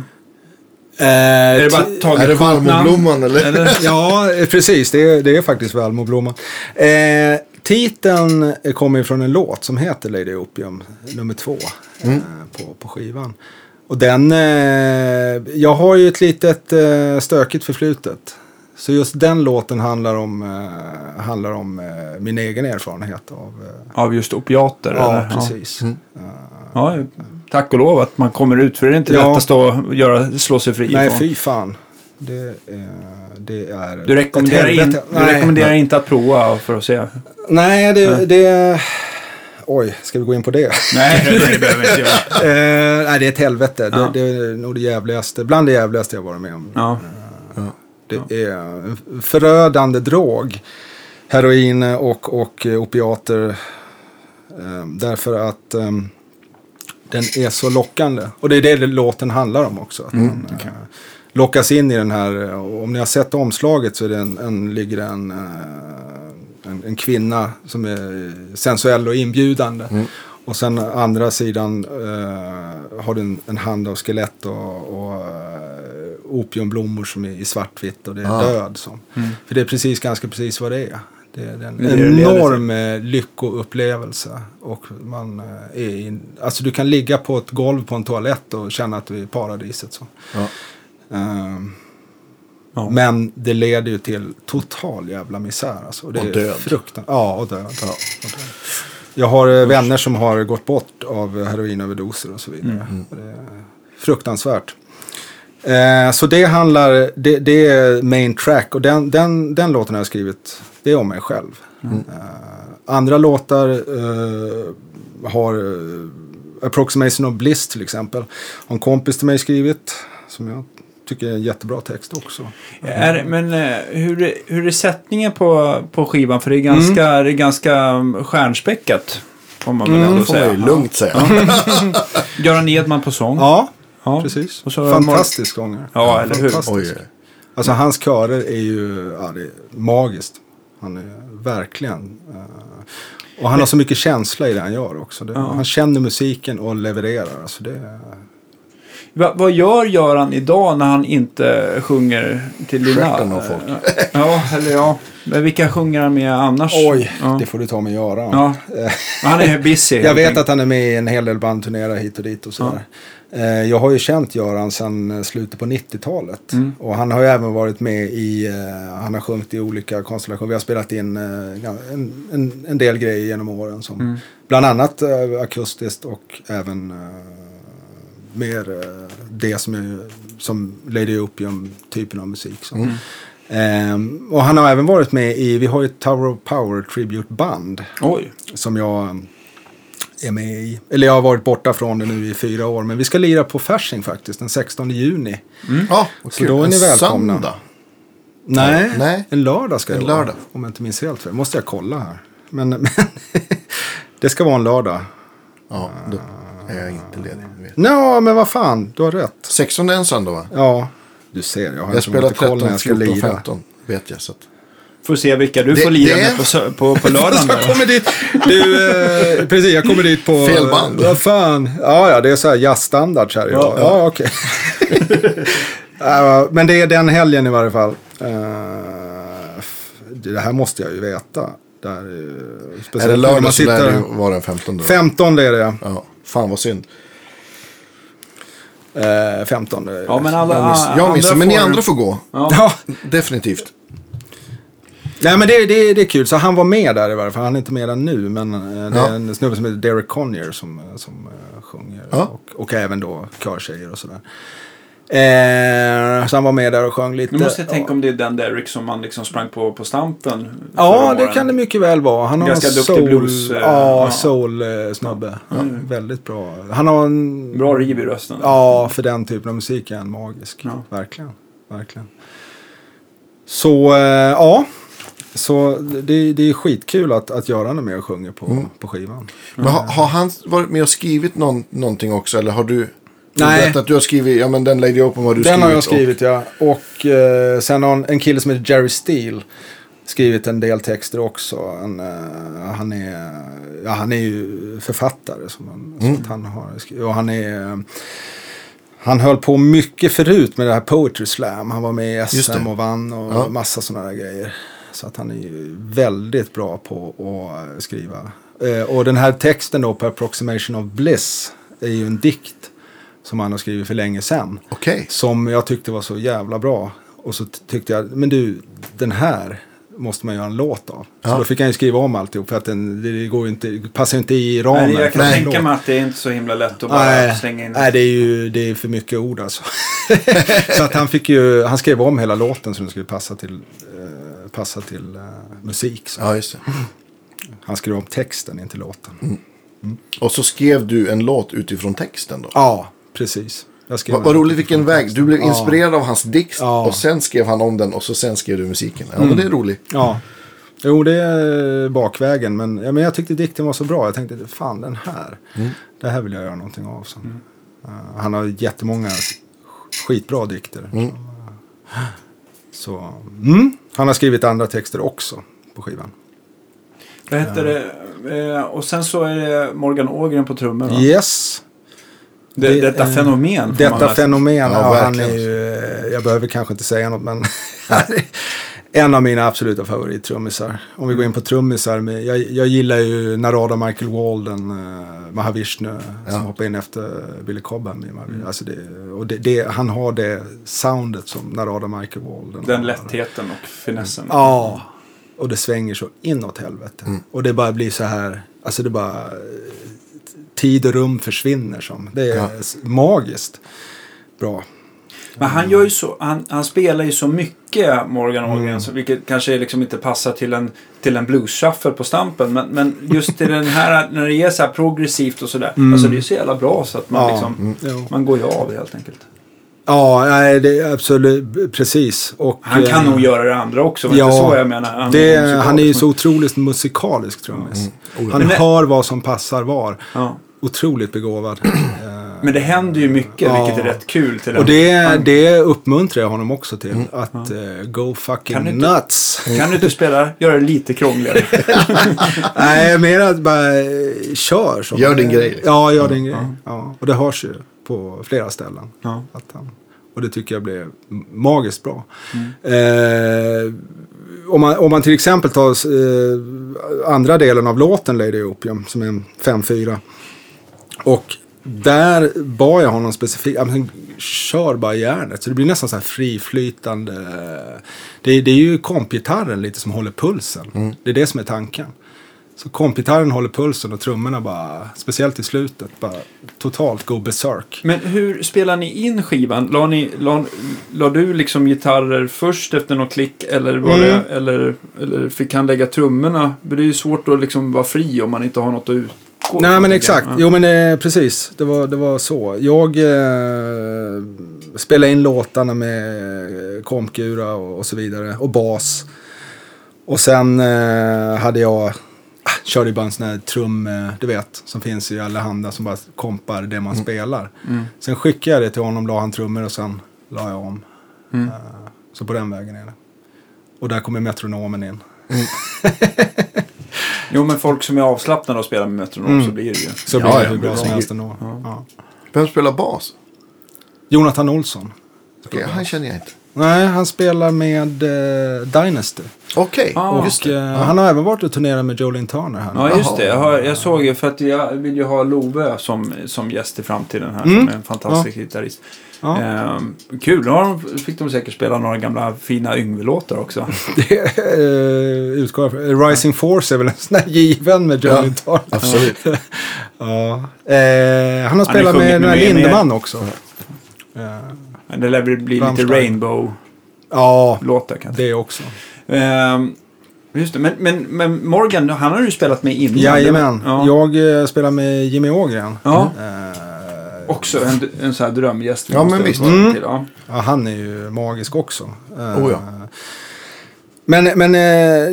[SPEAKER 3] Eh,
[SPEAKER 1] är det bara taget
[SPEAKER 2] är det? Valmoblomman eller?
[SPEAKER 1] Eller?
[SPEAKER 3] Ja, eh, precis. Det är, det är faktiskt Valmoblomman. Eh, titeln kommer från en låt som heter Lady Opium, nummer två, eh, på, på skivan. Och den, eh, jag har ju ett litet eh, stökigt förflutet. Så just den låten handlar om, eh, handlar om eh, min egen erfarenhet av... Eh,
[SPEAKER 1] Av just opiater?
[SPEAKER 3] ja,
[SPEAKER 1] eller?
[SPEAKER 3] precis.
[SPEAKER 1] Ja. ja, tack och lov att man kommer ut. För det är inte
[SPEAKER 3] Ja.
[SPEAKER 1] lättast att göra, slå sig fri
[SPEAKER 3] Nej,
[SPEAKER 1] ifrån.
[SPEAKER 3] fy fan. Det, eh, det är...
[SPEAKER 1] Du rekommenderar, in, du
[SPEAKER 3] Nej.
[SPEAKER 1] rekommenderar inte att prova för att se?
[SPEAKER 3] Nej, det, det... Oj, ska vi gå in på det?
[SPEAKER 1] Nej, det behöver vi inte göra.
[SPEAKER 3] Eh, nej, det är ett helvete.
[SPEAKER 1] Ja.
[SPEAKER 3] Det, det är nog det jävligaste, bland det jävligaste jag varit med om.
[SPEAKER 1] Ja.
[SPEAKER 3] Det är en förödande drog. Heroin och, och eh, opiater. Eh, därför att eh, den är så lockande. Och det är det låten handlar om också. Att man, eh, lockas in i den här, om ni har sett omslaget så är det en, en, ligger en, eh, en, en kvinna som är sensuell och inbjudande.
[SPEAKER 2] Mm.
[SPEAKER 3] Och sen andra sidan eh, har du en, en hand av skelett och, och eh, opiumblommor som är i svartvitt och det är
[SPEAKER 2] Ah.
[SPEAKER 3] död. Så. För det är precis ganska precis vad det är. Det är en
[SPEAKER 1] Mm. Det är det det leder
[SPEAKER 3] enorm eh, lyckoupplevelse. Och man eh, är in, alltså du kan ligga på ett golv på en toalett och känna att du är i paradiset. Så.
[SPEAKER 2] Ja.
[SPEAKER 3] Ehm,
[SPEAKER 1] Ja.
[SPEAKER 3] Men det leder ju till total jävla misär. Alltså. Det
[SPEAKER 2] Och
[SPEAKER 3] är
[SPEAKER 2] död.
[SPEAKER 3] fruktan- Ja, och död.
[SPEAKER 2] Ja.
[SPEAKER 3] Och död. Jag har eh, vänner som har gått bort av heroinöverdoser och så vidare.
[SPEAKER 2] Mm.
[SPEAKER 3] Är fruktansvärt. Eh, så det handlar, det, det är main track och den, den, den låten har jag skrivit, det är om mig själv.
[SPEAKER 2] Mm.
[SPEAKER 3] Eh, andra låtar eh, har eh, Approximation of Bliss till exempel. Har en kompis till mig skrivit som jag tycker är en jättebra text också.
[SPEAKER 1] Är, men eh, hur, är- hur är sättningen på, på skivan? För det är ganska, det är ganska mm, stjärnspäckat. Får man väl ändå
[SPEAKER 2] får man
[SPEAKER 1] säga.
[SPEAKER 2] lugnt säga.
[SPEAKER 1] Göran Edman på sång.
[SPEAKER 3] Ja,
[SPEAKER 1] Ja.
[SPEAKER 3] precis.
[SPEAKER 1] Och så
[SPEAKER 3] Fantastisk sångare.
[SPEAKER 1] Ja, eller hur?
[SPEAKER 2] Oj,
[SPEAKER 3] Alltså hans körer är ju ja, det är magiskt. Han är verkligen... eh, och han har så mycket känsla i det han gör också. Det,
[SPEAKER 1] Ja.
[SPEAKER 3] Han känner musiken och levererar. Alltså det,
[SPEAKER 1] Va, vad gör Göran idag när han inte sjunger till dina...
[SPEAKER 2] Stjärten av folk.
[SPEAKER 1] Ja, eller ja. Men vilka sjunger han med annars?
[SPEAKER 3] oj,
[SPEAKER 1] ja.
[SPEAKER 3] det får du ta med Göran.
[SPEAKER 1] Ja. Han är busy.
[SPEAKER 3] Jag vet att han är med i en hel del band, turnerar hit och dit och sådär. Eh, Jag har ju känt Göran sedan eh, slutet på 90-talet.
[SPEAKER 1] Mm.
[SPEAKER 3] Och han har ju även varit med i, eh, han har sjungit i olika konstellationer. Vi har spelat in eh, en, en, en del grejer genom åren. Som,
[SPEAKER 1] Mm.
[SPEAKER 3] Bland annat eh, akustiskt och även eh, mer eh, det som, är, som Lady Opium-typen av musik.
[SPEAKER 1] Mm.
[SPEAKER 3] Ehm, och han har även varit med i, vi har ju ett Tower of Power Tribute Band
[SPEAKER 1] Oj.
[SPEAKER 3] som jag är med i. Eller jag har varit borta från det nu i fyra år. Men vi ska lira på Fasching faktiskt den 16 juni.
[SPEAKER 2] Ja, vad
[SPEAKER 3] Så
[SPEAKER 2] kul.
[SPEAKER 3] då är ni
[SPEAKER 2] En
[SPEAKER 3] välkomna.
[SPEAKER 2] Söndag.
[SPEAKER 3] Nej,
[SPEAKER 2] Nej.
[SPEAKER 3] en lördag ska
[SPEAKER 2] En
[SPEAKER 3] det vara.
[SPEAKER 2] lördag.
[SPEAKER 3] Om jag inte minns helt fel. måste jag kolla här. Men, men det ska vara en lördag.
[SPEAKER 2] Ja, då är jag inte ledig. Vet.
[SPEAKER 3] Nå, men vad fan, du har rätt.
[SPEAKER 2] 16 är en söndag va?
[SPEAKER 3] Ja, du ser. Jag har
[SPEAKER 2] Jag
[SPEAKER 3] inte
[SPEAKER 2] spelar
[SPEAKER 3] så koll när
[SPEAKER 2] 13,
[SPEAKER 3] jag ska
[SPEAKER 2] 14,
[SPEAKER 3] lira.
[SPEAKER 2] 15. Vet jag. Så att...
[SPEAKER 1] Får se vilka du
[SPEAKER 2] Det-
[SPEAKER 1] får lira
[SPEAKER 2] det-
[SPEAKER 1] med på, på, på lördagen.
[SPEAKER 3] Jag kommer dit. Du, eh, precis, jag kommer dit på...
[SPEAKER 2] Fel band.
[SPEAKER 3] Vad fan. Ja, ja, det är så här jazzstandard här idag.
[SPEAKER 1] Ja,
[SPEAKER 3] Ja, okej. Ja, men det är den helgen i varje fall. Eh, det här måste jag ju veta. Eh,
[SPEAKER 2] Är
[SPEAKER 3] speciellt
[SPEAKER 2] det
[SPEAKER 3] när
[SPEAKER 2] lördag så lär det ju
[SPEAKER 3] sitter...
[SPEAKER 2] vara den 15 då.
[SPEAKER 3] 15 är det.
[SPEAKER 2] Ja, fan vad synd.
[SPEAKER 3] Eh, 15.
[SPEAKER 1] Ja, men alla,
[SPEAKER 2] Jag, miss, jag missar, men ni andra får gå.
[SPEAKER 1] Ja.
[SPEAKER 3] Ja,
[SPEAKER 2] Definitivt.
[SPEAKER 3] Nej men det, det, det är kul. Så han var med där i varje fall. Han är inte med där nu. Men eh, det
[SPEAKER 2] Ja.
[SPEAKER 3] är en snubbe som heter Derek Conyer som, eh, som eh, sjunger.
[SPEAKER 2] Ja.
[SPEAKER 3] Och, och även då körtjejer och sådär. Eh, så han var med där och sjöng lite.
[SPEAKER 1] Nu måste jag tänka om det är den Derek som man liksom sprang på på Stampen.
[SPEAKER 3] Ja, det kan det mycket väl vara. Han har
[SPEAKER 1] Ganska
[SPEAKER 3] en
[SPEAKER 1] duktig
[SPEAKER 3] soul,
[SPEAKER 1] blues, eh,
[SPEAKER 3] ja,
[SPEAKER 1] ja.
[SPEAKER 3] soul-snubbe. Väldigt bra. Han har en...
[SPEAKER 1] Bra riv i rösten.
[SPEAKER 3] Ja, för den typen av musik är han magisk.
[SPEAKER 1] Ja.
[SPEAKER 3] Verkligen. Verkligen. Så, eh, ja. Så det, det är skitkul att, att Göran är med och sjunger på,
[SPEAKER 1] Mm.
[SPEAKER 3] på skivan.
[SPEAKER 2] Men har, har han varit med och skrivit någon, någonting också? Eller har du... Du
[SPEAKER 3] Nej.
[SPEAKER 2] berättat att du har skrivit, ja men den Lady Open har du
[SPEAKER 3] Den
[SPEAKER 2] skrivit.
[SPEAKER 3] har jag skrivit, ja. Och eh, sen har en, en kille som heter Jerry Steele skrivit en del texter också. Han, eh, han, är, ja, han är ju författare. Som han, att han, har skrivit, och han, är, han höll på mycket förut med det här Poetry Slam. Han var med i SM och vann och
[SPEAKER 2] Ja.
[SPEAKER 3] massa sådana där grejer. Så att han är ju väldigt bra på att eh, skriva. Eh, och den här texten då på Approximation of Bliss är ju en dikt som han har skrivit för länge sedan.
[SPEAKER 2] Okej.
[SPEAKER 3] Som jag tyckte var så jävla bra. Och så tyckte jag, men du, den här måste man göra en låt av. Så
[SPEAKER 2] Ja.
[SPEAKER 3] då fick jag ju skriva om alltihop för att den, det, går ju inte, det passar ju inte i ramen.
[SPEAKER 1] Nej, jag kan tänka mig att det är inte så himla lätt att bara
[SPEAKER 3] Nej,
[SPEAKER 1] slänga in.
[SPEAKER 3] nej, det är ju det är för mycket ord alltså. så att han fick ju, han skrev om hela låten så den skulle passa till, eh, passa till eh, musik. Så.
[SPEAKER 2] Ja, just det.
[SPEAKER 3] Han skrev om texten, inte låten.
[SPEAKER 2] Mm. Och så skrev du en låt utifrån texten då?
[SPEAKER 3] Ja, precis.
[SPEAKER 2] Vad
[SPEAKER 3] den
[SPEAKER 2] roligt vilken väg.
[SPEAKER 3] texten.
[SPEAKER 2] Du blev
[SPEAKER 3] Ja.
[SPEAKER 2] inspirerad av hans dikt
[SPEAKER 3] Ja.
[SPEAKER 2] och sen skrev han om den och så sen skrev du musiken. Ja,
[SPEAKER 3] Mm.
[SPEAKER 2] men det är roligt.
[SPEAKER 3] Ja. Jo, det är bakvägen. Men, ja, men jag tyckte dikten var så bra. Jag tänkte, fan den här. Det här vill jag göra någonting av. Så. Eh, han har jättemånga skitbra dikter.
[SPEAKER 2] Mm.
[SPEAKER 3] Så, Så, mm, han har skrivit andra texter också på skivan.
[SPEAKER 1] Vad heter det? Eh, och sen så är det Morgan Ågren på trummor va?
[SPEAKER 3] Yes.
[SPEAKER 1] Det,
[SPEAKER 3] det-
[SPEAKER 1] detta fenomen.
[SPEAKER 3] Detta fenomen,
[SPEAKER 2] Ja,
[SPEAKER 3] ja, han är ju, jag behöver kanske inte säga något men en av mina absoluta favorittrummisar. Om vi går in på trummisar, med, jag, jag gillar ju Narada Michael Walden, uh, Mahavishnu som hoppade in efter Billy Cobham. Mahavishnu. Alltså det, och det, det, han har det soundet som Narada Michael Walden
[SPEAKER 1] Den
[SPEAKER 3] har.
[SPEAKER 1] lättheten och finessen.
[SPEAKER 3] Ja, och det svänger så inåt helvete. Och det bara blir så här, alltså det bara, tid och rum försvinner som. Det är
[SPEAKER 2] Ja.
[SPEAKER 3] magiskt bra.
[SPEAKER 1] Men han gör ju så, han, han spelar ju så mycket Morgan Ågren, så, vilket kanske liksom inte passar till en, till en blues-shuffle på stampen. Men, men just till den här, när det är så här progressivt och sådär. Alltså det är så jävla bra så att man
[SPEAKER 3] Ja,
[SPEAKER 1] liksom,
[SPEAKER 3] Jo.
[SPEAKER 1] man går ju av helt enkelt.
[SPEAKER 3] Ja, nej, det är absolut, precis. Och,
[SPEAKER 1] Han kan
[SPEAKER 3] eh,
[SPEAKER 1] nog göra det andra också, men
[SPEAKER 3] ja,
[SPEAKER 1] inte så jag menar. Han
[SPEAKER 3] det,
[SPEAKER 1] är
[SPEAKER 3] han är ju så otroligt musikalisk trummis. Han
[SPEAKER 1] Men
[SPEAKER 3] hör vad som passar var.
[SPEAKER 1] Ja.
[SPEAKER 3] Otroligt begåvad.
[SPEAKER 1] Men det händer ju mycket,
[SPEAKER 3] Ja.
[SPEAKER 1] vilket är rätt kul. Till
[SPEAKER 3] och det, det uppmuntrar jag honom också till. Att eh, go fucking
[SPEAKER 1] Kan du inte-
[SPEAKER 3] nuts.
[SPEAKER 1] Kan du inte spela, göra det lite krångligare?
[SPEAKER 3] Nej, mer att bara eh, kör. Som,
[SPEAKER 2] Gör din grej, liksom.
[SPEAKER 3] Ja, gör din grej. Ja. Och det hörs ju på flera ställen.
[SPEAKER 1] Ja.
[SPEAKER 3] Att han, och det tycker jag blev magiskt bra.
[SPEAKER 1] Mm.
[SPEAKER 3] Eh, om, man, om man till exempel tar eh, andra delen av låten Lady Opium, som är en 5-4. Och där bad jag honom specifikt, alltså, kör bara järnet. Så det blir nästan så här friflytande. Det, är- det är ju kompgitarren lite som håller pulsen. Det är det som är tanken. Så kompgitarren håller pulsen och trummorna bara, speciellt i slutet, bara totalt go berserk.
[SPEAKER 1] Men hur spelar ni in skivan? La, ni, la, la du liksom gitarrer först efter någon klick eller, var
[SPEAKER 3] Mm.
[SPEAKER 1] det, eller, eller fick han lägga trummorna? Det är ju svårt att liksom vara fri om man inte har något att utgå
[SPEAKER 3] Nej men exakt, jo men eh, precis. Det var, det var så. Jag eh, spelade in låtarna med eh, kompgura och, och så vidare. Och bas. Och sen eh, hade jag, ah, körde bara en sån här trum, eh, du vet, som finns i Allehanda som bara kompar det man spelar.
[SPEAKER 1] Mm.
[SPEAKER 3] Sen skickade jag det till honom, la han trummor och sen la jag om.
[SPEAKER 1] Mm.
[SPEAKER 3] Eh, så på den vägen är det. Och där kommer metronomen in.
[SPEAKER 1] Jo men folk som är avslappnade och spelar med metronom
[SPEAKER 3] Mm.
[SPEAKER 1] så blir det ju.
[SPEAKER 3] Så
[SPEAKER 2] Ja,
[SPEAKER 3] blir det
[SPEAKER 2] ja,
[SPEAKER 3] hur bra som helst ändå.
[SPEAKER 1] Ja.
[SPEAKER 3] Ja.
[SPEAKER 2] Vem spelar bas?
[SPEAKER 3] Jonathan Olsson.
[SPEAKER 2] Okej, han känner jag inte.
[SPEAKER 3] Nej, han spelar med eh, Dynasty.
[SPEAKER 2] Okej,
[SPEAKER 1] Ah,
[SPEAKER 2] just det.
[SPEAKER 3] eh, Han har även varit och turnerat med Jolene Turner här.
[SPEAKER 1] Ja just det, jag, har, jag såg ju för att jag vill ju ha Love som, som gäst i framtiden här.
[SPEAKER 3] Mm.
[SPEAKER 1] Som är en fantastisk gitarrist.
[SPEAKER 3] Ja.
[SPEAKER 1] Ehm, kul, de, fick de säkert spela några gamla fina Yngve-låtar också.
[SPEAKER 3] Det eh, utgår jag. Rising Force är väl en sån här given med Jolene Turner.
[SPEAKER 2] Absolut.
[SPEAKER 3] Ja. Eh, han har spelat
[SPEAKER 1] sjungit
[SPEAKER 3] med
[SPEAKER 1] med
[SPEAKER 3] Lindemann också. Eh,
[SPEAKER 1] Men Det lär väl bli lite
[SPEAKER 3] Rammstein.
[SPEAKER 1] Rainbow-låtar
[SPEAKER 3] ja,
[SPEAKER 1] kanske.
[SPEAKER 3] det också.
[SPEAKER 1] Ehm, just det, men, men, men Morgan, han har du spelat med innan.
[SPEAKER 3] Jajamän.
[SPEAKER 1] Ja.
[SPEAKER 3] Jag eh, spelar med Jimmy Ågren.
[SPEAKER 1] Ja.
[SPEAKER 3] Eh,
[SPEAKER 1] Också en, en sån här drömgäst. vi
[SPEAKER 2] Ja, men visst.
[SPEAKER 3] Mm.
[SPEAKER 1] Till, ja.
[SPEAKER 3] Ja, han är ju magisk också. Eh,
[SPEAKER 2] Oh ja.
[SPEAKER 3] Men, men eh,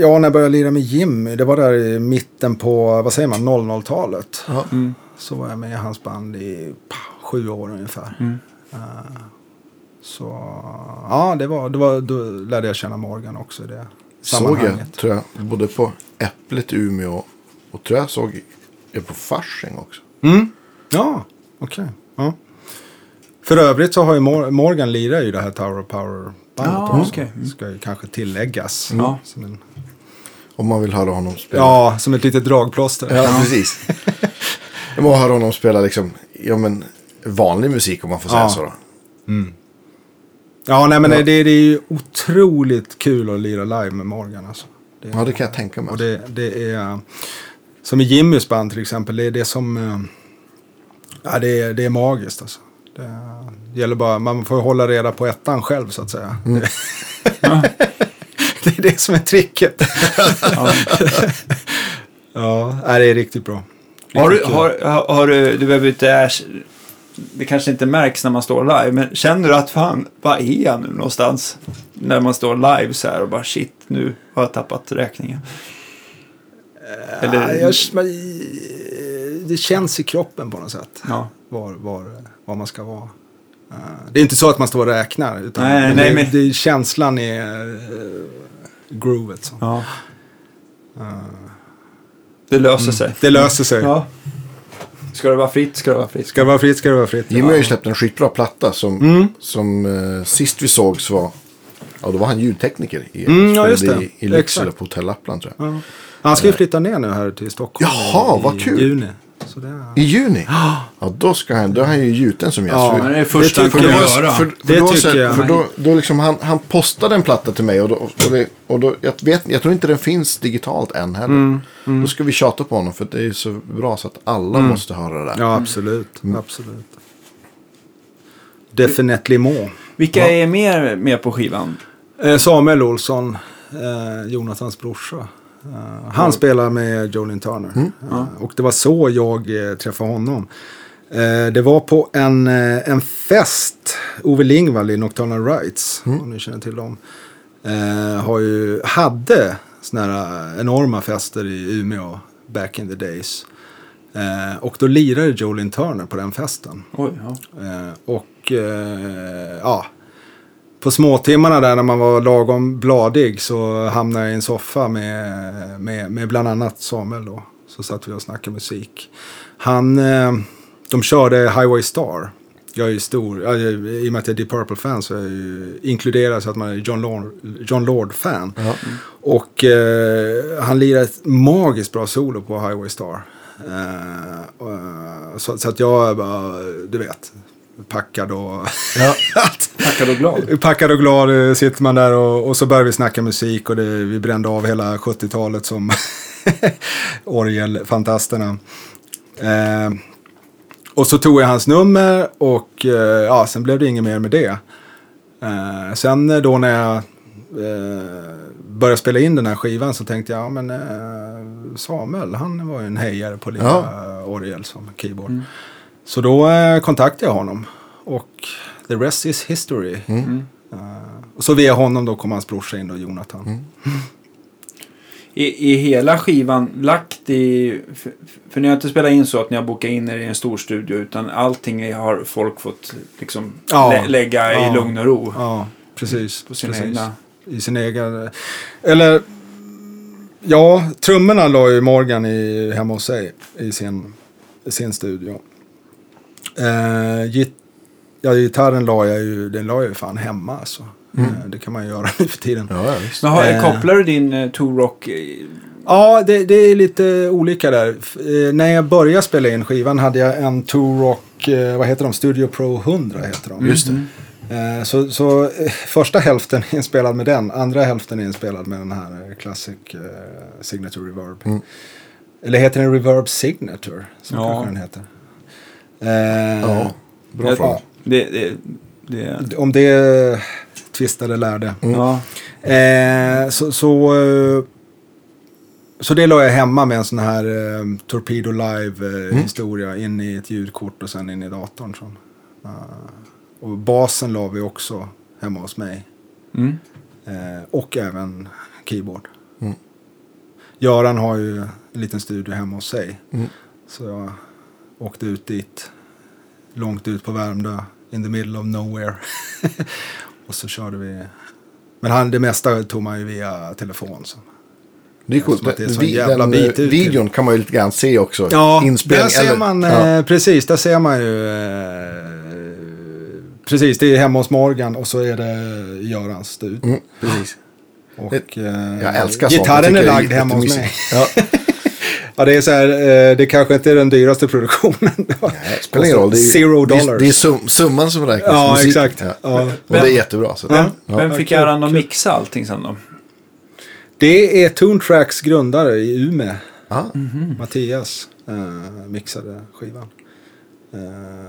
[SPEAKER 3] ja, när jag började lira med Jimmy, det var där i mitten på, vad säger man, 00-talet.
[SPEAKER 2] Ja.
[SPEAKER 1] Mm.
[SPEAKER 3] Så var jag med i hans band i pa, sju år ungefär.
[SPEAKER 1] Mm.
[SPEAKER 3] Eh, så ja, det var, det var, då lärde jag känna Morgan också i det
[SPEAKER 2] Såg
[SPEAKER 3] sammanhanget.
[SPEAKER 2] jag, tror jag, både på Äpplet i Umeå och tror jag såg jag på Fasching också.
[SPEAKER 3] Mm. Ja, okej. Ja. För övrigt så har ju Mor- Morgan lirat ju det här Tower of Power bandet
[SPEAKER 1] Ja,
[SPEAKER 3] också.
[SPEAKER 1] okej. Mm.
[SPEAKER 3] Ska ju kanske tilläggas.
[SPEAKER 1] Ja.
[SPEAKER 3] Som en,
[SPEAKER 2] Om man vill höra honom spela.
[SPEAKER 3] ja, som ett litet dragplåster.
[SPEAKER 2] Ja, precis. Må höra honom spela liksom, ja men vanlig musik om man får säga
[SPEAKER 3] Ja.
[SPEAKER 2] så då.
[SPEAKER 3] Ja, nej men
[SPEAKER 2] Ja.
[SPEAKER 3] Det, det är ju otroligt kul att lira live med Morgan alltså. Det,
[SPEAKER 2] Ja, det kan jag tänka mig.
[SPEAKER 3] Och det, det är, som i Jimmys band till exempel, det är det som, eh, ja det är, det är magiskt alltså. Det gäller bara, man får hålla reda på ettan själv så att säga.
[SPEAKER 2] Mm.
[SPEAKER 3] Det, det är det som är tricket.
[SPEAKER 1] Ja.
[SPEAKER 3] ja, det är riktigt bra.
[SPEAKER 1] Har, du,
[SPEAKER 3] Riktigt
[SPEAKER 1] har, har, har du, du behöver inte det kanske inte märks när man står live, men känner du att fan, vad är jag nu någonstans? När man står live så här och bara shit, nu har jag tappat räkningen. Eller,
[SPEAKER 3] Ja, jag, det känns i kroppen på något sätt.
[SPEAKER 1] ja.
[SPEAKER 3] Var, var, var man ska vara. Eh, det är inte så att man står och räknar. Utan
[SPEAKER 1] Nej,
[SPEAKER 3] men
[SPEAKER 1] nej,
[SPEAKER 3] det,
[SPEAKER 1] men-
[SPEAKER 3] det, känslan är uh, groovet. Så.
[SPEAKER 1] Ja. Det löser sig.
[SPEAKER 3] Det löser sig.
[SPEAKER 1] Ja. Ska det vara fritt ska det vara fritt.
[SPEAKER 3] Ska det vara fritt ska det vara fritt.
[SPEAKER 2] Jimmy har ju släppt en skitbra platta som,
[SPEAKER 3] Mm.
[SPEAKER 2] som eh, sist vi sågs var, ja då var han ljudtekniker i,
[SPEAKER 3] Mm, ja, just det.
[SPEAKER 2] i, i Lycksele
[SPEAKER 3] Exakt.
[SPEAKER 2] på Hotell Lappland tror jag.
[SPEAKER 3] Ja. Han ska ju flytta ner nu här till Stockholm
[SPEAKER 2] Jaha,
[SPEAKER 3] i,
[SPEAKER 2] vad kul.
[SPEAKER 3] i juni. Så det,
[SPEAKER 2] I juni? Ja, då ska han, då är han ju gjuten som gäst.
[SPEAKER 3] Ja,
[SPEAKER 2] För-
[SPEAKER 1] det är det första han
[SPEAKER 3] tycker
[SPEAKER 1] kommer
[SPEAKER 3] jag.
[SPEAKER 1] göra.
[SPEAKER 2] För, för
[SPEAKER 3] Det
[SPEAKER 2] då,
[SPEAKER 3] tycker
[SPEAKER 2] så,
[SPEAKER 3] jag.
[SPEAKER 2] För då, då liksom han, han postade en platta till mig och, då, och, det, och då, jag, vet, jag tror inte den finns digitalt än heller.
[SPEAKER 3] Mm,
[SPEAKER 2] Då ska vi tjata på honom för det är så bra så att alla måste höra det där.
[SPEAKER 3] ja, absolut. absolut. Definitely more.
[SPEAKER 1] Vilka är mer med på skivan?
[SPEAKER 3] Eh, Samuel Olsson, eh, Jonathans brorsa. Han spelar med Jolin Turner. Eh, och det var så jag eh, träffade honom. Eh, det var på en, en fest. Ove Lingvall i Nocturnal Rights, om ni känner till dem. Har ju, hade såna här enorma fester i Umeå back in the days. Eh, och då lirade Jolin Turner på den festen.
[SPEAKER 1] Oj, ja.
[SPEAKER 3] Eh, och eh, ja, på småtimmarna där när man var lagom bladig så hamnade jag i en soffa med, med, med bland annat Samuel då. Så satt vi och snackade musik. Han, eh, de körde Highway Star. Jag är ju stor, ja, i och med att jag är Deep Purple-fan så är jag ju inkluderad så att man är John Lord, John Lord-fan. Och eh, han lirar ett magiskt bra solo på Highway Star. Eh, så, så att jag bara, du vet, packad och...
[SPEAKER 1] Tackad och glad.
[SPEAKER 3] Packad och glad eh, sitter man där och, och så börjar vi snacka musik och det, vi brände av hela 70-talet som orgelfantasterna. Eh, och så tog jag hans nummer och eh, ja, sen blev det inget mer med det. Eh, sen eh, då när jag eh, började spela in den här skivan så tänkte jag, ja men Samuel, han var ju en hejare på lite
[SPEAKER 2] Ja.
[SPEAKER 3] orgel som keyboard. Så då eh, kontaktade jag honom och the rest is history.
[SPEAKER 2] Mm.
[SPEAKER 3] Eh, och så via honom då kom hans brorsa in då, Jonathan.
[SPEAKER 2] Mm.
[SPEAKER 1] I, I hela skivan lagt i... För, för ni har inte spelat in så att ni har bokat in er i en stor studio utan allting har folk fått liksom
[SPEAKER 3] Ja.
[SPEAKER 1] lä, lägga
[SPEAKER 3] Ja.
[SPEAKER 1] i lugn och ro.
[SPEAKER 3] Ja, precis.
[SPEAKER 1] På sina
[SPEAKER 3] precis.
[SPEAKER 1] egna.
[SPEAKER 3] I sin egen... Eller... Ja, trummorna la ju Morgan i, hemma hos sig i sin, i sin studio. Eh, git, ja, gitarren la jag ju, den la jag ju fan hemma alltså. Eh, det kan man ju göra nu för tiden.
[SPEAKER 2] Ja.
[SPEAKER 1] Så har,
[SPEAKER 3] Eh.
[SPEAKER 1] kopplar du din Two Rock... i-
[SPEAKER 3] Ja, det, det är lite olika där. Eh, när jag började spela in skivan hade jag en Two Rock, eh, vad heter de? Studio Pro 100 heter de.
[SPEAKER 2] Just det.
[SPEAKER 3] Eh, så så eh, första hälften är inspelad med den, andra hälften är inspelad med den här eh, Classic eh, Signature Reverb.
[SPEAKER 2] Mm.
[SPEAKER 3] Eller heter den Reverb Signature? Som
[SPEAKER 1] Ja.
[SPEAKER 3] kanske den heter. Eh,
[SPEAKER 2] Ja, bra
[SPEAKER 1] Jag-
[SPEAKER 2] fråga.
[SPEAKER 1] Det, det, det,
[SPEAKER 3] Om det tvistade lärde.
[SPEAKER 1] ja.
[SPEAKER 3] Eh, så, så, eh, så det la jag hemma med en sån här eh, Torpedo Live-historia in i ett ljudkort och sen in i datorn. Så. Eh, och basen la vi också hemma hos mig.
[SPEAKER 1] Mm.
[SPEAKER 3] Eh, och även keyboard.
[SPEAKER 2] Mm.
[SPEAKER 3] Göran har ju en liten studio hemma hos sig.
[SPEAKER 2] Mm.
[SPEAKER 3] Så jag åkte ut dit. Långt ut på Värmdö. In the middle of nowhere. och så körde vi. Men han, det mesta tog man ju via telefon. Så.
[SPEAKER 2] Det är coolt.
[SPEAKER 3] Det är
[SPEAKER 2] Den,
[SPEAKER 3] bit
[SPEAKER 2] eh,
[SPEAKER 3] ut till-
[SPEAKER 2] videon kan man ju lite grann se också.
[SPEAKER 3] Ja,
[SPEAKER 2] Inspelning,
[SPEAKER 3] där ser man,
[SPEAKER 2] ja.
[SPEAKER 3] eh, precis, där ser man ju, eh, precis, det är hemma hos Morgan och så är det Görans studio.
[SPEAKER 2] Mm, precis.
[SPEAKER 3] Och eh,
[SPEAKER 2] Jag älskar sånt.
[SPEAKER 3] gitarren är lagd hemma hos mig.
[SPEAKER 2] Ja,
[SPEAKER 3] Ja, det är så här, eh, det kanske inte är den dyraste produktionen.
[SPEAKER 2] det spelar ingen roll. Det är,
[SPEAKER 3] Zero
[SPEAKER 2] det är,
[SPEAKER 3] dollars.
[SPEAKER 2] det är sum, summan som räknas.
[SPEAKER 3] Ja,
[SPEAKER 2] Musik.
[SPEAKER 3] exakt.
[SPEAKER 2] Ja.
[SPEAKER 3] Ja.
[SPEAKER 2] Och det är jättebra. Så.
[SPEAKER 3] Ja.
[SPEAKER 2] Ja.
[SPEAKER 1] Vem fick äran att mixa allting sen då?
[SPEAKER 3] Det är Toontracks grundare i Umeå,
[SPEAKER 2] Ja.
[SPEAKER 3] Mattias, eh, mixade skivan. Eh,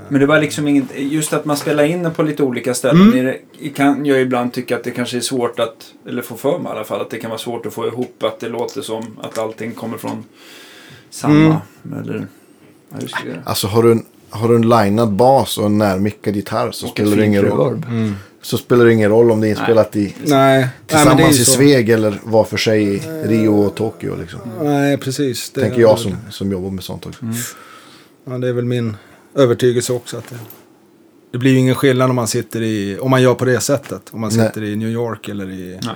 [SPEAKER 1] Men det var liksom inget, just att man spelar in den på lite olika ställen.
[SPEAKER 3] Mm.
[SPEAKER 1] Det kan jag ibland tycka att det kanske är svårt att, eller få för mig i alla fall, att det kan vara svårt att få ihop att det låter som att allting kommer från samma. Eller, ja, just det.
[SPEAKER 2] Alltså har du, en, har du en linad bas och en närmickad gitarr så
[SPEAKER 1] Och
[SPEAKER 2] spelar det ingen roll.
[SPEAKER 3] mm.
[SPEAKER 2] Så spelar det ingen roll om det är inspelat i,
[SPEAKER 3] Nej, nej
[SPEAKER 2] tillsammans
[SPEAKER 3] ju
[SPEAKER 2] i
[SPEAKER 3] så.
[SPEAKER 2] Sveg eller var för sig i Rio och Tokyo. Liksom.
[SPEAKER 3] Nej, precis. Det
[SPEAKER 2] Tänker jag som, som jobbar med sånt också.
[SPEAKER 3] Ja, det är väl min övertygelse också att det, Det blir ju ingen skillnad om man sitter i, om man gör på det sättet. Om man
[SPEAKER 2] Nej.
[SPEAKER 3] sitter i New York eller i
[SPEAKER 1] Nej.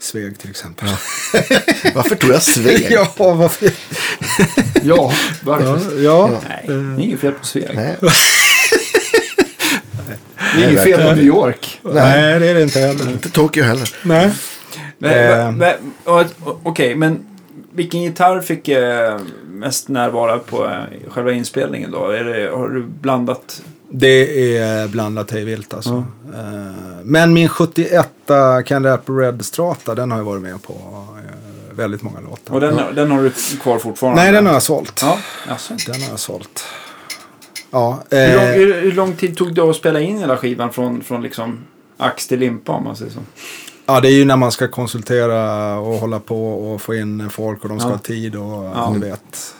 [SPEAKER 3] Sveg till exempel.
[SPEAKER 2] Varför tror jag Sveg?
[SPEAKER 3] ja, varför?
[SPEAKER 1] Ja, varför?
[SPEAKER 3] ja, ja.
[SPEAKER 1] Nej, det är inget fel på Sveg.
[SPEAKER 2] Nej.
[SPEAKER 1] Det är inget fel på New York.
[SPEAKER 3] Nej, det är det inte heller.
[SPEAKER 2] Inte Tokyo heller.
[SPEAKER 3] Nej.
[SPEAKER 1] Men,
[SPEAKER 3] Eh.
[SPEAKER 1] men, Okej, men vilken gitarr fick eh, mest närvara på eh, själva inspelningen då? Är det, har du blandat?
[SPEAKER 3] Det är blandat hej vilt alltså. Eh, Men min 71 Candy Apple Red Strata, den har jag varit med på eh, väldigt många låtar.
[SPEAKER 1] Och den, den har du kvar fortfarande?
[SPEAKER 3] Nej, den har jag sålt.
[SPEAKER 1] Ja, alltså.
[SPEAKER 3] Den har jag sålt. Ja,
[SPEAKER 1] Hur, lång,
[SPEAKER 3] eh,
[SPEAKER 1] hur, hur lång tid tog det att spela in hela skivan från, från liksom ax till limpa om man säger så?
[SPEAKER 3] ja, det är ju när man ska konsultera och hålla på och få in folk och de ska
[SPEAKER 1] Ja.
[SPEAKER 3] ha tid och
[SPEAKER 1] Ja.
[SPEAKER 3] du vet.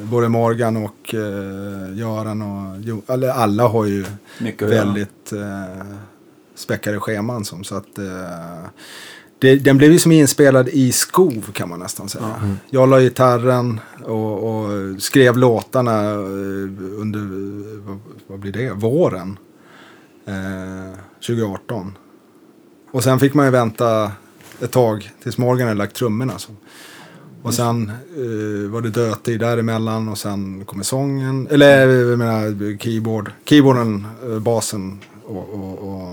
[SPEAKER 3] Både Morgan och eh, Göran och jo, alla har ju
[SPEAKER 1] Mycket
[SPEAKER 3] väldigt eh, späckade scheman. Som, så att, eh, det, den blev ju som inspelad i skov kan man nästan säga. Jag la gitarren och, och skrev låtarna eh, under, vad, vad blir det, våren eh, 2018. Och sen fick man ju vänta ett tag tills Morgan hade lagt trummorna. Så. Och sen eh, var det dödtid däremellan och sen kommer sången, eller eh, jag menar keyboard, keyboarden, eh, basen och, och, och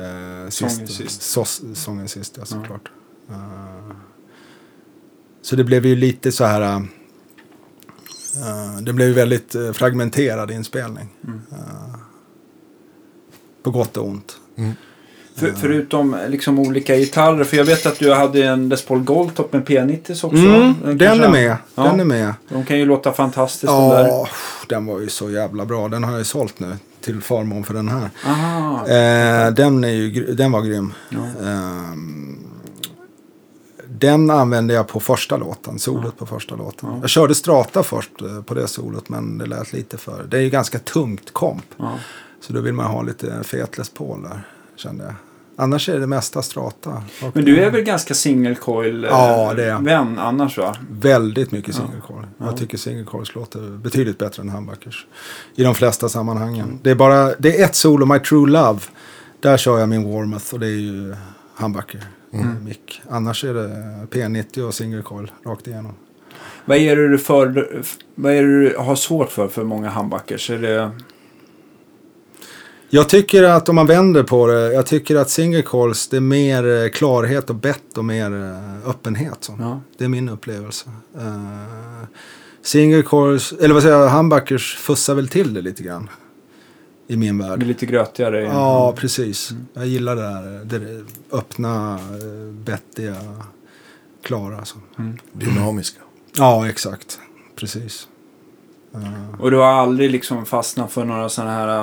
[SPEAKER 3] eh,
[SPEAKER 1] Sången
[SPEAKER 3] sist, sås- sången sist, ja såklart. Eh, så det blev ju lite så här, eh, det blev ju väldigt eh, fragmenterad inspelning.
[SPEAKER 1] Mm.
[SPEAKER 3] På gott och ont.
[SPEAKER 1] För, förutom liksom olika gitarrer, för jag vet att du hade en Les Paul Goldtop med P90 också.
[SPEAKER 3] Mm, den är med.
[SPEAKER 1] Ja.
[SPEAKER 3] Den är med.
[SPEAKER 1] De kan ju låta fantastiskt.
[SPEAKER 3] Ja, den var ju så jävla bra. Den har jag ju sålt nu till förmån för den här. Eh, den, är ju, den var grym.
[SPEAKER 1] Ja.
[SPEAKER 3] Ehm, den använde jag på första låten, solot på första låten.
[SPEAKER 1] Ja.
[SPEAKER 3] Jag körde strata först eh, på det solot men det lät lite för... Det är ju ganska tungt komp.
[SPEAKER 1] Ja.
[SPEAKER 3] Så då vill man ha lite fet Les Paul där, kände jag. Annars är det mesta strata.
[SPEAKER 1] Men du är väl ganska single coil eh,
[SPEAKER 3] Ja,
[SPEAKER 1] annars va?
[SPEAKER 3] Väldigt mycket single coil.
[SPEAKER 1] Ja.
[SPEAKER 3] Jag tycker single coils låter betydligt bättre än humbuckers. I de flesta sammanhangen. Det är bara, det är ett solo, My True Love. Där kör jag min Warmouth och det är ju humbucker. Mm. Mick. Annars är det P90 och single coil rakt igenom.
[SPEAKER 1] Vad är det du, för, vad är du har svårt för för många handbackers? Är det...
[SPEAKER 3] Jag tycker att om man vänder på det, jag tycker att single coils det är mer eh, klarhet och bett och mer eh, öppenhet. Så.
[SPEAKER 1] Ja.
[SPEAKER 3] Det är min upplevelse. Uh, single coils, eller vad säger jag, humbuckers fussar väl till det lite grann. I min
[SPEAKER 1] Det är
[SPEAKER 3] värld.
[SPEAKER 1] lite grötigare.
[SPEAKER 3] Ja, precis. Jag gillar det där, det där öppna, bettiga, klara. Så.
[SPEAKER 2] Dynamiska.
[SPEAKER 3] Ja, exakt. Precis. Eh,
[SPEAKER 1] Och du har aldrig liksom fastnat för några sådana här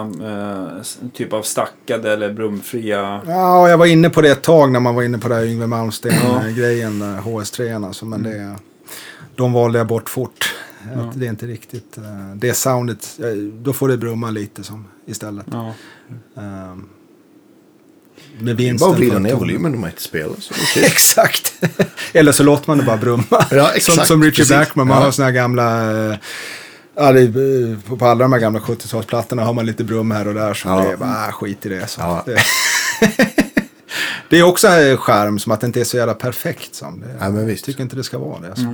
[SPEAKER 1] eh, typ av stackade eller brumfria?
[SPEAKER 3] Ja, och jag var inne på det ett tag när man var inne på det här Yngwie
[SPEAKER 1] Ja.
[SPEAKER 3] Malmsteen-grejen, där HS3. Alltså, men det, de valde jag bort fort.
[SPEAKER 1] Ja.
[SPEAKER 3] Att Det är inte riktigt eh, det soundet. eh, Då får det brumma lite som istället.
[SPEAKER 1] Ja.
[SPEAKER 3] Um, med
[SPEAKER 2] Det är
[SPEAKER 3] vinsten.
[SPEAKER 2] bara att vrida ner volymen när man inte spelar.
[SPEAKER 3] Exakt. Eller så låter man det bara brumma.
[SPEAKER 2] Ja,
[SPEAKER 3] som,
[SPEAKER 2] exakt.
[SPEAKER 3] som Richie
[SPEAKER 2] Precis.
[SPEAKER 3] Blackman. Man
[SPEAKER 2] Ja.
[SPEAKER 3] har såna här gamla... Ja, det, är, eh, på på alla de här gamla 70-talsplattorna har man lite brum här och där. Så
[SPEAKER 2] Ja.
[SPEAKER 3] det är bara ah, skit i det. Så.
[SPEAKER 2] Ja.
[SPEAKER 3] Det, det är också en skärm som att det inte är så jävla perfekt. Som det,
[SPEAKER 2] Ja, men visst.
[SPEAKER 3] Jag tycker inte det ska vara det. Alltså.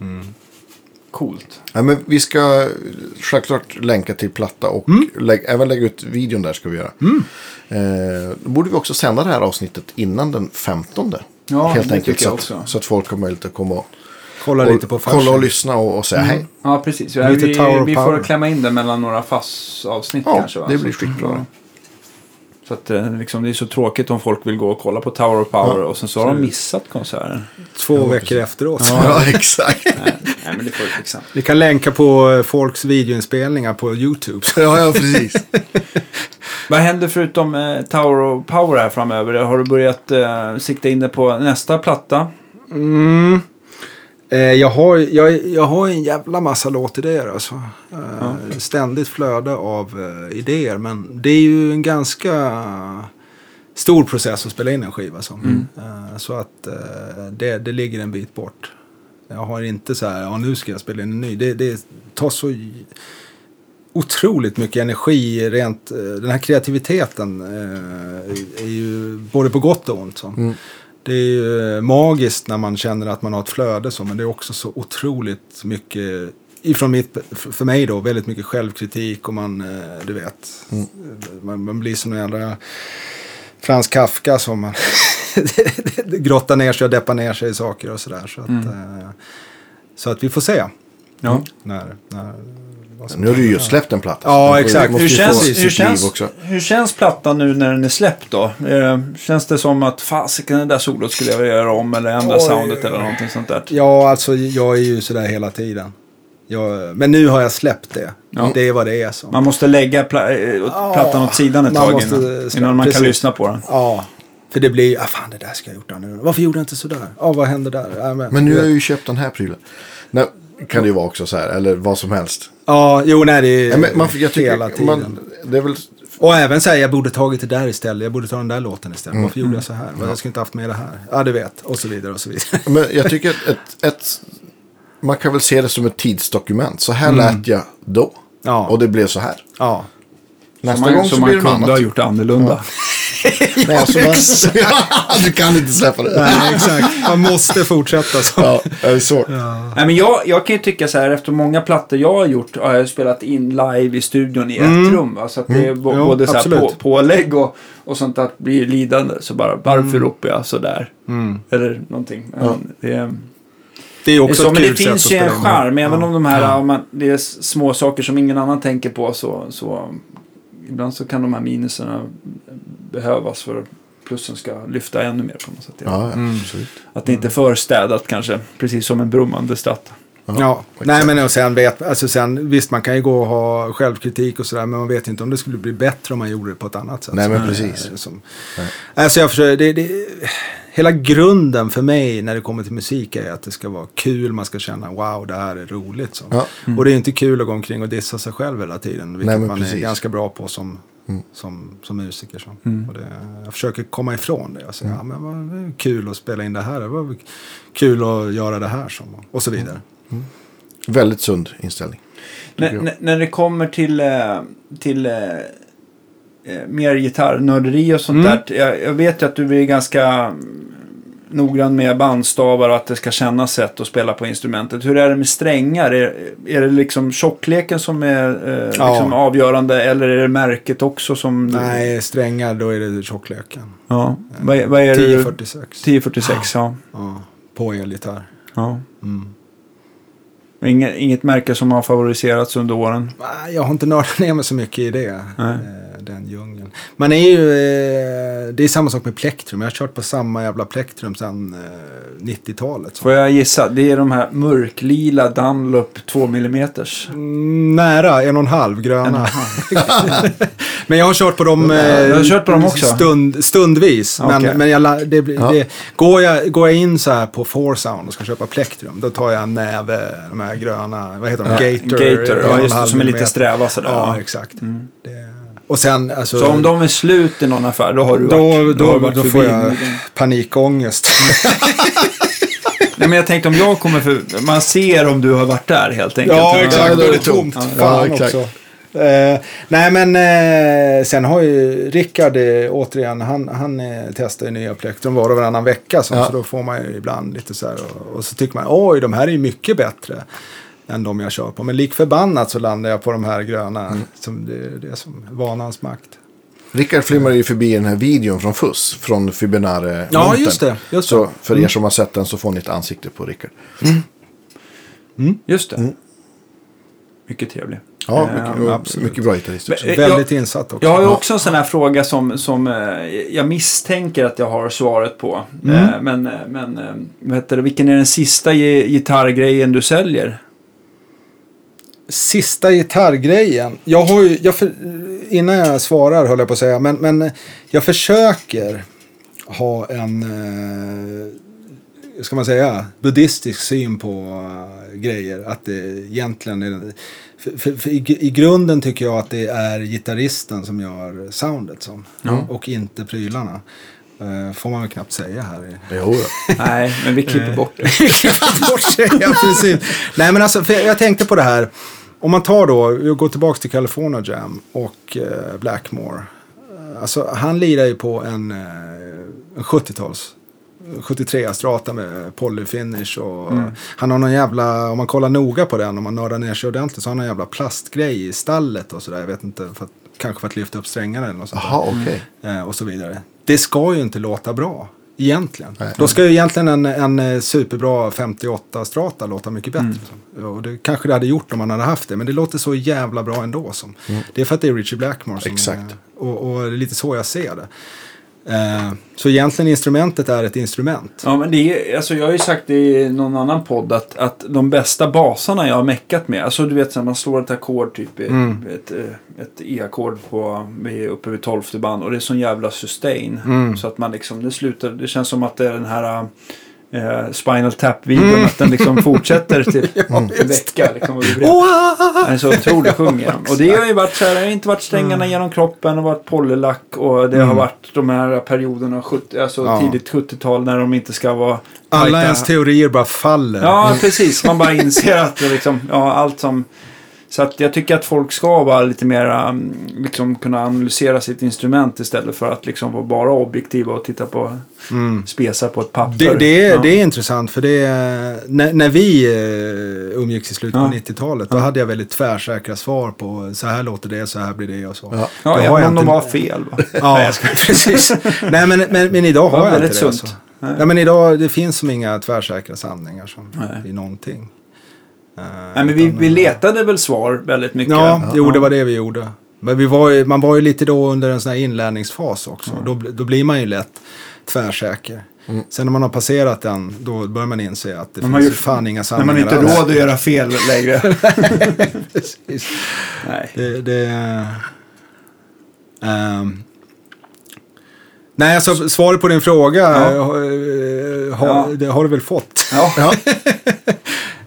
[SPEAKER 1] Mm. Coolt.
[SPEAKER 2] Ja, men vi ska självklart länka till platta och lä- även lägga ut videon där ska vi göra. Eh, då borde vi också sända det här avsnittet innan den 15.
[SPEAKER 1] Ja,
[SPEAKER 2] helt
[SPEAKER 1] det
[SPEAKER 2] enkelt.
[SPEAKER 1] tycker
[SPEAKER 2] Så
[SPEAKER 1] jag
[SPEAKER 2] att, så att folk har möjlighet att komma och,
[SPEAKER 3] Kolla
[SPEAKER 2] och,
[SPEAKER 3] lite på
[SPEAKER 2] kolla och lyssna och, och säga hej.
[SPEAKER 1] Ja, precis. Ja, vi vi får klämma in det mellan några FASS-avsnitt
[SPEAKER 2] Ja,
[SPEAKER 1] kanske. Va?
[SPEAKER 2] det blir
[SPEAKER 1] Så-
[SPEAKER 2] skitbra.
[SPEAKER 1] ja. Så att eh, liksom, det är så tråkigt om folk vill gå och kolla på Tower of Power
[SPEAKER 2] Ja.
[SPEAKER 1] och sen så har de missat konserten.
[SPEAKER 3] Två veckor efteråt.
[SPEAKER 2] Ja, exakt.
[SPEAKER 1] Nej, nej, men det får vi fixa.
[SPEAKER 3] Vi kan länka på eh, folks videoinspelningar på YouTube.
[SPEAKER 2] ja, ja, precis.
[SPEAKER 1] Vad händer förutom eh, Tower of Power här framöver? Har du börjat eh, sikta in dig på nästa platta?
[SPEAKER 3] Mm. Eh, jag, har, jag, jag har en jävla massa låtidéer alltså. Eh, Ständigt flöde av eh, idéer. Men det är ju en ganska stor process att spela in en skiva. Som. Eh, så att det, det ligger en bit bort. Jag har inte så här, ja nu ska jag spela in en ny. Det, det tar så otroligt mycket energi rent, den här kreativiteten är ju både på gott och ont. Så.
[SPEAKER 2] Mm.
[SPEAKER 3] Det är ju eh, magiskt när man känner att man har ett flöde så, men det är också så otroligt mycket, ifrån mitt, för mig då, väldigt mycket självkritik och man, eh, du vet,
[SPEAKER 2] Mm.
[SPEAKER 3] man, man blir som en jävla Frans Kafka som man grottar ner sig och deppar ner sig i saker och sådär. Så att,
[SPEAKER 1] Mm.
[SPEAKER 3] eh, så att vi får se
[SPEAKER 1] Ja.
[SPEAKER 3] när, när,
[SPEAKER 2] Nu har du ju släppt en platta.
[SPEAKER 3] Ja,
[SPEAKER 2] ju-
[SPEAKER 3] exakt.
[SPEAKER 1] Hur
[SPEAKER 2] ju
[SPEAKER 1] känns, hur, känns, hur känns plattan nu när den är släppt då? Eh, känns det som att fasiken det där solot skulle jag vilja göra om eller ändra
[SPEAKER 3] Oj.
[SPEAKER 1] soundet eller någonting sånt där?
[SPEAKER 3] Ja, alltså jag är ju sådär hela tiden. Jag, men nu har jag släppt det.
[SPEAKER 1] Ja.
[SPEAKER 3] Det är vad det är. Så.
[SPEAKER 1] Man måste lägga pla eh,
[SPEAKER 3] Ja,
[SPEAKER 1] plattan åt sidan ett tag
[SPEAKER 3] måste
[SPEAKER 1] innan, innan man
[SPEAKER 3] precis.
[SPEAKER 1] kan lyssna på den.
[SPEAKER 3] Ja, för det blir, ah, fan det där ska jag gjort annorlunda. Varför gjorde jag inte sådär? Ja, vad hände där? Ja, men,
[SPEAKER 2] Men nu har jag ju köpt den här prylen. Nej, kan det ju vara också så här, eller vad som helst.
[SPEAKER 3] Ja, jo, nej det är
[SPEAKER 2] Ja, men man, jag
[SPEAKER 3] hela tiden.
[SPEAKER 2] man, det är väl,
[SPEAKER 3] Och även säga, jag borde tagit det där istället. Jag borde ta den där låten istället.
[SPEAKER 2] Mm.
[SPEAKER 3] Varför gjorde jag så här? Jag skulle inte haft med det här. Ja, du vet. Och så vidare och så vidare.
[SPEAKER 2] men jag tycker att ett, ett, man kan väl se det som ett tidsdokument. Så här lät jag då.
[SPEAKER 3] Mm. Ja.
[SPEAKER 2] Och det blev så här.
[SPEAKER 3] Ja.
[SPEAKER 2] Nästa
[SPEAKER 1] Som man,
[SPEAKER 2] gång
[SPEAKER 1] som
[SPEAKER 2] så
[SPEAKER 1] man
[SPEAKER 2] blir det något
[SPEAKER 1] kunde ha
[SPEAKER 2] annat.
[SPEAKER 1] gjort annorlunda.
[SPEAKER 2] Nej, alltså, man, du kan inte släppa det.
[SPEAKER 3] Nej, exakt. Man måste fortsätta så.
[SPEAKER 2] Ja, det är svårt.
[SPEAKER 1] Nej, men jag, jag kan ju tycka så här, efter många plattor jag har gjort har jag spelat in live i studion i
[SPEAKER 3] Mm.
[SPEAKER 1] ett rum. Va? Så att det är
[SPEAKER 3] Jo,
[SPEAKER 1] både så här på, pålägg och, och sånt att blir lidande. Så bara, varför
[SPEAKER 3] Mm.
[SPEAKER 1] ropar jag sådär? Eller någonting. Men Det, är,
[SPEAKER 3] Det är
[SPEAKER 1] det, är
[SPEAKER 3] också
[SPEAKER 1] så,
[SPEAKER 3] ett
[SPEAKER 1] men det finns ju en charm. Även
[SPEAKER 3] Ja.
[SPEAKER 1] om de här, om man, det är små saker som ingen annan tänker på så, så ibland så kan de här minuserna behövas för att plussen ska lyfta ännu mer på något sätt.
[SPEAKER 2] Ja, ja
[SPEAKER 3] Mm.
[SPEAKER 1] Att det inte är för städat kanske, precis som en brummande statt.
[SPEAKER 3] Ja, nej men och sen vet, alltså sen, visst man kan ju gå och ha självkritik och sådär, men man vet inte om det skulle bli bättre om man gjorde det på ett annat sätt.
[SPEAKER 2] Nej, men
[SPEAKER 3] Så,
[SPEAKER 2] precis.
[SPEAKER 3] eh, Som, alltså jag försöker, det, det, hela grunden för mig när det kommer till musik är att det ska vara kul, man ska känna wow, det här är roligt. Så.
[SPEAKER 2] Ja.
[SPEAKER 3] Och det är inte kul att gå omkring och dissa sig själv hela tiden, vilket
[SPEAKER 2] Nej,
[SPEAKER 3] man
[SPEAKER 2] precis.
[SPEAKER 3] är ganska bra på som,
[SPEAKER 2] Mm.
[SPEAKER 3] som, som musiker. Så.
[SPEAKER 1] Mm.
[SPEAKER 3] Och det, jag försöker komma ifrån det och säga, ja, men vad det är kul att spela in det här, det var kul att göra det här, som, och så vidare.
[SPEAKER 2] Väldigt sund inställning.
[SPEAKER 1] När, när, det kommer till, eh, till eh, eh, mer gitarrnörderi och sånt
[SPEAKER 3] Mm.
[SPEAKER 1] där. Jag, jag vet ju att du är ganska mm, noggrann med bandstavar och att det ska kännas rätt att spela på instrumentet. Hur är det med strängar? Är, är det liksom tjockleken som är eh,
[SPEAKER 3] Ja.
[SPEAKER 1] liksom avgörande eller är det märket också som...
[SPEAKER 3] Nej, strängar då är det tjockleken.
[SPEAKER 1] Ja. Vad, är- vad är det?
[SPEAKER 3] 1046.
[SPEAKER 1] 1046, ja.
[SPEAKER 3] Ja, på elgitarr.
[SPEAKER 1] ja.
[SPEAKER 3] Mm.
[SPEAKER 1] Inget, inget märke som har favoriserats under åren?
[SPEAKER 3] Jag har inte nördat ner mig så mycket i det.
[SPEAKER 1] Nej.
[SPEAKER 3] Eh, Den djungeln. Man är ju, eh, det är samma sak med plektrum. Jag har kört på samma jävla plektrum sedan eh, 90-talet. så.
[SPEAKER 1] Får jag gissa? Det är de här mörklila Dunlop 2 mm.
[SPEAKER 3] Nära, en och en halv gröna. men jag har kört på dem, eh,
[SPEAKER 1] Jag har kört på dem också.
[SPEAKER 3] Stund, stundvis.
[SPEAKER 1] Okej.
[SPEAKER 3] Men, men jag, det,
[SPEAKER 2] Ja.
[SPEAKER 3] det, går, jag, går jag in så här på Foursound och ska köpa plektrum, då tar jag en näve, de här gröna, vad heter de?
[SPEAKER 1] Ja,
[SPEAKER 3] Gator.
[SPEAKER 1] Gator, ja, just som är lite sträva sådär.
[SPEAKER 3] Ja,
[SPEAKER 1] Ja.
[SPEAKER 3] exakt.
[SPEAKER 1] Mm.
[SPEAKER 3] Det, och sen, alltså,
[SPEAKER 1] Så om de är slut i någon affär, då har du
[SPEAKER 3] då,
[SPEAKER 1] varit,
[SPEAKER 3] då,
[SPEAKER 1] har
[SPEAKER 3] då,
[SPEAKER 1] du varit
[SPEAKER 3] får
[SPEAKER 1] förbi.
[SPEAKER 3] jag panikångest.
[SPEAKER 1] Nej, men jag tänkte om jag kommer för... Man ser om du har varit där helt enkelt.
[SPEAKER 3] Ja,
[SPEAKER 1] Ja,
[SPEAKER 3] exakt.
[SPEAKER 2] då
[SPEAKER 3] Då
[SPEAKER 2] är det
[SPEAKER 3] tomt.
[SPEAKER 2] tomt.
[SPEAKER 3] Fan
[SPEAKER 2] Ja,
[SPEAKER 3] också. Eh, nej men eh, sen har ju Rickard eh, återigen, han, han eh, testar ju nya plektrum var och varannan vecka. Så,
[SPEAKER 2] Ja.
[SPEAKER 3] så då får man ju ibland lite så här och, och så tycker man oj de här är ju mycket bättre än de jag kör på. Men lik förbannat så landar jag på de här gröna.
[SPEAKER 2] Mm.
[SPEAKER 3] Som det, det är som vanans makt.
[SPEAKER 2] Rickard flimmar ju förbi den här videon från FUS, från Fibinare
[SPEAKER 3] Ja just det. Just
[SPEAKER 2] Så
[SPEAKER 3] det.
[SPEAKER 2] för er som har sett den så får ni ett ansikte på Rickard.
[SPEAKER 1] Just det.
[SPEAKER 2] Mm.
[SPEAKER 1] Mycket trevlig.
[SPEAKER 2] Ja,
[SPEAKER 1] Eh,
[SPEAKER 2] mycket,
[SPEAKER 3] absolut.
[SPEAKER 2] mycket bra gitarrist också.
[SPEAKER 1] Men-
[SPEAKER 3] Väldigt insatt också.
[SPEAKER 1] Jag har ju också en sån här fråga som, som eh, jag misstänker att jag har svaret på.
[SPEAKER 3] Mm.
[SPEAKER 1] Eh, men eh, men eh, vad heter det, vilken är den sista gi- gitarrgrejen du säljer?
[SPEAKER 3] Sista gitarrgrejen. Jag har ju, jag för, innan jag svarar höll jag på att säga, men, men jag försöker ha en, eh, ska man säga, buddhistisk syn på eh, grejer. Att det egentligen är, för, för, för i, i grunden tycker jag att det är gitarristen som gör soundet som,
[SPEAKER 1] Ja.
[SPEAKER 3] och inte prylarna. Eh, får man väl knappt säga här.
[SPEAKER 2] Jo.
[SPEAKER 1] Nej, men vi klipper bort det.
[SPEAKER 3] Klippt bort sig, ja, precis. Nej men alltså, för jag tänkte på det här. Om man tar då, vi går tillbaka till California Jam och eh, Blackmore. Alltså han lirar ju på en, eh, en 70-tals 73 strata med polyfinish och han har någon jävla, om man kollar noga på den, om man nördar ner sig ordentligt så har han en jävla plastgrej i stallet och sådär. Jag vet inte, för att, kanske för att lyfta upp strängarna eller något sånt.
[SPEAKER 2] Jaha, okej.
[SPEAKER 3] eh, och så vidare. Det ska ju inte låta bra. Egentligen.
[SPEAKER 2] Nej.
[SPEAKER 3] Då ska ju egentligen en, en eh, superbra 58 strata låta mycket
[SPEAKER 2] Mm.
[SPEAKER 3] bättre. liksom. Och det kanske det hade gjort om man hade haft det. Men det låter så jävla bra ändå. Som. Det är för att det är Richie Blackmore. Som,
[SPEAKER 2] Mm. Exakt.
[SPEAKER 3] Och, och det är lite så jag ser det. Eh, så egentligen instrumentet är ett instrument.
[SPEAKER 1] Ja, men det är, alltså jag har ju sagt i någon annan podd att, att de bästa basarna jag har meckat med, alltså du vet så här, man slår ett ackord typ,
[SPEAKER 3] Mm.
[SPEAKER 1] ett, eh, ett E-ackord på, uppe vid tolfte band och det är sån jävla sustain.
[SPEAKER 3] Mm.
[SPEAKER 1] Så att man liksom, det slutar, det känns som att det är den här eh, Spinal Tap-videon, att den liksom fortsätter till en vecka. Liksom, och det blir- den är så otroligt sjunger Och det har ju varit så här, det har inte varit strängarna genom kroppen och varit polylack och det har varit de här perioderna, 70, alltså
[SPEAKER 3] Ja.
[SPEAKER 1] tidigt 70-tal när de inte ska vara
[SPEAKER 3] Alla
[SPEAKER 1] tajta.
[SPEAKER 3] ens teorier bara faller.
[SPEAKER 1] Ja, precis. Man bara inser att det liksom, ja, allt som... Så att jag tycker att folk ska vara lite mer, um, liksom kunna analysera sitt instrument istället för att liksom vara bara objektiva och titta på
[SPEAKER 3] Mm.
[SPEAKER 1] spesar på ett papper.
[SPEAKER 3] Det, det, är,
[SPEAKER 1] ja.
[SPEAKER 3] det är intressant för det är, när, när vi eh, umgicks i slutet
[SPEAKER 1] Ja.
[SPEAKER 3] på 90-talet då hade jag väldigt tvärsäkra svar på så här låter det, så här blir det och så.
[SPEAKER 2] Ja.
[SPEAKER 1] Ja, ja men de
[SPEAKER 3] inte-
[SPEAKER 1] har fel va?
[SPEAKER 3] Ja, precis. Nej, men, men, men idag
[SPEAKER 1] var
[SPEAKER 3] har jag inte det.
[SPEAKER 1] sunt.
[SPEAKER 3] Alltså.
[SPEAKER 1] Nej.
[SPEAKER 3] Ja, men idag det finns som inga tvärsäkra sanningar som,
[SPEAKER 1] Nej.
[SPEAKER 3] i någonting. Eh,
[SPEAKER 1] Nej, men vi,
[SPEAKER 3] utan,
[SPEAKER 1] vi
[SPEAKER 3] eh,
[SPEAKER 1] letade väl svar väldigt mycket.
[SPEAKER 3] Ja, jo, det var det vi gjorde. Men vi var ju, man var ju lite då under en sån här inlärningsfas också. Då, bl- då blir man ju lätt tvärsäker. Sen när man har passerat den, då börjar man inse att det
[SPEAKER 1] man
[SPEAKER 3] finns
[SPEAKER 1] ju-
[SPEAKER 3] fan inga
[SPEAKER 1] När
[SPEAKER 3] sanningar
[SPEAKER 1] man inte råd att göra fel längre.
[SPEAKER 3] Precis.
[SPEAKER 1] Nej.
[SPEAKER 3] Det, det, ehm, nej, alltså svaret på din fråga
[SPEAKER 1] Ja.
[SPEAKER 3] eh, har, har,
[SPEAKER 1] Ja.
[SPEAKER 3] det har du väl fått.
[SPEAKER 1] Ja.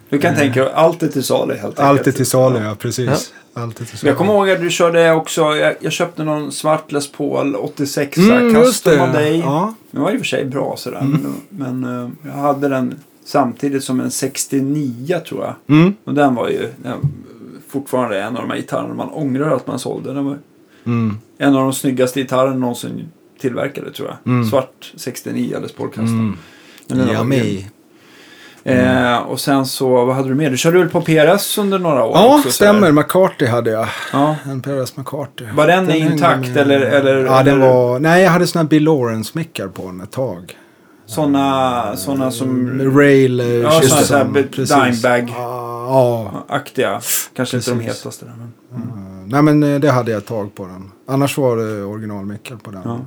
[SPEAKER 1] du kan tänka dig, allt är till salu helt enkelt.
[SPEAKER 3] Allt är till salu, ja. Precis. Allt är till salu.
[SPEAKER 1] Jag kommer ihåg att du körde också, jag, jag köpte någon svart Les Paul 86
[SPEAKER 3] Mm,
[SPEAKER 1] custom
[SPEAKER 3] det.
[SPEAKER 1] av dig.
[SPEAKER 3] Ja.
[SPEAKER 1] Den var i och för sig bra sådär.
[SPEAKER 3] Mm.
[SPEAKER 1] Men, men eh, jag hade den samtidigt som en 69 tror jag.
[SPEAKER 3] Mm.
[SPEAKER 1] Och den var ju den, fortfarande en av de här gitarrerna man ångrar att man sålde. Den var
[SPEAKER 3] Mm.
[SPEAKER 1] en av de snyggaste gitarrerna någonsin tillverkade tror jag.
[SPEAKER 3] Mm.
[SPEAKER 1] Svart 69 Les Paul custom.
[SPEAKER 3] Mm.
[SPEAKER 1] Men den var Eh, och sen så, vad hade du mer? Du körde väl på PRS under några år
[SPEAKER 3] Ja,
[SPEAKER 1] också,
[SPEAKER 3] stämmer. McCarthy hade jag.
[SPEAKER 1] Ja.
[SPEAKER 3] En PRS McCarthy.
[SPEAKER 1] Var den,
[SPEAKER 3] hängde
[SPEAKER 1] intakt
[SPEAKER 3] med-
[SPEAKER 1] eller? eller
[SPEAKER 3] Ja, den
[SPEAKER 1] eller
[SPEAKER 3] var... Nej, jag hade såna här Bill Lawrence-mickar på den ett tag.
[SPEAKER 1] Såna, såna som...
[SPEAKER 3] Rail... eh,
[SPEAKER 1] Ja, såna så här be-
[SPEAKER 3] precis.
[SPEAKER 1] dimebag.
[SPEAKER 3] Ja,
[SPEAKER 1] Aktiga. Kanske inte de
[SPEAKER 3] Precis.
[SPEAKER 1] hetaste där, men...
[SPEAKER 3] Eh, Nej men eh, det hade jag ett tag på den. Annars var det originalmickar på den.
[SPEAKER 1] Ja.
[SPEAKER 3] Hade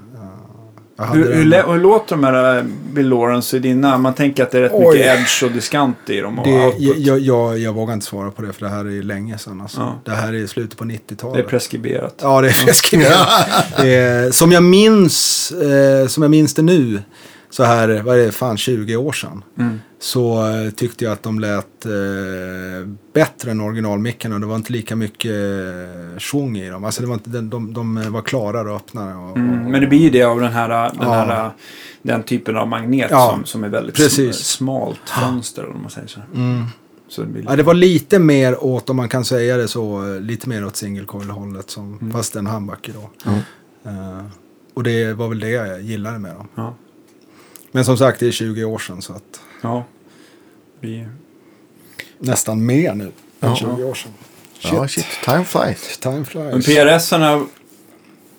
[SPEAKER 1] Hur, hur, hur låter de här äh, Bill Lawrence i dina? Man tänker att det är rätt
[SPEAKER 3] Oj.
[SPEAKER 1] mycket edge och diskant i dem och
[SPEAKER 3] det, jag, jag, jag, vågar inte svara på det för det här är länge sedan. Alltså.
[SPEAKER 1] Ja.
[SPEAKER 3] Det här är slutet på
[SPEAKER 1] Det är
[SPEAKER 3] 90-talet.
[SPEAKER 1] preskriberat.
[SPEAKER 3] Ja, det är preskriberat. Det är- som jag minns, eh, som jag minns det nu, så här, vad är det, fan 20 år sedan.
[SPEAKER 1] Mm.
[SPEAKER 3] Så eh, tyckte jag att de lät eh, bättre än originalmickarna. Det var inte lika mycket eh, schwung i dem. Alltså det var inte, de, de, de var klarare och öppnare. Och,
[SPEAKER 1] Mm. Men det blir ju det av den här, den,
[SPEAKER 3] Ja.
[SPEAKER 1] här, den typen av magnet
[SPEAKER 3] Ja,
[SPEAKER 1] som, som är väldigt
[SPEAKER 3] precis.
[SPEAKER 1] sm- smalt fönster om man säger så.
[SPEAKER 3] Mm.
[SPEAKER 1] så det blir
[SPEAKER 3] Ja, det var lite mer åt, om man kan säga det så, lite mer åt single coil-hållet. Som,
[SPEAKER 1] Mm.
[SPEAKER 3] Fast en handbacke då.
[SPEAKER 2] Mm.
[SPEAKER 3] Eh, och det var väl det jag gillade med dem. Men som sagt, det är 20 år sedan så att
[SPEAKER 1] ja. Vi,
[SPEAKER 3] nästan mer nu än
[SPEAKER 2] Ja.
[SPEAKER 3] 20 år sedan.
[SPEAKER 2] Ja, shit. Time flies.
[SPEAKER 3] Time
[SPEAKER 1] Men
[SPEAKER 3] flies.
[SPEAKER 1] PRS-arna,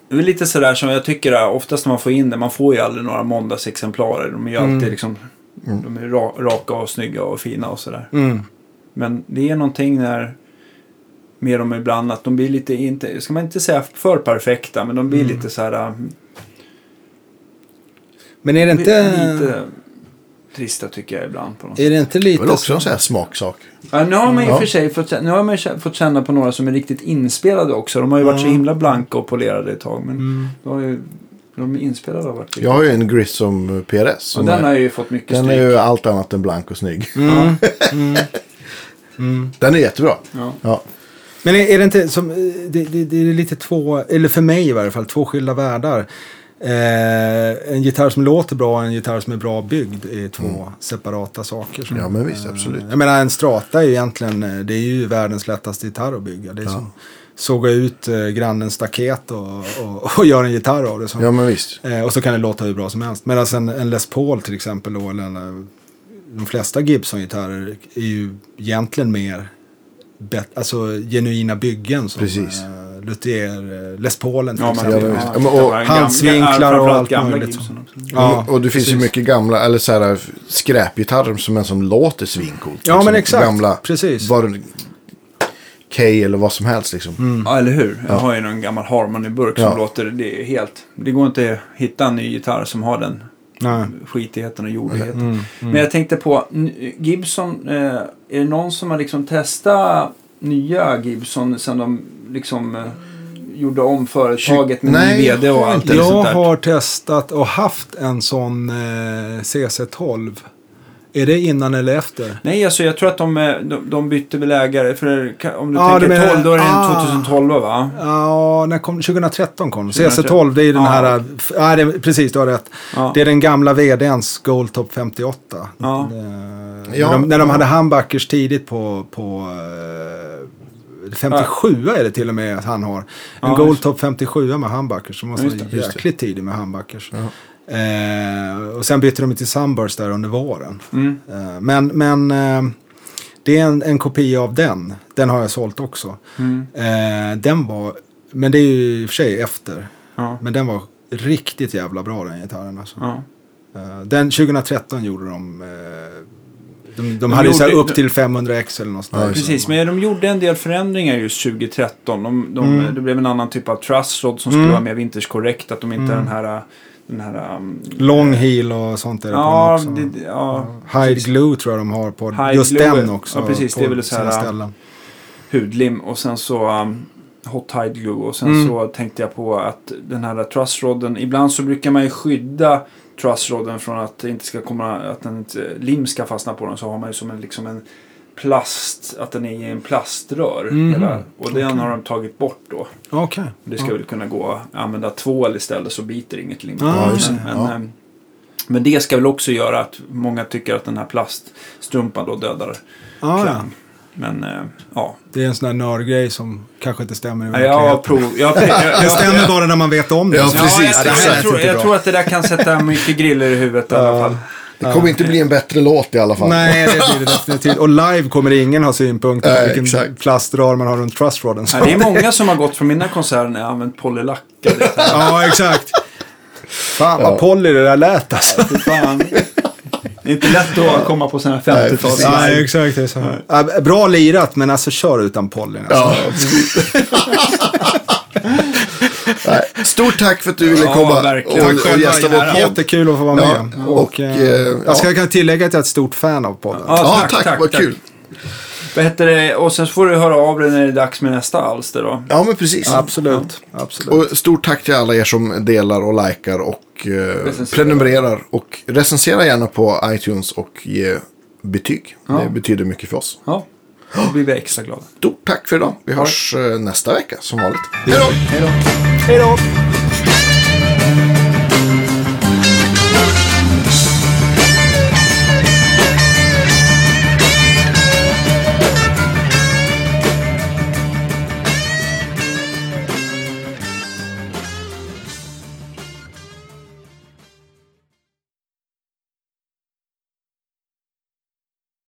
[SPEAKER 1] det är lite sådär som jag tycker att oftast när man får in det, man får ju aldrig några måndagsexemplarer. De är ju alltid
[SPEAKER 3] Mm.
[SPEAKER 1] liksom, de är ra, raka och snygga och fina och sådär.
[SPEAKER 3] Mm.
[SPEAKER 1] Men det är någonting när, med dem ibland, att de blir lite, inte, ska man inte säga för perfekta, men de blir
[SPEAKER 3] Mm.
[SPEAKER 1] lite så här äh,
[SPEAKER 3] Men är det inte,
[SPEAKER 1] lite trista tycker jag ibland. På något sätt.
[SPEAKER 3] är det inte
[SPEAKER 2] Det är
[SPEAKER 3] lite
[SPEAKER 2] väl också en sån här smaksak.
[SPEAKER 1] Ja, nu har man ju
[SPEAKER 2] Ja.
[SPEAKER 1] för sig fått, nu har man ju fått känna på några som är riktigt inspelade också. De har ju varit så
[SPEAKER 3] Ja.
[SPEAKER 1] himla blanka och polerade ett tag. Men
[SPEAKER 3] Mm.
[SPEAKER 1] de, har ju, de inspelade har varit
[SPEAKER 2] Jag har ju en Grissom PRS.
[SPEAKER 1] Och
[SPEAKER 2] Som
[SPEAKER 1] den
[SPEAKER 2] är,
[SPEAKER 1] har ju fått mycket
[SPEAKER 2] den
[SPEAKER 1] stryk.
[SPEAKER 2] är ju allt annat än blank och snygg.
[SPEAKER 3] Mm. Mm. Mm.
[SPEAKER 2] Den är jättebra.
[SPEAKER 1] Ja.
[SPEAKER 2] Ja.
[SPEAKER 3] Men är, är det inte som, det, det, det är lite två, eller för mig i varje fall, två skilda världar. Eh, en gitarr som låter bra och en gitarr som är bra byggd är två separata saker. som-
[SPEAKER 2] Ja, men visst, absolut.
[SPEAKER 3] Jag menar en strata är ju egentligen, eh, det är ju världens lättaste gitarr att bygga. Det är som såga ut eh, grannens staket och, och, och göra en gitarr av det. Så.
[SPEAKER 2] Ja, men visst.
[SPEAKER 3] Eh, och så kan det låta hur bra som helst. Medan en, en Les Paul till exempel då, eller en, eh, de flesta Gibson-gitarrer är ju egentligen mer bet, alltså genuina byggen. Som,
[SPEAKER 2] Precis.
[SPEAKER 3] Eh, Luthier, eh, Les Paulen till
[SPEAKER 1] Ja,
[SPEAKER 3] exempel.
[SPEAKER 2] Ja, och
[SPEAKER 1] gamla-
[SPEAKER 3] handsvinklar och allt
[SPEAKER 1] gamla
[SPEAKER 3] möjligt.
[SPEAKER 1] Gibson också.
[SPEAKER 3] Ja,
[SPEAKER 2] och det finns ju
[SPEAKER 3] precis.
[SPEAKER 2] mycket gamla, eller så här skräpgitarrer som, som låter svincoolt.
[SPEAKER 3] Ja, men exakt.
[SPEAKER 2] Gamla,
[SPEAKER 3] Precis.
[SPEAKER 2] Var, K eller vad som helst liksom.
[SPEAKER 1] Ja, eller hur? Jag har ju någon gammal Harmony-burk som
[SPEAKER 2] Ja.
[SPEAKER 1] låter, det är helt, det går inte att hitta en ny gitarr som har den
[SPEAKER 3] Nej.
[SPEAKER 1] skitigheten och jordigheten.
[SPEAKER 3] Mm,
[SPEAKER 1] Men jag tänkte på, Gibson, eh, är det någon som har liksom testat nya Gibson sen de liksom eh, gjorde om företaget med
[SPEAKER 2] Nej,
[SPEAKER 1] ny vd
[SPEAKER 2] jag
[SPEAKER 1] och allt
[SPEAKER 3] Jag
[SPEAKER 1] där?
[SPEAKER 3] har testat och haft en sån eh, CC12. Är det innan eller efter?
[SPEAKER 1] Nej, alltså jag tror att de, eh, de, de bytte väl ägare. För om du
[SPEAKER 3] Ja,
[SPEAKER 1] tänker
[SPEAKER 3] du menar-
[SPEAKER 1] 12, då är det
[SPEAKER 3] ah.
[SPEAKER 1] 2012 va?
[SPEAKER 3] Ja, när kom 2013 kom
[SPEAKER 1] 2013.
[SPEAKER 3] CC12, det är den
[SPEAKER 1] Ja.
[SPEAKER 3] här... f- Ja, det, precis, du har rätt.
[SPEAKER 1] Ja.
[SPEAKER 3] Det är den gamla vdns Goldtop 58.
[SPEAKER 1] Ja.
[SPEAKER 3] Det,
[SPEAKER 2] Ja.
[SPEAKER 3] när, de, när de
[SPEAKER 2] Ja.
[SPEAKER 3] hade humbuckers tidigt på... på eh, 57 är det till och med att han har. En Goldtop 57 med humbuckers som var så jäkligt tidig med humbuckers. Eh, och sen bytte de till Sunburst där under våren.
[SPEAKER 1] Mm.
[SPEAKER 3] Eh, men men eh, det är en, en kopia av den. Den har jag sålt också.
[SPEAKER 1] Mm.
[SPEAKER 3] Eh, den var, men det är ju i och för sig efter.
[SPEAKER 1] Ja.
[SPEAKER 3] Men den var riktigt jävla bra den gitarren. Alltså.
[SPEAKER 1] Ja.
[SPEAKER 3] Eh, den 2013 gjorde de. Eh, de, de,
[SPEAKER 1] De
[SPEAKER 3] hade ju så här
[SPEAKER 1] gjorde-
[SPEAKER 3] upp till 500x eller något
[SPEAKER 2] Ja.
[SPEAKER 1] Precis, men de gjorde en del förändringar just 2013. De, de,
[SPEAKER 3] Mm.
[SPEAKER 1] Det blev en annan typ av trussrod som skulle
[SPEAKER 3] Mm.
[SPEAKER 1] vara mer vintage-korrekt. Att de inte
[SPEAKER 3] Mm.
[SPEAKER 1] är den här... Den här um,
[SPEAKER 3] Long heel och sånt är det
[SPEAKER 1] Ja,
[SPEAKER 3] på den också.
[SPEAKER 1] det, ja,
[SPEAKER 3] Hide
[SPEAKER 1] precis.
[SPEAKER 3] glue tror jag de har på
[SPEAKER 1] Hide
[SPEAKER 3] just
[SPEAKER 1] glue,
[SPEAKER 3] den också.
[SPEAKER 1] ja, precis,
[SPEAKER 3] på
[SPEAKER 1] det är väl så här,
[SPEAKER 3] sina ställen.
[SPEAKER 1] hudlim och sen så um, hot hide glue. Och sen
[SPEAKER 3] Mm.
[SPEAKER 1] så tänkte jag på att den här trussrodden, ibland så brukar man ju skydda trussrodden från att inte ska komma, att inte, lim ska fastna på den. Så har man ju som en, liksom en plast, att den är i en plaströr.
[SPEAKER 3] Mhm.
[SPEAKER 1] Hela, och den har de tagit bort då.
[SPEAKER 3] Okej.
[SPEAKER 1] Det ska
[SPEAKER 3] Ja.
[SPEAKER 1] väl kunna gå att använda tvål istället så biter inget lim.
[SPEAKER 3] Ja,
[SPEAKER 2] det.
[SPEAKER 1] men,
[SPEAKER 2] Ja.
[SPEAKER 1] men, men det ska väl också göra att många tycker att den här plaststrumpan då dödar
[SPEAKER 3] Ah, ja.
[SPEAKER 1] Men eh, ja.
[SPEAKER 3] Det är en sån där nördgrej som kanske inte stämmer i
[SPEAKER 1] Ja, Jag
[SPEAKER 3] verkligheten.
[SPEAKER 1] prov... Jag, jag, jag,
[SPEAKER 3] Det stämmer bara när man vet om det.
[SPEAKER 2] Ja, precis,
[SPEAKER 1] jag, jag,
[SPEAKER 2] exakt.
[SPEAKER 1] jag, tror, jag tror att det där kan sätta mycket griller i huvudet i alla fall.
[SPEAKER 2] Det kommer inte bli en bättre låt i alla fall.
[SPEAKER 3] Nej, det blir det definitivt. Och live kommer ingen ha synpunkter på
[SPEAKER 2] Nej,
[SPEAKER 3] vilken
[SPEAKER 2] exakt.
[SPEAKER 3] plastrar man har runt trussrodden.
[SPEAKER 1] Ja, det är många som har gått från mina konserter när jag har använt polylack.
[SPEAKER 3] Ja, exakt. Fan vad poly det där lät alltså.
[SPEAKER 1] Fan. Det är inte lätt att komma på sådana här
[SPEAKER 2] Nej,
[SPEAKER 1] 50-tals...
[SPEAKER 2] precis.
[SPEAKER 3] Nej, exakt. Det är så. Ja, bra lirat, men alltså kör utan pollen. Alltså.
[SPEAKER 2] Ja. Nej, Stort tack för att du ville
[SPEAKER 1] Ja,
[SPEAKER 2] komma
[SPEAKER 1] verkligen.
[SPEAKER 2] och,
[SPEAKER 1] Tack
[SPEAKER 2] och
[SPEAKER 1] själva,
[SPEAKER 2] gästa vår podd.
[SPEAKER 3] Jättekul att få vara
[SPEAKER 2] Ja,
[SPEAKER 3] med.
[SPEAKER 2] och,
[SPEAKER 3] Och, eh,
[SPEAKER 2] eh,
[SPEAKER 3] jag ska
[SPEAKER 2] ja.
[SPEAKER 3] kan tillägga att jag är ett stort fan av podden.
[SPEAKER 1] Ja,
[SPEAKER 2] Ja,
[SPEAKER 1] tack,
[SPEAKER 2] tack,
[SPEAKER 1] tack,
[SPEAKER 2] vad
[SPEAKER 1] tack.
[SPEAKER 2] kul.
[SPEAKER 1] Vad heter det? Och sen får du höra av dig när det är dags med nästa alster då.
[SPEAKER 2] Ja, men precis.
[SPEAKER 3] Absolut. Absolut.
[SPEAKER 2] Och stort tack till alla er som delar och likar och eh, prenumererar. Och recensera gärna på iTunes och ge betyg.
[SPEAKER 1] Ja.
[SPEAKER 2] Det betyder mycket för oss.
[SPEAKER 1] Då blir vi extra glada.
[SPEAKER 2] Stort tack för idag. Vi hörs eh, nästa vecka som vanligt. Hej då!
[SPEAKER 1] Hej då.
[SPEAKER 3] Hej då!